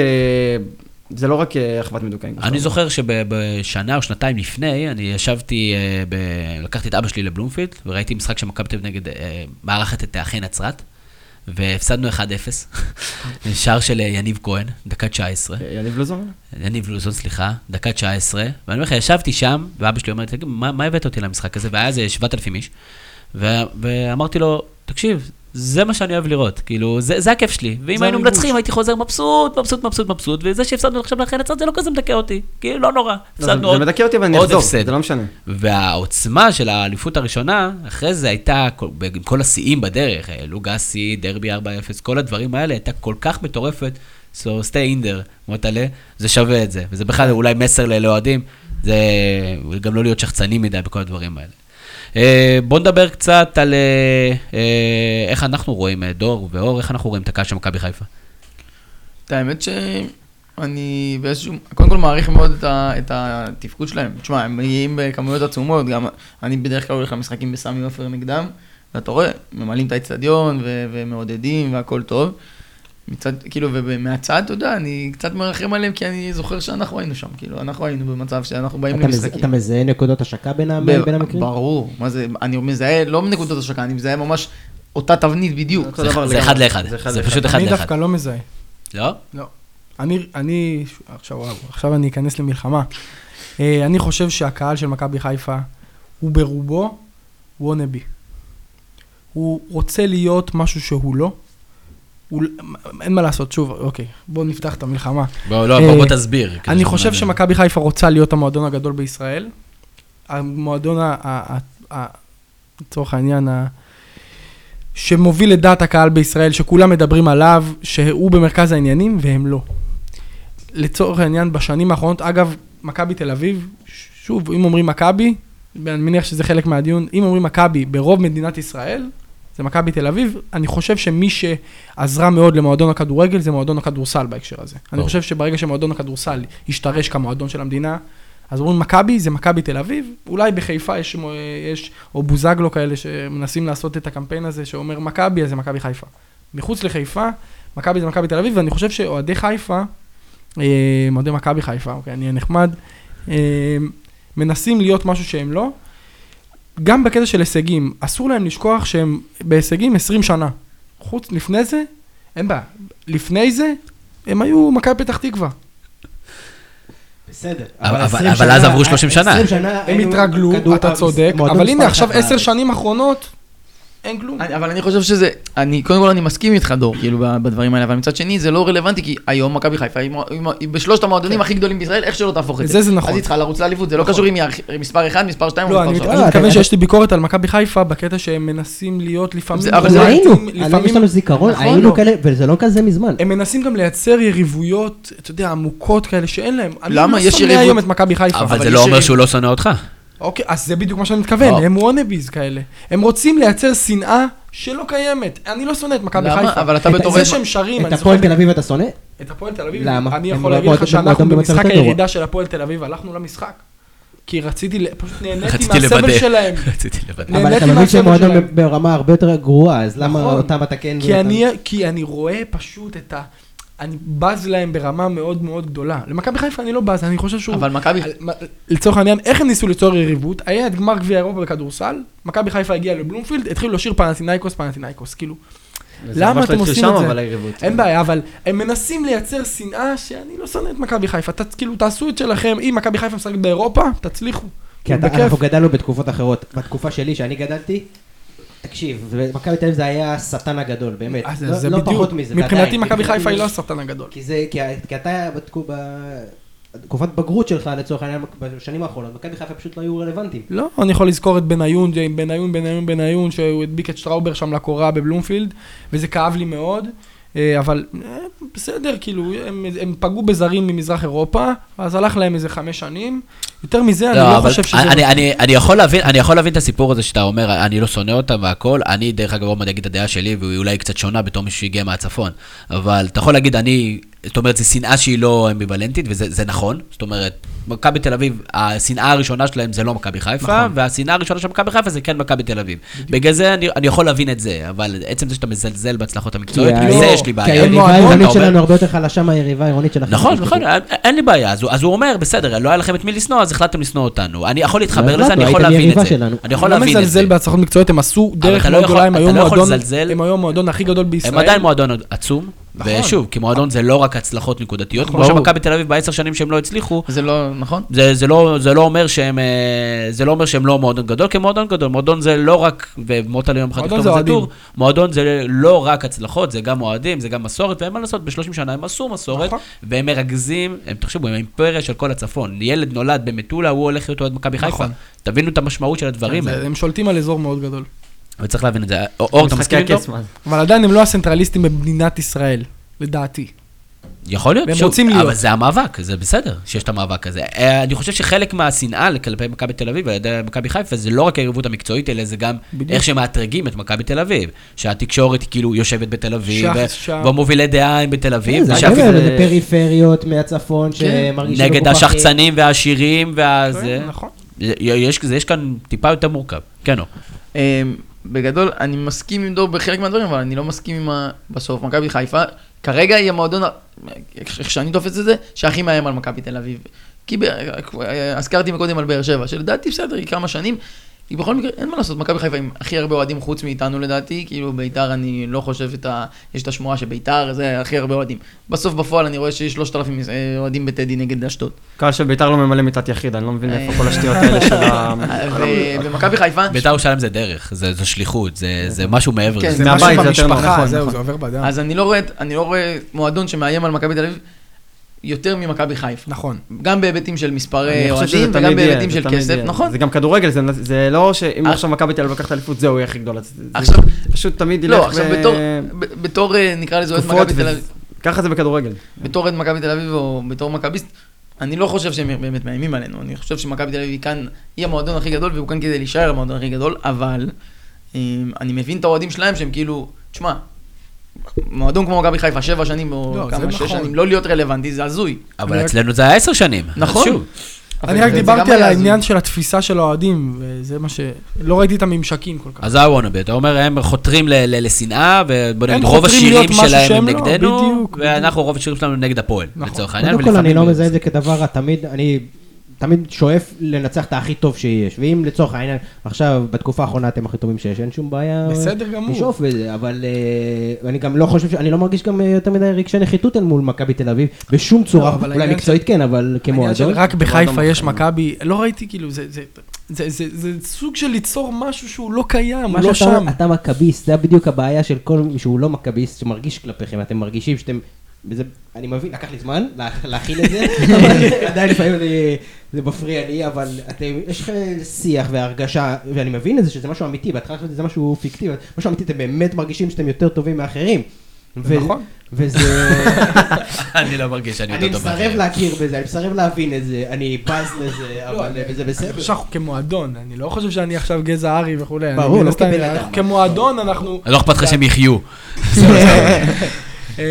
B: זה לא רק אה, אחוות מדוכאים.
A: אני זוכר שבשנה או שנתיים לפני, אני ישבתי, אה, ב- לקחתי את אבא שלי לבלומפילד, וראיתי משחק של מכבי תל אביב נגד אה, מארחת את אחי נצרת, והפסדנו 1-0, (laughs) שער של יניב כהן, דקה 19.
B: אה, יניב לוזון?
A: יניב לוזון, סליחה, דקה 19, ואני אומר לך, ישבתי שם, ואבא שלי אומר, תגיד, מה, מה הבאת אותי למשחק הזה? והיה איזה 7,000 איש, ואמרתי לו, תקשיב, זה מה שאני אוהב לראות, כאילו, זה, זה הכיף שלי, ואם
C: זה
A: היינו. מנצחים הייתי חוזר מבסוט, מבסוט, מבסוט, מבסוט, וזה שהפסדנו עכשיו לאחרי נצרת זה לא כזה מדכא אותי, כאילו, לא נורא,
B: לא, זה-
A: הפסדנו
B: זה
A: עוד,
B: מדכא אותי ואני
A: עוד
B: אחזור. זה לא משנה.
A: והעוצמה של האליפות הראשונה, אחרי זה הייתה, עם כל השיאים בדרך, אה, לוגסי, דרבי 4-0, כל הדברים האלה, הייתה כל כך מטורפת, so stay in there, מוטלה, זה שווה את זה. וזה בכלל אולי מסר לאוהדים, זה גם לא להיות שחצנים מדי בכל הדברים האלה. אה, בואו נדבר קצת על אה, אה, איך אנחנו רואים, דור ואור, איך אנחנו רואים את הקהל של מכבי חיפה.
D: האמת שאני באיזשהו, קודם כל מעריך מאוד את, ה, את התפקוד שלהם. תשמע, הם מגיעים בכמויות עצומות, גם אני בדרך כלל הולך למשחקים בסמי עופר נגדם, ואתה רואה, ממלאים את האצטדיון ומעודדים והכל טוב. מצד, כאילו, ומהצד, אתה יודע, אני קצת מרחם עליהם, כי אני זוכר שאנחנו היינו שם, כאילו, אנחנו היינו במצב שאנחנו באים
E: אתה מז-
D: למשחקים.
E: אתה מזהה נקודות השקה בין
D: ב-
E: בין המקרים?
D: ברור, מה זה, אני מזהה, לא מנקודות השקה, אני מזהה ממש אותה תבנית בדיוק.
A: זה- זה
B: לגמרי.
A: אחד לאחד,
B: זה אחד
A: זה
B: לאחד.
A: פשוט אחד
C: אני
A: לאחד.
C: דווקא לא מזהה.
A: לא?
C: אני, אני, עכשיו וואו, עכשיו אני אכנס למלחמה. אה, אני חושב שהקהל של מכבי חיפה הוא ברובו וונאבי. הוא רוצה להיות משהו שהוא לא. אין מה לעשות, שוב, אוקיי, בואו נפתח את המלחמה.
A: בוא, לא,
C: אה,
A: בוא, בוא תסביר.
C: אני. חושב שמכבי חיפה רוצה להיות המועדון הגדול בישראל. המועדון, לצורך העניין, שמוביל את דעת הקהל בישראל, שכולם מדברים עליו, שהוא במרכז העניינים, והם לא. לצורך העניין, בשנים האחרונות, אגב, מכבי תל אביב, שוב, אם אומרים מכבי, אני מניח שזה חלק מהדיון, אם אומרים מכבי ברוב מדינת ישראל, זה מכבי תל אביב. אני חושב שמי שעזרה מאוד למועדון הכדורגל זה מועדון הכדורסל בהקשר הזה. אני
A: ברור.
C: חושב שברגע שמועדון הכדורסל ישתרש כמועדון של המדינה, אז אומרים מכבי זה מכבי תל אביב, אולי בחיפה יש, יש או בוזגלו כאלה שמנסים לעשות את הקמפיין הזה שאומר מכבי אז זה מכבי חיפה. מחוץ לחיפה, מכבי זה מכבי תל אביב, ואני חושב שאוהדי חיפה, אה, אוהדי מכבי חיפה, אוקיי, אני אהיה נחמד, אה, מנסים להיות משהו שהם לא. גם בקטע של הישגים, אסור להם לשכוח שהם בהישגים 20 שנה. חוץ, לפני זה, אין בעיה. לפני זה, הם היו מכבי פתח תקווה.
E: בסדר.
A: אבל- אבל-
E: 20
A: אבל
E: שנה-
A: אז עברו 30 שנה.
E: 20 שנה
C: הם התרגלו, אתה צודק, אבל הנה עכשיו
E: אחת
C: עשר
E: בארץ.
C: שנים אחרונות, אין כלום.
D: אני, אבל אני חושב שזה, אני, קודם כל אני מסכים איתך דור, כאילו, בדברים האלה, אבל מצד שני זה לא רלוונטי, כי היום מכבי חיפה היא, בשלושת המועדונים הכי גדולים בישראל, איך שלא תהפוך את זה.
C: זה זה נכון.
D: אז היא צריכה לרוץ לאליפות, זה לא
C: נכון.
D: קשור אם היא מספר 1, מספר 2 או
C: לא, אני
D: מספר
C: מת-
D: 3.
C: אני מתכוון
E: אתה-
C: שיש לי ביקורת על מכבי חיפה בקטע שהם מנסים להיות לפעמים...
D: זה- אבל
E: אבל
D: זה-
E: היינו,
C: לפעמים-
E: אני- יש לנו זיכרון,
C: נכון,
E: היינו
C: לא.
E: כאלה, וזה לא כזה מזמן.
C: הם מנסים גם לייצר יריבויות, אתה יודע, עמוקות כאלה שאין להם.
D: למה?
C: אני
D: יש
C: לא שונא
D: יריבות-
C: היום את מכבי חיפה.
A: אבל זה לא אומר שהוא לא שונא אותך.
C: אוקיי, אז זה בדיוק מה שאני מתכוון,
A: לא.
C: הם וונאביז כאלה. הם רוצים לייצר שנאה שלא קיימת. אני לא שונא את מכבי
D: למה?
C: חיפה.
D: אבל אתה
C: את
D: בתור-
C: זה שהם שרים,
E: את הפועל. תל אביב אתה שונא?
C: את הפועל תל אביב,
E: למה?
C: אני
E: הם
C: יכול
E: לא
C: להגיד לך שאנחנו במשחק. הירידה של הפועל תל אביב הלכנו למשחק. כי רציתי, פשוט נהניתי מהסבל. שלהם. (laughs)
A: רציתי לוודא.
E: אבל אתה מבין שהם מועדון
C: שלהם.
E: ברמה הרבה יותר גרועה, אז למה
C: נכון.
E: אותם אתה כן...
C: כי
E: ואותם-
C: אני, כי אני רואה פשוט את ה... אני בז להם ברמה מאוד מאוד גדולה. למכבי חיפה אני לא בז, אני חושב שהוא...
D: אבל מכבי...
C: לצורך העניין, איך הם ניסו ליצור יריבות? היה את גמר גביע אירופה בכדורסל, מכבי חיפה הגיעה לבלומפילד, התחילו לשיר פנטינאיקוס, פנטינאיקוס, כאילו, למה
B: לא
C: אתם עושים
B: שם,
C: את זה?
B: אבל היריבות.
C: אין בעיה, אבל הם מנסים לייצר שנאה שאני לא שונא את מכבי חיפה, ת- כאילו, תעשו את שלכם, אם מכבי חיפה משחקת באירופה, תצליחו.
E: כי אתה. אנחנו גדלנו בתקופות אחרות. בתקופה שלי, שאני גדלתי, תקשיב, מכבי תל אביב זה היה השטן הגדול, באמת. לא,
C: אה, זה
E: לא
C: בדיוק,
E: פחות מזה.
C: מבחינתי מכבי חיפה היא לא השטן הגדול.
E: כי אתה בתקו- בתקופת בגרות שלך, לצורך העניין, בשנים האחרונות, מכבי חיפה פשוט לא היו רלוונטיים.
C: לא, אני יכול לזכור את בניון, בניון, בניון, בניון, שהוא הדביק את שטראובר שם לקורה בבלומפילד, וזה כאב לי מאוד, אבל אה, בסדר, כאילו, הם, הם פגעו בזרים ממזרח אירופה, אז הלך להם איזה חמש שנים. יותר מזה, אני לא
A: אבל
C: חושב שזה...
A: אני, אני, אני, יכול להבין, אני יכול להבין את הסיפור הזה שאתה אומר, אני לא שונא אותם והכל. אני, דרך אגב, עוד מעט אגיד את הדעה שלי, והיא אולי קצת שונה בתור מישהו שהגיע מהצפון. אבל אתה יכול להגיד, אני, זאת אומרת, זו שנאה שהיא לא אמביוולנטית, וזה זה נכון. זאת אומרת, מכבי תל אביב, השנאה הראשונה שלהם זה לא מכבי חיפה,
C: נכון.
A: והשנאה הראשונה של מכבי חיפה זה כן מכבי תל אביב. בגלל זה אני, אני יכול להבין את זה, אבל עצם זה שאתה מזלזל בהצלחות המקצועיות,
E: כי
A: עם זה יש לי
E: כי
A: בעיה.
C: אין
E: היריבה העירונית שלנו הרבה יותר חלשה מהיריבה העירונית שלכם.
A: נכון. נכון, אין- אין לי בעיה, אז הוא- אז הוא אומר, בסדר, לא היה לכם את מי לשנוא, אז החלטתם לשנוא אותנו. אני יכול להתחבר
E: לא
A: לזה, אני יכול להבין את זה. אני יכול
C: אני לא
A: להבין את זה.
C: מזלזל בהצלחות מקצועיות, הם עשו דרך
A: לא
C: מאוד גדולה, הם היו
A: לא
C: מועדון, הכי גדול בישראל.
A: הם עדיין מועדון עצום,
C: נכון.
A: ושוב, כי מועדון זה לא רק הצלחות נקודתיות, כמו
C: ברור.
A: שמכבי תל אביב בעשר שנים שהם לא הצליחו,
D: זה לא נכון?
A: זה, זה, לא, זה, לא אומר שהם, אה, זה לא אומר שהם לא מועדון גדול, כי מועדון גדול. מועדון זה לא רק, ומוטה ליום אחד
C: מועדון
A: לכתוב
C: זה
A: על זה. טור, מועדון זה לא רק הצלחות, זה גם אוהדים, זה גם מסורת, ואין מה לעשות, ב-30 שנה הם עשו מסורת,
C: נכון.
A: והם מרגזים, הם, תחשבו, הם האימפריה של כל הצפון. ילד נולד במטולה, הוא הולך להיות אוהד מכבי חיפה.
C: נכון.
A: תבינו את המשמעות של הדברים
C: זה-
A: האלה.
C: הם שולטים על אזור מאוד גדול.
A: וצריך להבין את זה. אור, אתה מסכים איתו?
C: אבל עדיין הם לא הסנטרליסטים במדינת ישראל, לדעתי.
A: יכול להיות,
C: והם
A: שוב,
C: רוצים להיות.
A: אבל זה המאבק, זה בסדר שיש את המאבק הזה. אה, אני חושב שחלק מהשנאה כלפי מכבי תל אביב על ידי מכבי חיפה זה לא רק היריבות המקצועית, אלא זה גם
C: בדיוק.
A: איך שמאתרגים את מכבי תל אביב. שהתקשורת כאילו יושבת בתל אביב,
C: שח-
A: ו-
C: שם.
A: והמובילי דעה הם בתל אביב,
E: כן, זה מאוד, זה פריפריות מהצפון
C: כן.
E: שמרגישים
A: נגד
E: מקופחים.
A: השחצנים והעשירים והזה.
C: כן, נכון.
A: יש, יש כאן טיפה יותר מורכב. כן, או.
D: אמ, בגדול, אני מסכים עם דור בחלק מהדברים, אבל אני לא מסכים עם ה... בסוף, מכבי חיפה, כרגע היא המועדון, איך שאני תופס את זה, שהכי מאיים על מכבי תל אביב. כי ב- הזכרתי מקודם על באר שבע, שלדעתי בסדר, היא כמה שנים. היא בכל מקרה, אין מה לעשות, מכבי חיפה עם הכי הרבה אוהדים חוץ מאיתנו לדעתי, כאילו ביתר אני לא חושב את ה... יש את השמועה שביתר זה הכי הרבה אוהדים. בסוף בפועל אני רואה שיש 3,000 אוהדים בטדי נגד אשדוד.
B: קהל של ביתר לא ממלא מיטת יחיד, אני לא מבין איפה כל השטויות האלה של ה... (laughs)
D: ומכבי חיפה,
A: בית"ר ירושלים זה דרך, זה זה שליחות, זה- זה משהו מעבר
D: כן,
A: לזה.
C: זה משהו
B: זה יותר
C: במשפחה,
B: נכון,
C: זהו,
B: נכון.
C: זה עובר בדם.
D: אז אני לא רואה, אני לא רואה מועדון שמאיים על מכבי תל אביב יותר ממכבי חיפה.
C: נכון.
D: גם בהיבטים של מספרי אוהדים וגם בהיבטים של כסף. נכון?
B: זה גם כדורגל, זה- זה לא שאם
D: אה.
B: עכשיו מכבי תל אביב לקחת אליפות, זהו, יהיה הכי גדול. זה- זה
D: עכשיו-
B: פשוט תמיד ילך
D: לא, עכשיו בתור, בתור, אה, נקרא לזה אוהד מכבי תל אביב,
B: ככה זה בכדורגל.
D: בתור אוהד מכבי תל אביב או בתור מכביסט, אני לא חושב שהם באמת מאיימים עלינו, אני חושב שמכבי תל אביב היא כאן, היא המועדון הכי גדול והוא כאן כדי להישאר המועדון הכי גדול, אבל אה, אני מבין את האוהדים שלהם שהם כאילו, תשמע, מועדון כמו מכבי חיפה, שבע שנים או
C: לא,
D: כמה, שש
C: נכון.
D: שנים, לא להיות רלוונטי, זה הזוי.
A: אבל אצלנו זה היה עשר שנים.
D: נכון.
C: אני רק דיברתי על העניין. של התפיסה של האוהדים, וזה מה ש... לא ראיתי את הממשקים כל כך.
A: אז זה הוואנאבי, אתה אומר, הם חותרים לשנאה, ובוא נגיד, רוב השירים שלהם הם
C: לא,
A: נגדנו, ואנחנו, רוב השירים שלנו נגד הפועל,
C: נכון.
A: לצורך העניין.
E: קודם כל, אני לא מזהה את זה כדבר התמיד, אני תמיד שואף לנצח את הכי טוב שיש. ואם לצורך העניין, עכשיו, בתקופה האחרונה אתם הכי טובים שיש, אין שום בעיה
C: בסדר גמור.
E: לשאוף בזה, אבל אה, אני גם לא חושב, ש- אני לא מרגיש גם אה, יותר מדי רגשי נחיתות אל מול מכבי תל אביב, בשום צורה,
C: אבל
E: אולי
C: העניין
E: מקצועית כן, אבל
C: העניין של
E: כמועדון.
C: רק בחיפה יש. מכבי, לא ראיתי כאילו, זה- זה- זה- זה זה סוג של ליצור משהו שהוא לא קיים,
E: מה
C: הוא לא
E: שאתה
C: שם.
E: אתה מכביסט, זה בדיוק הבעיה של כל מי שהוא לא מכביסט, שמרגיש כלפיכם, אתם מרגישים שאתם... וזה, אני מבין, לקח לי זמן לה- להכיל את זה, (laughs) אבל עדיין לפעמים אני, זה מפריע לי, אבל אתם, יש לכם שיח והרגשה, ואני מבין את זה שזה משהו אמיתי, בהתחלה חשבתי שזה משהו פיקטיבי, משהו אמיתי, אתם באמת מרגישים שאתם יותר טובים מאחרים.
C: נכון.
E: וזה, (laughs)
A: אני לא מרגיש שאני
E: אני
A: יותר טוב
E: מסרב
A: מאחרים.
E: להכיר בזה, אני מסרב להבין את זה, אני בז לזה, אבל וזה
C: אני
E: בסדר.
C: חושב שאנחנו כמועדון, אני לא חושב שאני עכשיו גזע ארי וכולי. אני
E: ברור, לא כבן אדם.
C: אנחנו כמועדון אנחנו...
A: לא אכפת לך שהם יחיו. (laughs)
C: אה,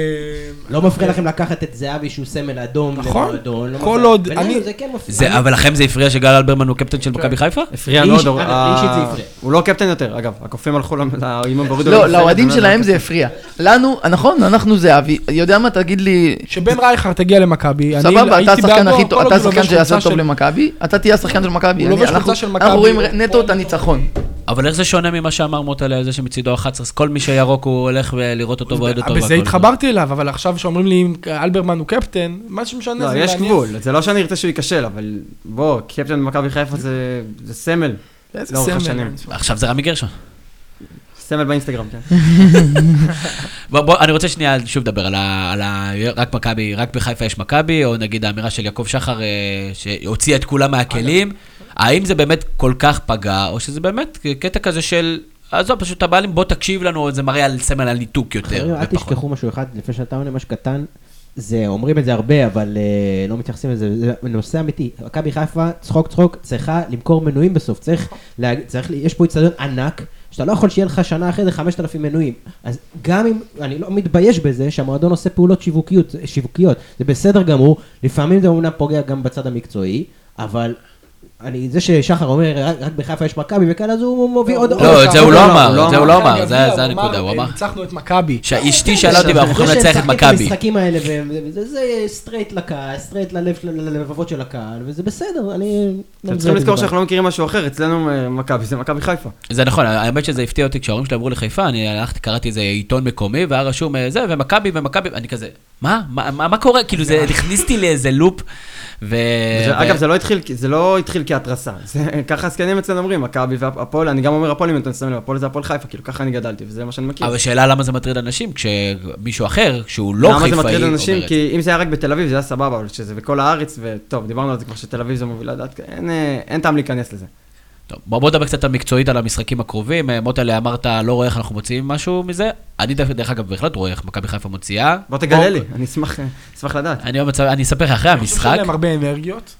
E: לא מפריע לכם לקחת את זהבי שהוא סמל אדום
C: נכון.
E: לא
C: כל עוד-
E: בינינו
C: אני-
E: זה כן
A: אבל לכם זה הפריע שגל אלברמן הוא קפטן של מכבי חיפה?
B: הפריע מאוד, הוא- לא קפטן יותר, אגב, הקופים הלכו לאימון והורידו...
D: לא,
B: את הסרט,
D: לאוהדים
B: ולא
D: שלהם. זה הפריע. לנו, נכון, אנחנו זהבי, יודע מה, תגיד לי,
C: שבן רייכרד תגיע למכבי, אני
D: סבבה, אתה השחקן הכי טוב, אתה השחקן שיעשה טוב למכבי, אתה תהיה השחקן של מכבי.
C: הוא
D: אני-
C: לובש
D: אנחנו-
C: חולצה של מכבי,
D: אנחנו רואים נטו את הניצחון.
A: אבל איך זה שונה ממה שאמר מוטלה על זה שמצידו 11, אז כל מי שירוק הוא הולך לראות אותו ואוהד אותו.
C: בזה. התחברתי אליו, אבל עכשיו שאומרים לי אם אלברמן הוא קפטן, מה שמשנה
B: לא,
C: זה
B: יש
C: מעניין.
B: גבול, זה לא שאני ארצה שהוא ייכשל, אבל בוא, קפטן במכבי חיפה זה סמל,
C: איזה סמל.
A: עכשיו זה רמי גרשון.
B: סמל באינסטגרם, כן. (laughs)
A: בוא, בוא, אני רוצה שנייה שוב לדבר על, ה, על ה, רק מכבי, רק בחיפה יש מכבי, או נגיד האמירה של יעקב שחר אה, שהוציאה את כולם מהכלים. האם זה באמת כל כך פגע, או שזה באמת קטע כזה של, עזוב, פשוט אתה בא לי, בוא תקשיב לנו, זה מראה על סמל על ניתוק יותר.
E: חברים, אל. תשכחו משהו אחד, לפני שאתה עונה משהו קטן, זה, אומרים את זה הרבה, אבל אה, לא מתייחסים לזה, זה נושא אמיתי. מכבי חיפה, צחוק צחוק, צריכה למכור מנויים בסוף. צריך, לה, צריך, יש פה איצטדיון ענק, שאתה לא יכול שיהיה לך שנה אחרי זה 5,000 מנויים. אז גם אם, אני לא מתבייש בזה שהמועדון עושה פעולות שיווקיות, שיווקיות. זה בסדר גמור, לפעמים זה אומנם פוגע גם בצד המקצועי, אבל... אני, זה ששחר אומר, רק, בחיפה יש מכבי וכאלה, אז הוא מביא עוד... עוד
A: לא, את זה הוא לא
B: לא
A: אמר, את זה הוא לא אמר, זה זה הנקודה, הוא אמר.
C: ניצחנו את מכבי.
A: שאשתי שאלה אותי, ואנחנו יכולים לנצח את
E: זה שהם
A: מכבי.
E: משחקים המשחקים האלה, וזה זה straight לקהל, straight ללב של- ללבבות של הקהל, וזה בסדר, אני... לא
B: אתם צריכים לזכור
E: זה
B: שאנחנו לא מכירים משהו אחר, אצלנו אה, מכבי זה מכבי חיפה.
A: זה נכון, האמת שזה הפתיע אותי כשההורים שלי עברו לחיפה, אני הלכתי, קראתי איזה עיתון מקומי, והיה רשום אה, זה, ומכבי ומכבי, אני כזה, מה? מה, מה, מה קורה? כאילו זה (laughs) הכניס אותי לאיזה לופ, ו...
B: אגב, זה לא התחיל, זה לא התחיל כהתרסה. (laughs) זה- ככה הזקנים אצלנו אומרים, מכבי והפועל, אני גם אומר הפועל אם אתם שמים לב, הפועל זה הפועל חיפה, כאילו ככה אני גדלתי, וזה מה שאני מכיר.
A: אבל שאלה למה זה מטריד אנשים, כשמישהו אחר, שהוא לא
B: למה
A: חיפאי,
B: זה מטריד
A: אומר
B: אנשים?
A: את זה.
B: כי אם זה היה רק בתל אביב, זה היה סבבה, אבל כשזה בכל הארץ, וטוב, דיברנו על זה כבר שתל אביב זה מובילה דעת, אין, אה, אין טעם להיכנס לזה.
A: טוב, בוא בוא נדבר קצת על מקצועית על המשחקים הקרובים. אה, מוטלה אמרת, לא רואה איך אנחנו מוציאים משהו מזה. אני דרך אגב בהחלט רואה איך מכבי חיפה מוציאה.
B: בוא תגלה לי, אני אשמח אה, אשמח לדעת.
A: אני עוד מצב- אני אספר לך אחרי
C: אני חושב
A: המשחק.
C: שאין להם הרבה אנרגיות,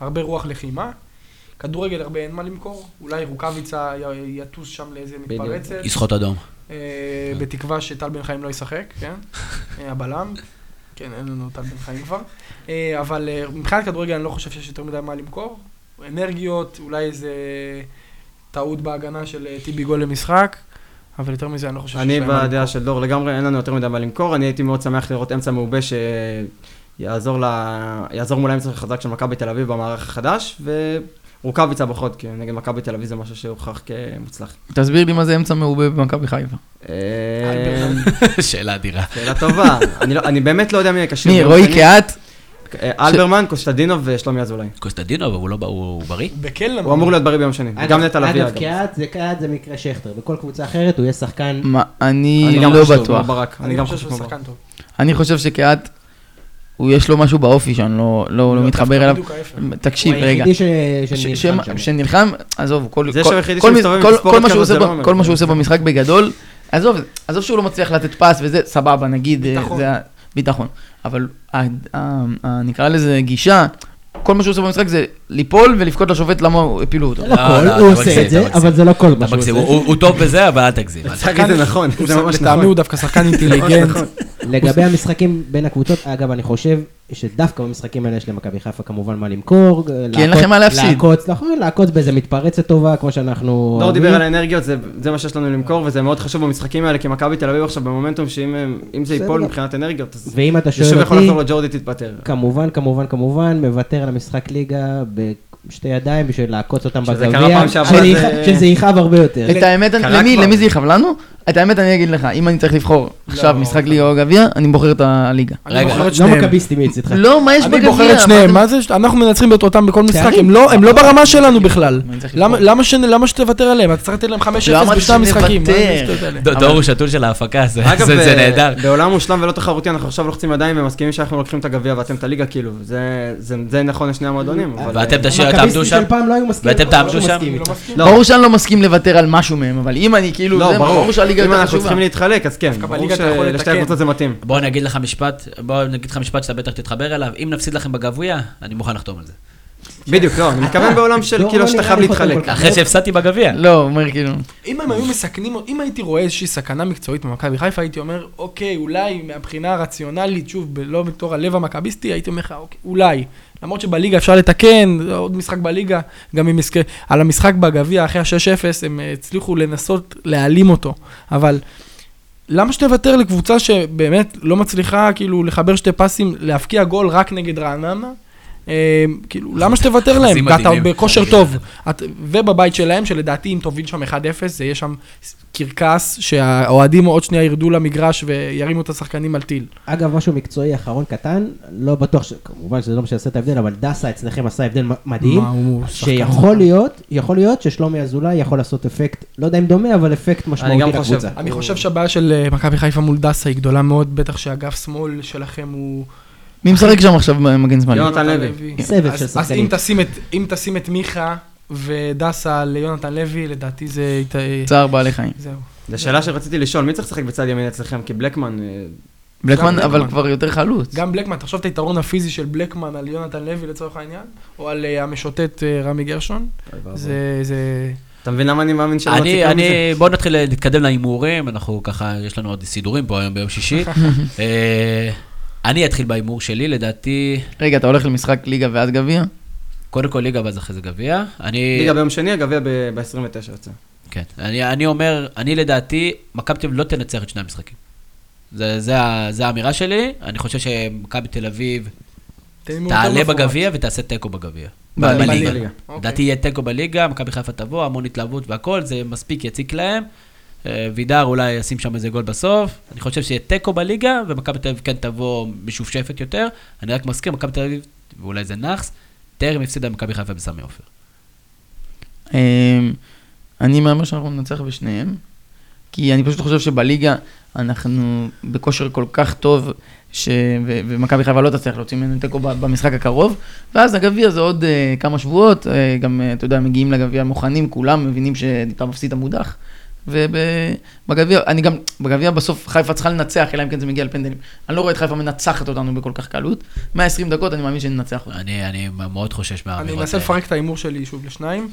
C: הרבה רוח לחימה. כדורגל הרבה אין מה למכור, אולי רוקאביצה יטוס שם לאיזה. מתפרצת,
A: יסחוט אדום.
C: אה, בתקווה שטל בן חיים לא ישחק, כן? (laughs) הבלם. כן, אין לנו טל בן חיים כבר. אבל מבחינת כדורגל אני לא חושב שיש יותר מדי מה למכור. אנרגיות, אולי איזה טעות בהגנה של אה, טיבי גול למשחק, אבל יותר מזה אני לא חושב שיש
B: אני
C: להם מה
B: בדעה
C: למכור.
B: של דור לגמרי, אין לנו יותר מדי מה למכור, אני הייתי מאוד שמח לראות אמצע מעובה שיעזור ל... יעזור מול האמצע החזק של מכבי תל אביב במערך החדש, ורוקאביצה בחוד, כי נגד מכבי תל אביב זה משהו שהוכח כמוצלח.
D: תסביר לי מה זה אמצע מעובה במכבי חיפה.
B: אה, (laughs)
A: שאלה אדירה.
B: שאלה טובה, אני לא- אני באמת לא יודע מי יקשר.
D: מי, רועי קהת?
B: אלברמן, קוסטדינוב ושלומי אזולאי.
A: קוסטדינו, אבל הוא לא, הוא בריא?
C: בקל לנו.
B: הוא אמור להיות בריא ביום שני, גם נטע לביא
E: אגב. קהת זה קהת זה מקרה שכטר, בכל קבוצה אחרת הוא יהיה שחקן...
D: אני לא בטוח.
C: אני
B: גם
C: חושב
B: חושב
C: שהוא. שחקן טוב.
D: אני חושב שקהת, הוא יש לו משהו באופי שאני לא- לא לא מתחבר
C: דווקא
D: אליו. תקשיב,
E: הוא
D: רגע.
E: היחידי ש-
D: ש-
E: שנלחם
D: ש-
E: שם.
D: שנלחם, עזוב, כל
B: זה
D: כל- מה שהוא עושה
B: זה לא
D: ב-
B: אומר.
D: כל מה שהוא עושה במשחק בגדול, עזוב, עזוב שהוא לא מצליח לתת פס וזה, סבבה, נגיד, אה. זה ביטחון. אבל נקרא לזה גישה, כל מה שהוא עושה במשחק זה ליפול ולבכות לשופט למה הוא הפילו אותו.
E: זה
A: לא,
E: לא כל,
A: לא,
E: הוא
A: אתה
E: עושה את זה. אבל זה לא כל מה שהוא עושה.
A: הוא טוב בזה, אבל אל תגזים.
B: זה נכון, זה ממש
C: לטעמי
B: נכון.
C: הוא דווקא שחקן (laughs) אינטליגנט.
E: לגבי המשחקים בין הקבוצות, אגב, אני חושב שדווקא במשחקים האלה יש למכבי חיפה כמובן מה למכור.
D: כי אין לכם מה להפסיד.
E: לעקוץ, נכון, לעקוץ באיזה מתפרצת טובה, כמו שאנחנו...
B: דור דיבר. על האנרגיות, זה, זה מה שיש לנו למכור, וזה מאוד חשוב במשחקים האלה, כי מכבי תל אביב עכשיו במומנטום, שאם הם- אם זה ייפול. מבחינת אנרגיות, אז
E: ואם אתה
B: זה שוב
E: שואל
B: יכול
E: אותי,
B: לחזור לג'ורדי תתפטר.
E: כמובן, כמובן, כמובן, מוותר על המשחק ליגה בשתי ידיים בשביל לעקוץ אותם בגביע. שזה
B: זה-
E: יכאב- הרבה יותר.
D: את האמת. למי זה יכאב לנו? את האמת אני אגיד לך, אם אני צריך לבחור עכשיו משחק ליגה או גביע, אני בוחר את הליגה.
C: אני
A: רגע,
E: לא
C: שניהם.
E: מכביסטי מצדך.
D: לא, מה יש
C: אני
D: בגביע?
C: בוחר את שניהם, מה זה? אנחנו מנצחים אותם בכל משחק. הם לא- הם לא ברמה שלנו בכלל.
D: אני
C: למה-
D: לבחור.
C: למה ש- למה שתוותר עליהם? אתה צריך לתת להם 5-0
D: לא אמרתי
C: בשני המשחקים.
A: דור הוא שתול של ההפקה, זה נהדר.
B: בעולם מושלם ולא תחרותי, אנחנו עכשיו לוחצים ידיים ומסכימים שאנחנו לוקחים את הגביע ואתם את הליגה, כאילו, זה- נכון לשני המועדונים. אבל-
A: ואתם תשאיר, תעמדו שם.
E: לא.
A: ואתם תעמדו
E: לא
A: שם?
C: אני. לא.
B: לא.
D: ברור שאני לא מסכים לוותר על משהו מהם, אבל אם אני כאילו,
B: לא. ברור
D: שהליגה
B: אם אנחנו. צריכים להתחלק, אז כן, ברור
C: בליגה
B: שלשתי
C: לתקן.
B: הקבוצות זה מתאים.
A: בוא אני אגיד לך משפט, בוא אני אגיד לך משפט שאתה בטח תתחבר אליו, אם נפסיד לכם בגביע, אני מוכן לחתום על זה.
B: בדיוק, לא, אני מתכוון בעולם של
E: דור
B: כאילו
E: לא
B: שאתה חייב להתחלק.
A: אחרי שהפסדתי בגביע.
D: לא, הוא אומר כאילו,
C: אם הם היו מסכנים, אם הייתי רואה איזושהי סכנה מקצועית במכבי חיפה, הייתי אומר, אוקיי, אולי מהבחינה הרציונלית, שוב, לא בתור הלב המכביסטי, הייתי אומר לך, אוקיי, אולי. למרות שבליגה אפשר לתקן, עוד משחק בליגה, גם אם יזכה, על המשחק בגביע אחרי ה-6-0, הם הצליחו לנסות להעלים אותו, אבל למה שתוותר לקבוצה שבאמת לא מצליחה כאילו לחבר שתי פסים, להבקיע גול רק נגד רעננה? אה, כאילו, למה שתוותר להם?
A: מדהימים.
C: בכושר טוב. את, ובבית שלהם, שלדעתי אם תוביל שם 1-0, זה יהיה שם קרקס, שהאוהדים עוד שנייה ירדו למגרש וירימו את השחקנים על טיל.
E: אגב, משהו מקצועי אחרון קטן, לא בטוח, ש- כמובן שזה לא מה שיעשה את ההבדל, אבל דסה אצלכם עשה הבדל מדהים. שיכול להיות, יכול להיות ששלומי אזולאי יכול לעשות אפקט, לא יודע אם דומה, אבל אפקט משמעותי. לקבוצה.
C: אני חושב שהבעיה של אה, מכבי חיפה מול דסה היא גדולה מאוד, בטח שאגף שמאל שלכם הוא...
D: מי משחק שם עכשיו במגן שמאלי?
B: יונתן לוי.
E: סבב
C: אז-
E: של
C: אז
E: שחקנים.
C: אם תשים את- אם תשים את מיכה ודסה ליונתן לוי, לדעתי זה...
D: צער בעלי חיים.
C: זהו.
B: זו שאלה שרציתי לשאול, מי צריך לשחק בצד ימין אצלכם? כי בלקמן, אה,
D: בלקמן, אבל. כבר יותר חלוץ.
C: גם בלקמן, תחשוב את היתרון הפיזי של בלקמן על יונתן לוי לצורך העניין, או על אה, המשוטט אה, רמי גרשון. זה... זה...
B: אתה מבין למה אני מאמין שלא
A: אני,
B: רציתי
A: אני,
B: מזה?
A: בואו נתחיל להתקדם להימורים, אנחנו ככה, יש לנו עוד סידורים פה היום ביום שישי. (laughs) אני אתחיל בהימור שלי, לדעתי,
D: רגע, אתה הולך למשחק ליגה ואז גביע?
A: קודם כל ליגה ואז אחרי זה גביע. אני,
B: ליגה ביום שני, הגביע ב-29 יוצא.
A: כן, אני, אני אומר, אני לדעתי, מכבי תל אביב לא תנצח את שני המשחקים. זה, זה, זה האמירה שלי, אני חושב שמכבי תל אביב תעלה. בגביע ותעשה תיקו בגביע.
D: בליגה.
A: לדעתי יהיה תיקו בליגה, מכבי חיפה תבוא, המון התלהבות והכל, זה מספיק יציק להם. אה, וידר אולי ישים שם איזה גול בסוף. אני חושב שיהיה תיקו בליגה, ומכבי תל אביב כן תבוא משופשפת יותר. אני רק מזכיר, מכבי תל אביב, ואולי זה נאחס, טרם הפסידה למכבי חיפה בסמי עופר.
D: אמ, אני מהמר שאנחנו ננצח בשניהם, כי אני פשוט חושב שבליגה אנחנו בכושר כל כך טוב, ש... ו- ומכבי חיפה לא תצליח להוציא ממנו תיקו במשחק הקרוב, ואז הגביע זה עוד uh, כמה שבועות, uh, גם, uh, אתה יודע, מגיעים לגביע מוכנים, כולם מבינים שאתה מפסיד את המודח. ובגביע, אני גם, בגביע בסוף חיפה צריכה לנצח, אלא אם כן זה מגיע לפנדלים. אני לא רואה את חיפה מנצחת אותנו בכל כך קלות. 120 דקות, אני מאמין שננצח אותנו.
A: אני, אני מאוד חושש מהאמירות
C: אני אנסה לפרק את ההימור שלי שוב לשניים.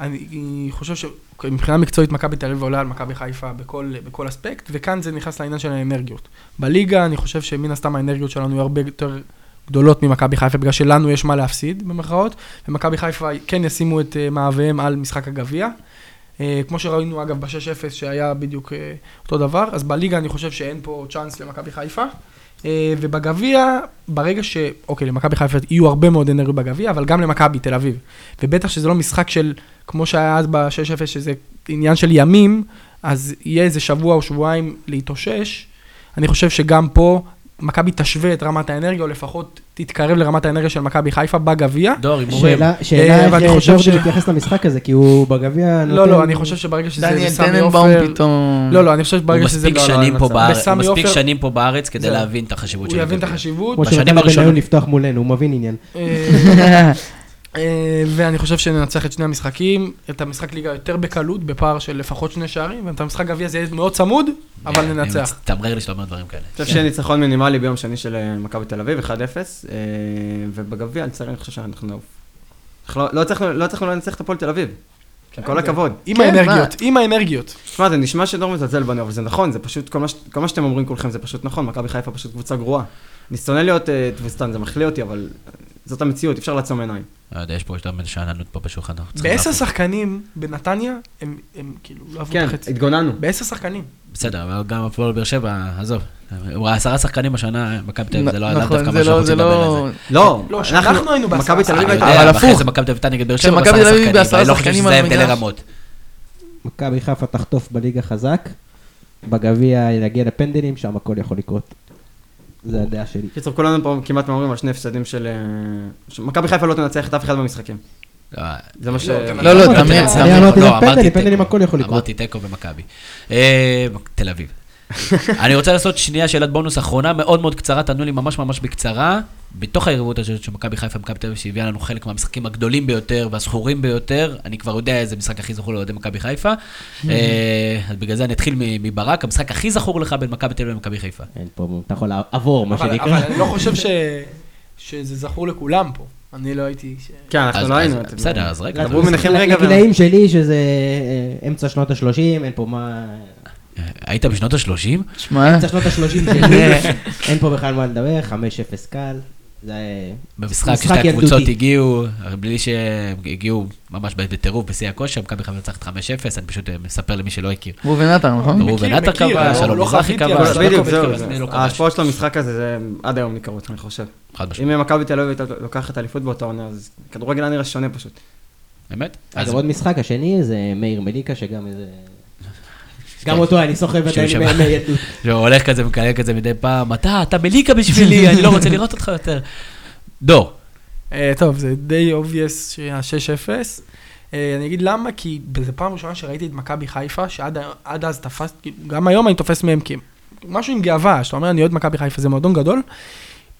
C: אני חושב שמבחינה מקצועית מכבי תל אביב עולה על מכבי חיפה בכל, בכל אספקט, וכאן זה נכנס לעניין של האנרגיות. בליגה אני חושב שמן הסתם האנרגיות שלנו יהיו הרבה יותר גדולות ממכבי חיפה, בגלל שלנו יש מה להפסיד במרכאות, ומכבי חיפה כן ישימו את אה, מאוויהם על משחק הגביע. אה, כמו שראינו אגב ב-6-0 שהיה בדיוק אה, אותו דבר, אז בליגה אני חושב שאין פה צ'אנס למכבי חיפה. אה, ובגביע, ברגע ש... אוקיי, למכבי חיפה יהיו הרבה מאוד אנרגיות בגביע, אבל גם למכבי תל אביב. ובטח שזה לא משחק של, כמו שהיה אז ב-6-0, שזה עניין של ימים, אז יהיה איזה שבוע או שבועיים להתאושש. אני חושב שגם פה מכבי תשווה את רמת האנרגיה, או לפחות תתקרב לרמת האנרגיה של מכבי חיפה בגביע.
A: דור, הימורים.
E: שאלה,
C: אה,
E: שאלה
C: ואני
E: איך ג'ורדי
C: ש-
E: מתייחס למשחק הזה, כי הוא בגביע נותן...
C: לא, לא, אני חושב שברגע שזה
D: דניאל
C: בסמי
D: טננבאום
C: עופר...
D: פתאום...
C: לא, לא, אני חושב
A: הוא
C: שברגע שזה...
A: מספיק
B: לא, לא,
A: שנים
B: אין
A: פה
B: מצב.
A: בארץ, הוא מספיק
C: עופר-
A: שנים פה בארץ כדי. להבין את החשיבות
C: הוא
A: של
C: יבין את. החשיבות.
E: כמו
A: בשנים הראשונות.
E: לפתוח מולנו, הוא מבין עניין.
C: אה, ואני חושב שננצח את שני המשחקים, את המשחק ליגה יותר בקלות, בפער של לפחות שני שערים, ואת המשחק גביע זה יהיה מאוד צמוד, אבל
A: אני
C: ננצח.
A: מצטמרר לי שאתה אומר דברים כאלה.
B: אני חושב שיהיה ניצחון מינימלי ביום שני של אה, מכבי תל אביב, 1-0, אה, ובגביע, אני חושב שאנחנו נעוף. לא- לא הצלחנו לא הצלחנו לנצח את הפועל תל אביב. עם כל הכבוד.
C: עם
D: כן,
C: האנרגיות, עם האנרגיות.
B: תשמע, זה נשמע שדור מזלזל בנו, אבל זה נכון, זה פשוט, כל מה ש- כל מה שאתם אומרים כולכם זה פשוט נכון, מכבי חיפה פשוט קבוצה גרועה. אני שונא להיות אה, תבוסתן, זה מחליא אותי, אבל זאת המציאות, אי אפשר לעצום עיניים.
A: לא יודע, יש פה יותר שאננות פה בשולחן. אנחנו
C: בעשר. שחקנים בנתניה, הם הם כאילו לא עברו
B: כן,
C: את החצי.
B: התגוננו.
C: בעשר שחקנים.
A: בסדר, אבל גם הפועל באר שבע, עזוב. הוא ראה עשרה שחקנים השנה, מכבי תל אביב, זה לא היה לאו
D: נכון,
A: דווקא
D: זה
A: מה שאנחנו
D: לא, זה
A: רוצים לדבר על
D: לא...
A: זה.
B: לא,
C: לא, שאנחנו היינו בעשרה
B: מכבי תל אביב
A: אני
B: הייתה...
A: יודע,
D: אבל הפוך.
A: זה מכבי תל אביב הייתה נגד באר שבע,
D: כשמכבי
A: בעשרה
D: תל אביב
A: שחקנים, ואני לא חושב
D: שחקנים
A: שזה
D: המגרש.
A: לרמות.
E: מכבי חיפה תחטוף בליגה חזק, בגביע יגיע לפנדלים, שם הכל יכול לקרות. זה הדעה שלי.
B: קיצור, כולנו פה כמעט מהמרים על שני הפסדים של... אה, ש- מכבי חיפה לא תנצח את אף אחד במשחקים.
A: לא,
B: זה מה ש...
C: לא, גם
D: לא, לא,
C: אמרתי,
D: תמיר,
C: אני.
E: אמרתי
A: לא, אמרתי תיקו.
E: פנדלים הכל יכול לקרות.
A: אמרתי תיקו במכבי. אה, תל אביב. אני רוצה לעשות שנייה שאלת בונוס אחרונה, מאוד מאוד קצרה, תענו לי ממש ממש בקצרה. בתוך היריבות הזאת של מכבי חיפה ומכבי תל אביב, שהביאה לנו חלק מהמשחקים הגדולים ביותר והזכורים ביותר, אני כבר יודע איזה משחק הכי זכור לאוהדי מכבי חיפה. אה, אז בגלל זה אני אתחיל מ- מברק, המשחק הכי זכור לך בין מכבי תל אביב למכבי חיפה.
E: אין פה, אתה יכול לעבור, מה שנקרא.
C: אבל אני לא חושב ש- שזה זכור לכולם פה. אני לא הייתי...
B: כן, אנחנו לא היינו.
A: בסדר, אז רגע.
B: דברו ביניכם רגע.
E: לגילאים שלי, שזה אה, אמצע שנות ה-30, אין פה מה...
A: היית בשנות ה-30?
D: שמע,
E: אמצע שנות ה-30 שלי, (laughs) אין פה בכלל מה לדבר, 5-0 קל. זה...
A: במשחק
E: משחק
A: ששתי הקבוצות. הגיעו, בלי שהם הגיעו ממש בטירוף בשיא הכושר, מכבי חיפה מנצחת 5-0, אני פשוט אה, מספר למי שלא הכיר.
D: ראובן עטר, נכון?
A: ראובן עטר
C: לא-
A: שלום
C: לא
A: מזרחי
C: אבל-
B: בדיוק, זהו.
A: לא כבש.
B: ההשפעות של המשחק הזה, זה עד היום ניכרות, אני חושב.
A: חד משמעית.
B: אם מכבי תל אביב הייתה לוקחת אליפות באותה עונה, אז כדורגל היה נראה שונה פשוט.
A: באמת? אז
E: עוד משחק, השני זה מאיר מליקה, שגם איזה... גם אותו אני סוחב את
A: שבא.
E: מילדות.
A: שהוא הולך כזה, מקלל כזה מדי פעם, אתה, אתה מליקה בשבילי, (laughs) אני לא רוצה לראות אותך יותר. דור,
C: אה, טוב, זה די obvious שהיה 6-0. אה, אני אגיד למה, כי זו פעם ראשונה שראיתי את מכבי חיפה, שעד אז תפס, כאילו, גם היום אני תופס מהם כי משהו עם גאווה, שאתה אומר, אני אוהד מכבי חיפה, זה מועדון גדול,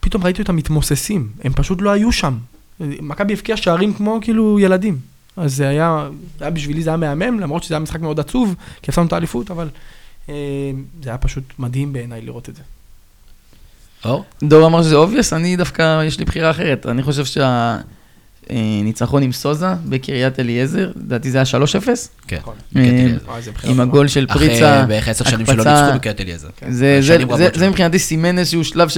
C: פתאום ראיתי אותם מתמוססים, הם פשוט לא היו שם. מכבי הבקיעה שערים כמו כאילו ילדים. אז זה היה, זה היה בשבילי זה היה מהמם, למרות שזה היה משחק מאוד עצוב, כי הפסדנו את האליפות, אבל אה, זה היה פשוט מדהים בעיניי לראות את זה.
A: אור?
D: דור אמר שזה obvious, אני דווקא, יש לי בחירה אחרת. אני חושב שהניצחון עם סוזה בקריית אליעזר, לדעתי זה היה 3-0.
A: כן.
C: נכון.
D: אה, עם. הגול של
A: אחרי
D: פריצה.
A: בערך עשר שנים שלא ניצחו בקריית אליעזר.
D: זה, זה,
A: שנים
D: זה. מבחינתי סימן איזשהו שלב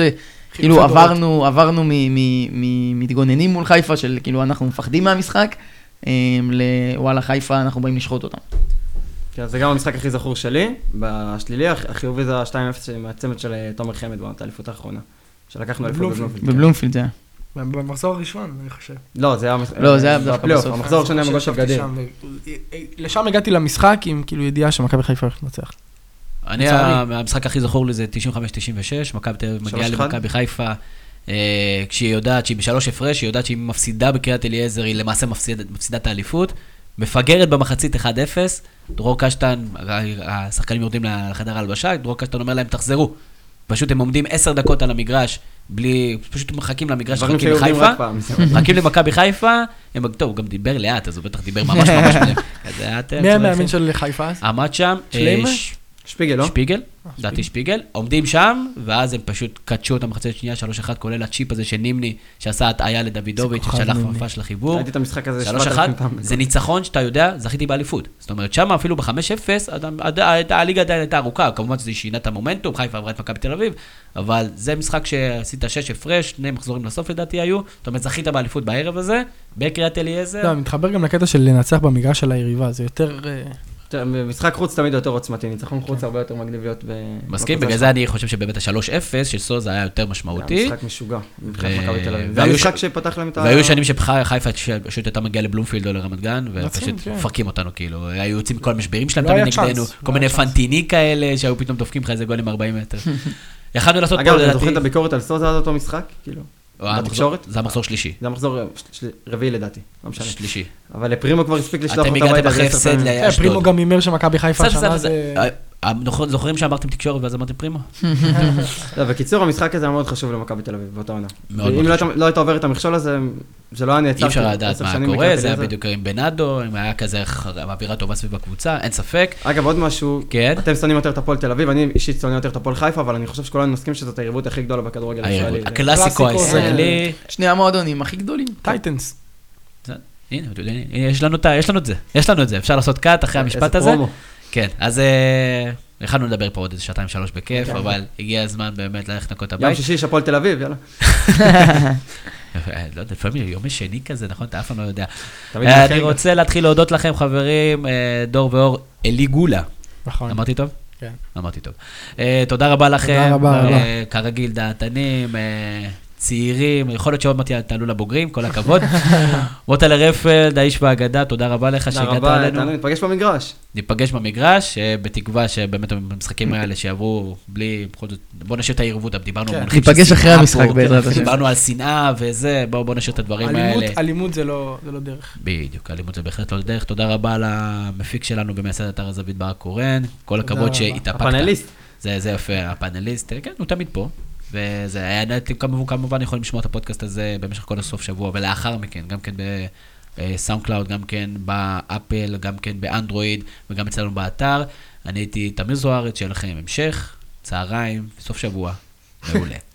C: חילופי דורות.
D: עברנו, עברנו מ- מ- מ- מתגוננים מול חיפה, של כאילו אנחנו מפחדים מהמשחק, אה, לוואלה חיפה אנחנו באים לשחוט אותם.
B: כן, זה גם המשחק הכי זכור שלי. בשלילי, הח- החיובי זה ה-2-0 מהצמד של אה, תומר חמד בעונת האליפות האחרונה. שלקחנו אליפות
C: בבלומפילד.
B: בבלומפילד.
D: זה היה.
C: במחזור הראשון, אני חושב.
B: לא, זה היה...
D: לא, זה היה דווקא
B: בפלייאוף,
D: בסוף.
B: המחזור השני המגול של
C: שישבתי
B: גדיר.
C: שם ו- לשם הגעתי למשחק עם כאילו ידיעה שמכבי חיפה הולכת לנצח.
A: אני, המשחק הכי זכור לי זה 95-96, מכבי תל אביב מגיעה
B: 3-1.
A: למכבי חיפה, אה, כשהיא יודעת שהיא בשלוש הפרש, היא יודעת שהיא מפסידה בקריית אליעזר, היא למעשה מפסידה, מפסידה את האליפות, מפגרת במחצית 1-0, דרור קשטן, ה- השחקנים יורדים לחדר ההלבשה, דרור קשטן אומר להם, תחזרו. פשוט הם עומדים עשר דקות על המגרש, בלי, פשוט מחכים למגרש, מחכים לחיפה. מחכים למכבי חיפה, הם, טוב, הוא גם דיבר לאט, אז הוא בטח דיבר ממש ממש (laughs) "אתם
C: מי המאמן של חיפה אז?
A: עמד שם,
C: שליימר?
A: אה,
B: שפיגל, לא?
A: שפיגל, לדעתי שפיגל, עומדים שם, ואז הם פשוט קדשו אותם מחצית שנייה, 3-1, כולל הצ'יפ הזה של נימני, שעשה הטעיה לדוידוביץ', ששלח. ממש לחיבור.
B: ראיתי את המשחק הזה
A: 3-1,
B: 7,000 פעם.
A: זה ניצחון שאתה יודע, זכיתי באליפות. זאת אומרת, שם אפילו ב-5-0, עד- עד- עד- הליגה עדיין הייתה ארוכה, כמובן שזה שינה את המומנטום, חיפה עברה את מכבי תל אביב, אבל זה משחק שעשית 6 הפרש, שני מחזורים לסוף לדעתי היו, זאת אומרת, זכית באליפות בערב הזה, בקריית אליעזר.
C: לא, מתחבר גם לקטע של לנצח במגרש של היריבה, זה יותר...
B: משחק חוץ תמיד יותר עוצמתי, ניצחון חוץ הרבה יותר מגניב להיות ב...
A: מסכים, בגלל. זה אני חושב שבאמת ה-3-0 של סוזה היה יותר
B: זה
A: משמעותי.
B: היה משחק משוגע, מבחינת מכבי תל אביב. זה
A: והיו
B: המשחק
A: ש-
B: שפתח להם את ה...
A: והיו שנים שחיפה פשוט הייתה מגיעה לבלומפילד או לרמת גן, ופשוט
C: רצים, כן.
A: מפרקים אותנו, כאילו, היו יוצאים כל המשברים שלהם
C: לא
A: תמיד נגדנו,
C: צ'אנס,
A: כל
C: לא
A: מיני. פנטיני כאלה, שהיו פתאום דופקים לך איזה גולים 40 מטר. (laughs) יכלנו לעשות פה
B: אגב, אתם
A: לדעתי,
B: זוכרים את הביקורת על סוזה עד אותו משחק? כאילו, בתקשורת?
A: זה המחזור שלישי.
B: זה המחזור אה, רביעי לדעתי, לא משנה.
A: שלישי.
B: אבל לפרימו כבר הספיק לשלוח
A: אתם
B: אותה
A: הגעתם
B: הביתה
A: אחרי
B: עשר
A: הפסד
B: פעמים.
C: כן,
A: לאשדוד.
C: פרימו גם הימר שמכבי חיפה
A: בסדר,
C: זה...
A: נכון- זוכרים שאמרתם תקשורת ואז אמרתם פרימו? (laughs)
B: לא, בקיצור, המשחק הזה היה מאוד חשוב למכבי תל אביב באותה עונה.
A: מאוד
B: אם
A: מאוד
B: לא
A: חשוב.
B: היית- לא היית עובר את המכשול הזה, זה לא היה נעצר.
A: אי אפשר לדעת מה קורה, זה היה. בדיוק עם בנאדו, אם היה כזה אווירה טובה סביב הקבוצה, אין ספק.
B: אגב, עוד משהו,
A: כן.
B: אתם שונאים יותר את הפועל תל אביב, אני אישית שונא יותר את הפועל חיפה, אבל אני חושב שכולנו נסכים שזאת היריבות הכי גדולה בכדורגל הישראלי.
A: הקלאסיקו הישראלי.
D: שני המועדונים הכי גדולים.
C: titans.
A: הנה, יש לנו את זה, יש לנו את זה, אפשר לעשות cut אחרי המשפט
B: איזה
A: הזה. כן, אז אה, יכלנו לדבר פה עוד איזה שעתיים שלוש בכיף,
B: כן.
A: אבל הגיע הזמן באמת ללכת לנקות את
B: יום
A: הבית.
B: שישי יש הפועל תל אביב, יאללה.
A: אה, לא יודע, לפעמים יום שני כזה, נכון? אתה אף פעם לא יודע. אה, אני. רוצה להתחיל להודות לכם, חברים, דור ואור, אלי גולה.
C: נכון.
A: אמרתי טוב?
C: כן.
A: אמרתי טוב. אה, תודה רבה לכם.
C: רבה,
A: אה,
C: רבה.
A: כרגיל, דעתנים, אה, צעירים, יכול להיות שעוד מעט תעלו לבוגרים, כל הכבוד. (laughs) מוטלה רפלד, האיש והאגדה, תודה רבה לך
B: תודה
A: שהגעת
B: רבה,
A: אלינו.
B: תענו, ניפגש במגרש.
A: ניפגש במגרש, אה, בתקווה שבאמת המשחקים (coughs) האלה שיעברו בלי, בכל זאת, בוא נשאיר את הערבות, דיברנו
C: כן.
A: במונחים של
D: ניפגש אחרי
A: שנאה
D: המשחק
A: פה,
D: בעזרת השם.
A: דיברנו על שנאה וזה, בואו בוא נשאיר את הדברים
C: אלימות-
A: האלה.
C: אלימות זה לא זה לא דרך.
A: בדיוק, אלימות זה בהחלט לא דרך. תודה רבה למפיק שלנו במייסד אתר הזווית ברק קורן. כל
C: תודה
A: הכבוד
C: רבה.
A: שהתאפקת.
B: הפאנליסט.
A: זה, זה יפה, הפאנליסט, כן, הוא תמיד פה. וזה היה, אתם כמובן, כמובן יכולים לשמוע את הפודקאסט הזה במשך כל הסוף שבוע, ולאחר מכן, גם כן ב SoundCloud, גם כן באפל, גם כן באנדרואיד, וגם אצלנו באתר. אני הייתי תמיר זוארץ, שיהיה לכם המשך, צהריים, סוף שבוע, מעולה. (laughs)